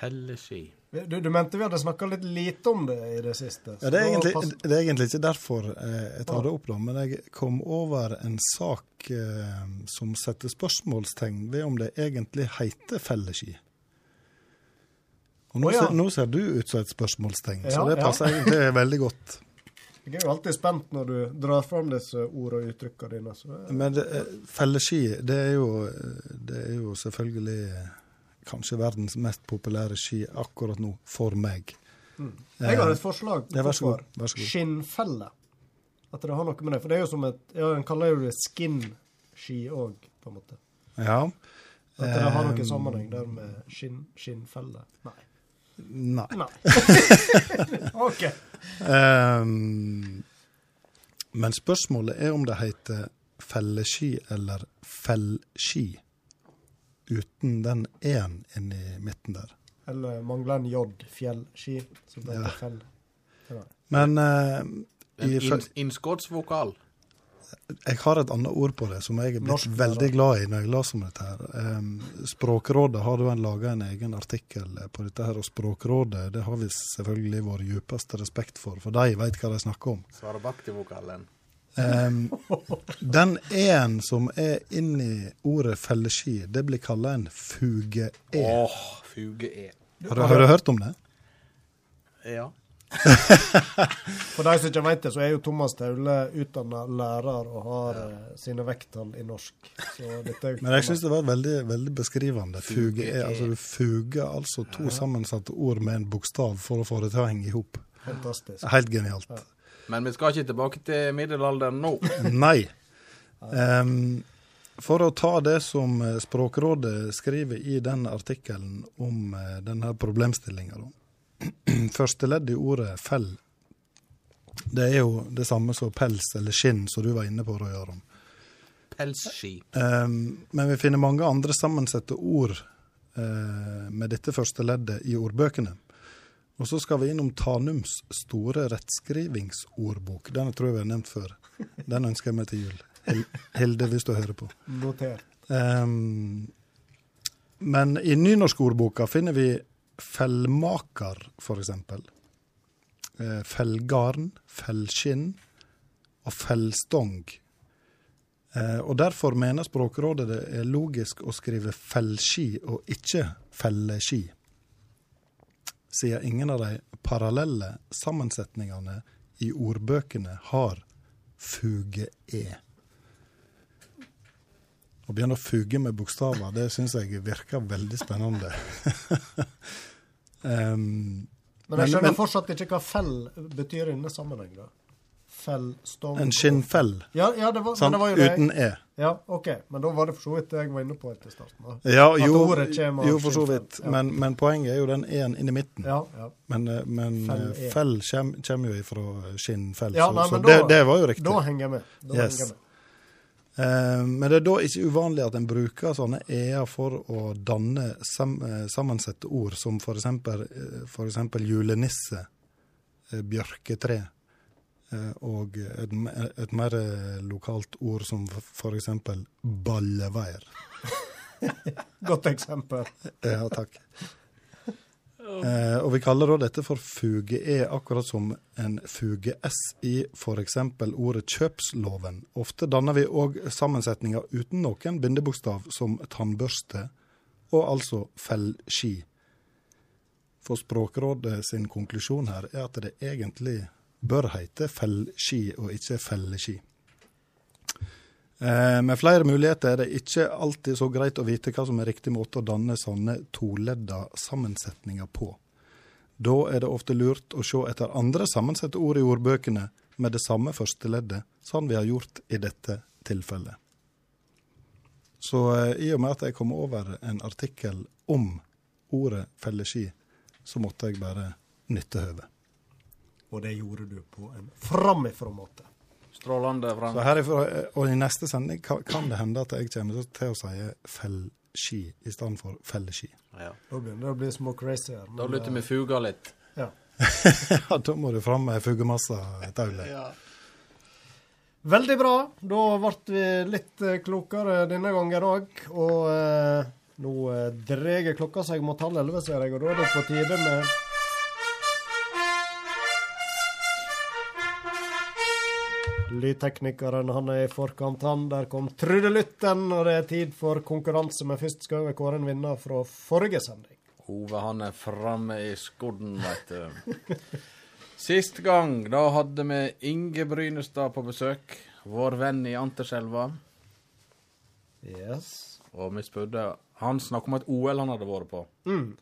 Felleski. Du, du mente vi hadde snakka litt lite om det i det siste. Ja, det, er egentlig, pass- det er egentlig ikke derfor eh, jeg tar det opp, da, men jeg kom over en sak eh, som setter spørsmålstegn ved om det egentlig heter felleski. Og nå, oh, ja. ser, nå ser du ut som et spørsmålstegn, så Ja, det ja. passer egentlig veldig godt. Jeg er jo alltid spent når du drar fram disse ord og uttrykkene dine. Så Men eh, felleski, det er, jo, eh, det er jo selvfølgelig eh, kanskje verdens mest populære ski akkurat nå, for meg. Mm. Jeg har et forslag. Ja, vær så god. Vær så god. Skinnfelle. At det har noe med det. For det er jo som et ja, En kaller jo det skin-ski òg, på en måte. Ja. At det har Eh, noen sammenheng der med skinn, skinnfelle. Nei. Nei. Nei. OK. Um, men spørsmålet er om det heter felleski eller fellski, uten den e-en inni midten der. Eller mangler en J. Fjellski. Som det Ja. fell. Men uh, En innskuddsvokal. Jeg har et annet ord på det som jeg er blitt Norsk, veldig glad i når jeg leser om dette. her. Språkrådet har da laga en egen artikkel på dette, her, og Språkrådet det har vi selvfølgelig vår djupeste respekt for, for de vet hva de snakker om. Svarabakti-vokalen. Ehm, den e-en som er inni ordet felleski, det blir kalla en fuge-e. Åh, fuge-e. Har, har du hørt om det? Ja. For de som ikke vet det, så er jo Thomas Taule utdanna lærer og har eh, sine vekttall i norsk. Så dette er Men jeg syns det var veldig, veldig beskrivende. Fuge er, altså Du fuger altså to sammensatte ord med en bokstav for å få det til å henge i hop. Helt genialt. Ja. Men vi skal ikke tilbake til middelalderen nå. Nei. Um, for å ta det som eh, Språkrådet skriver i den artikkelen om eh, denne problemstillinga, da. Første ledd i ordet fell, det er jo det samme som pels eller skinn, som du var inne på, Roy Aron. Pelsski. Um, men vi finner mange andre sammensette ord uh, med dette første leddet i ordbøkene. Og så skal vi innom Tanums store rettskrivingsordbok. Den tror jeg vi har nevnt før. Den ønsker jeg meg til jul. Hilde, hvis du hører på. Noter. Um, men i nynorskordboka finner vi fellmaker, for eksempel. Eh, fellgarn, fellskinn og fellstong. Eh, og derfor mener Språkrådet det er logisk å skrive fellski og ikke felleski. Siden ingen av de parallelle sammensetningene i ordbøkene har fuge-e. Å begynne å fuge med bokstaver, det syns jeg virker veldig spennende. um, Men jeg skjønner fortsatt ikke hva fell betyr i denne sammenheng. da. Fell, stong En skinnfell. Ja, ja det var, men det var jo det. Uten e. Ja, OK. Men da var det for så vidt det jeg var inne på etter starten. da. Ja, At jo, jo for så vidt. Ja. Men, men poenget er jo den e-en inni midten. Ja, ja. Men, eh, men Fell eh, e. fell kommer kom jo ifra skinnfell, Ja, så, nei, så men det, da- det var jo riktig. Da henger jeg med. Da Yes. henger jeg med. Eh, men det er da ikke uvanlig at en bruker sånne e-er for å danne eh, sammensette ord, som for eksempel, eh, for eksempel julenisse, bjørketre, og et, et mer lokalt ord som for eksempel balleveir. Godt eksempel. Ja, takk. Eh, og vi kaller da dette for fuge-e, akkurat som en fuge-s i f.eks. ordet kjøpsloven. Ofte danner vi òg sammensetninger uten noen bindebokstav, som tannbørste, og altså fellski. For Språkrådet sin konklusjon her er at det egentlig bør hete fellski og ikke felleski. Eh, med flere muligheter er det ikke alltid så greit å vite hva som er riktig måte å danne sånne toledda sammensetninger på. Da er det ofte lurt å se etter andre sammensette ord i ordbøkene med det samme første leddet, sånn vi har gjort i dette tilfellet. Så eh, i og med at jeg kom over en artikkel om ordet felleski, så måtte jeg bare nytte høvet. Og det gjorde du på en framifrå måte. Strålende fram. Så herifra, og i neste sending kan, det hende at jeg kommer til å si fellski i stedet for felleski. Ja. Da begynner det å bli små crazy her. Da lytter vi fuga litt. Ja. ja, da må du fram med fugemassa, ja. Veldig bra. Da ble vi litt eh, klokere denne gangen òg. Og eh, nå dreier klokka seg mot halv elleve, ser jeg, og da er det på tide med Lydteknikeren han er i forkant, han. Der kom trudelutten, og det er tid for konkurranse. Men først skal vi kåre en vinner fra forrige sending. Hove, han er framme i skodden, veit du. Sist gang, da hadde vi Inge Brynestad på besøk. Vår venn i Anterselva. Yes. Og vi spurte Han snakket om et OL han hadde vært på. Mm.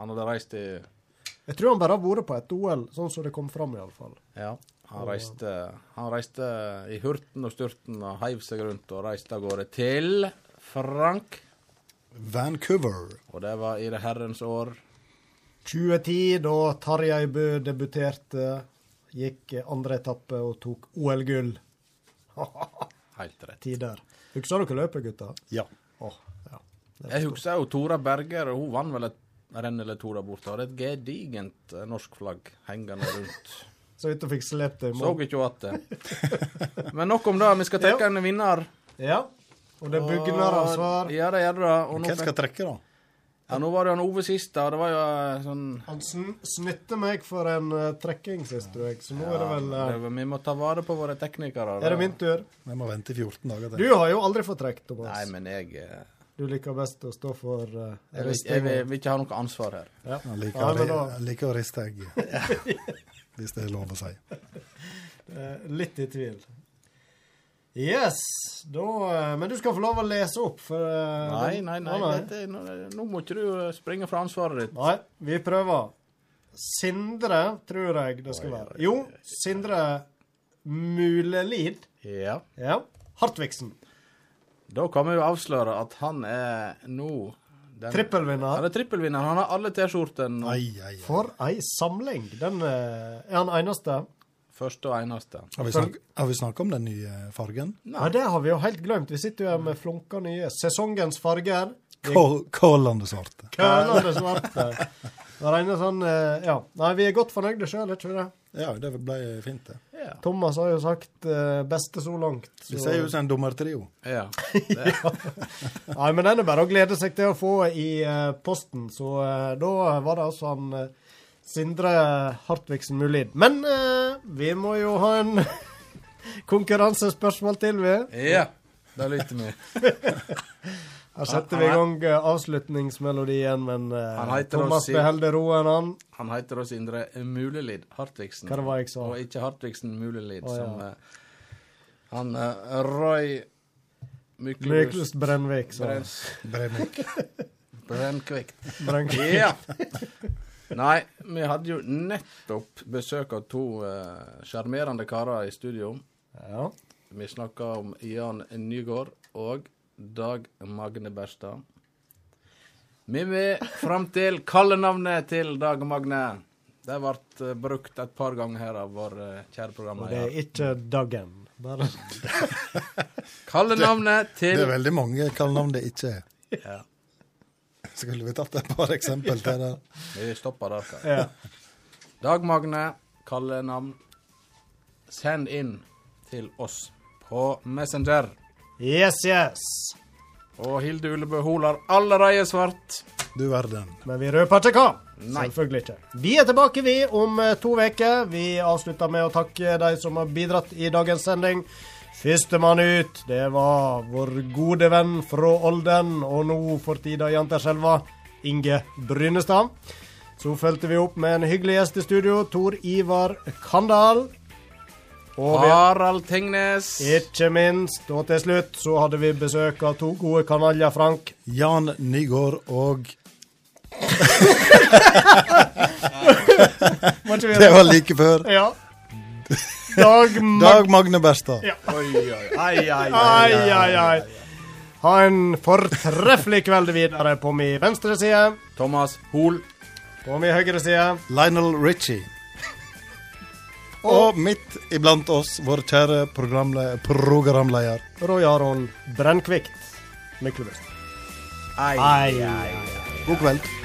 Han hadde reist i Jeg tror han bare har vært på et OL, sånn som det kom fram, iallfall. Ja. Han reiste, han reiste i hurten og styrten og heiv seg rundt og reiste av gårde til Frank. Vancouver. Og det var i det herrens år 2010, da Tarjei Bø debuterte. Gikk andre etappe og tok OL-gull. Helt rett. Tider. Husker dere løpet, gutter? Ja. Oh, ja. Jeg husker jo Tora Berger, hun vant vel et renn eller to der borte. Hadde et gedigent eh, norsk flagg hengende rundt. Så vidt du fikk slept det i Så ikke ikke at det. Men nok om det. Vi skal trekke en vinner. Ja. Og det bugner av svar. Ja, det gjør det. Og Hvem skal trekke, da? Ja, nå var det han Ove sist, da. Det var jo eh, sånn Han sn snytte meg for en uh, trekking sist, tror jeg. Så nå er det vel uh... det- Vi må ta vare på våre teknikere. Er det min tur? Vi må vente i 14 dager Du har jo aldri fått trekk, Thomas. Nei, men jeg Uh... Du liker best å stå for uh, Jeg vil, jeg vil, vil ikke ha noe ansvar her. Ja. Jeg liker, Ja, da- jeg liker å riste egg, hvis det er lov å si. Eh, litt i tvil. Yes. Da eh, Men du skal få lov å lese opp, for nei, Nei, nei, nei. Dette, nå, nå må ikke du eh, springe fra ansvaret ditt. Nei, vi prøver. Sindre, tror jeg det skal være. Jo, Sindre Mulelid. Ja. Ja. Hartvigsen. Da kan vi jo avsløre at han er nå den- Trippelvinner. Han er trippelvinner. Han har alle T-skjortene. For ei samling. Den eh, er han eneste. Første og eneste. Har vi, snakket, har vi snakka om den nye fargen? Nei, det har vi jo helt glemt. Vi sitter jo her med flunka nye. Sesongens farger. Kål- Kålende svarte. Kålende svarte. Det regner sånn eh, Ja. Nei, vi er godt fornøyde sjøl, er ikke vi det? Ja, det ble fint, det. Thomas har jo sagt uh, beste så langt. Vi ser jo ut som en dommertrio. Ja. ja. Nei, men den er bare å glede seg til å få i uh, posten. Så uh, da var det altså han Sindre Hartvigsen mulig Men vi må jo ha en konkurransespørsmål til, vi. Ja, da lytter vi. Her setter vi i gang eh, avslutningsmelodien, men eh, Thomas også- beholder roen, han. Han heter oss Indre Mulelid Hartvigsen. Hva det var jeg sa? Og ikke Hartvigsen Mulelid, oh, ja. som eh, han Roy Myklebust Brennvik, sa. Brennvik. Brennkvikt. Brennkvikt. Ja. Nei, vi hadde jo nettopp besøk av to sjarmerende uh, karer i studio. Ja. Vi snakka om Jan Nygaard og Dag Magne Berstad. Vi vil fram til kallenavnet til Dag Magne. Det ble eh, brukt et par ganger her av vår kjære kjære Og det er ikke Dagen. Bare Kallenavnet til Det er veldig mange kallenavn det ikke er. Ja. Skulle vi tatt et par eksempel til det? Vi stopper der. Ja. Dag Magne, kallenavn. Send inn til oss på Messenger. Yes, yes. Og Hilde Ullebø Hol har allerede svart. Du verden. Men vi røper ikke hva. Nei. Selvfølgelig ikke. Vi er tilbake, vi, om eh, to uker. Vi avslutter med å takke de som har bidratt i dagens sending. Førstemann ut, det var vår gode venn fra Olden, og nå for tida Janterselva, Inge Brynestad. Så fulgte vi opp med en hyggelig gjest i studio, Tor Ivar Kandal. Og vi- Harald Tengnes. Ikke minst. Og til slutt så hadde vi besøk av to gode kanaljer, Frank. Jan Nygaard og Det var like før. Ja. Dag, Mag Dag Magne Berstad. Ja. Oi, oi, ai, ai, Ai, ai. Ha en fortreffelig kveld videre på min venstre side. Thomas Hol. På min høyre side. Lionel Richie. Og midt iblant oss, vår kjære programle programleder. Roy Aron Brennkvikt Myklebust. Ai, ai, ai. God kveld.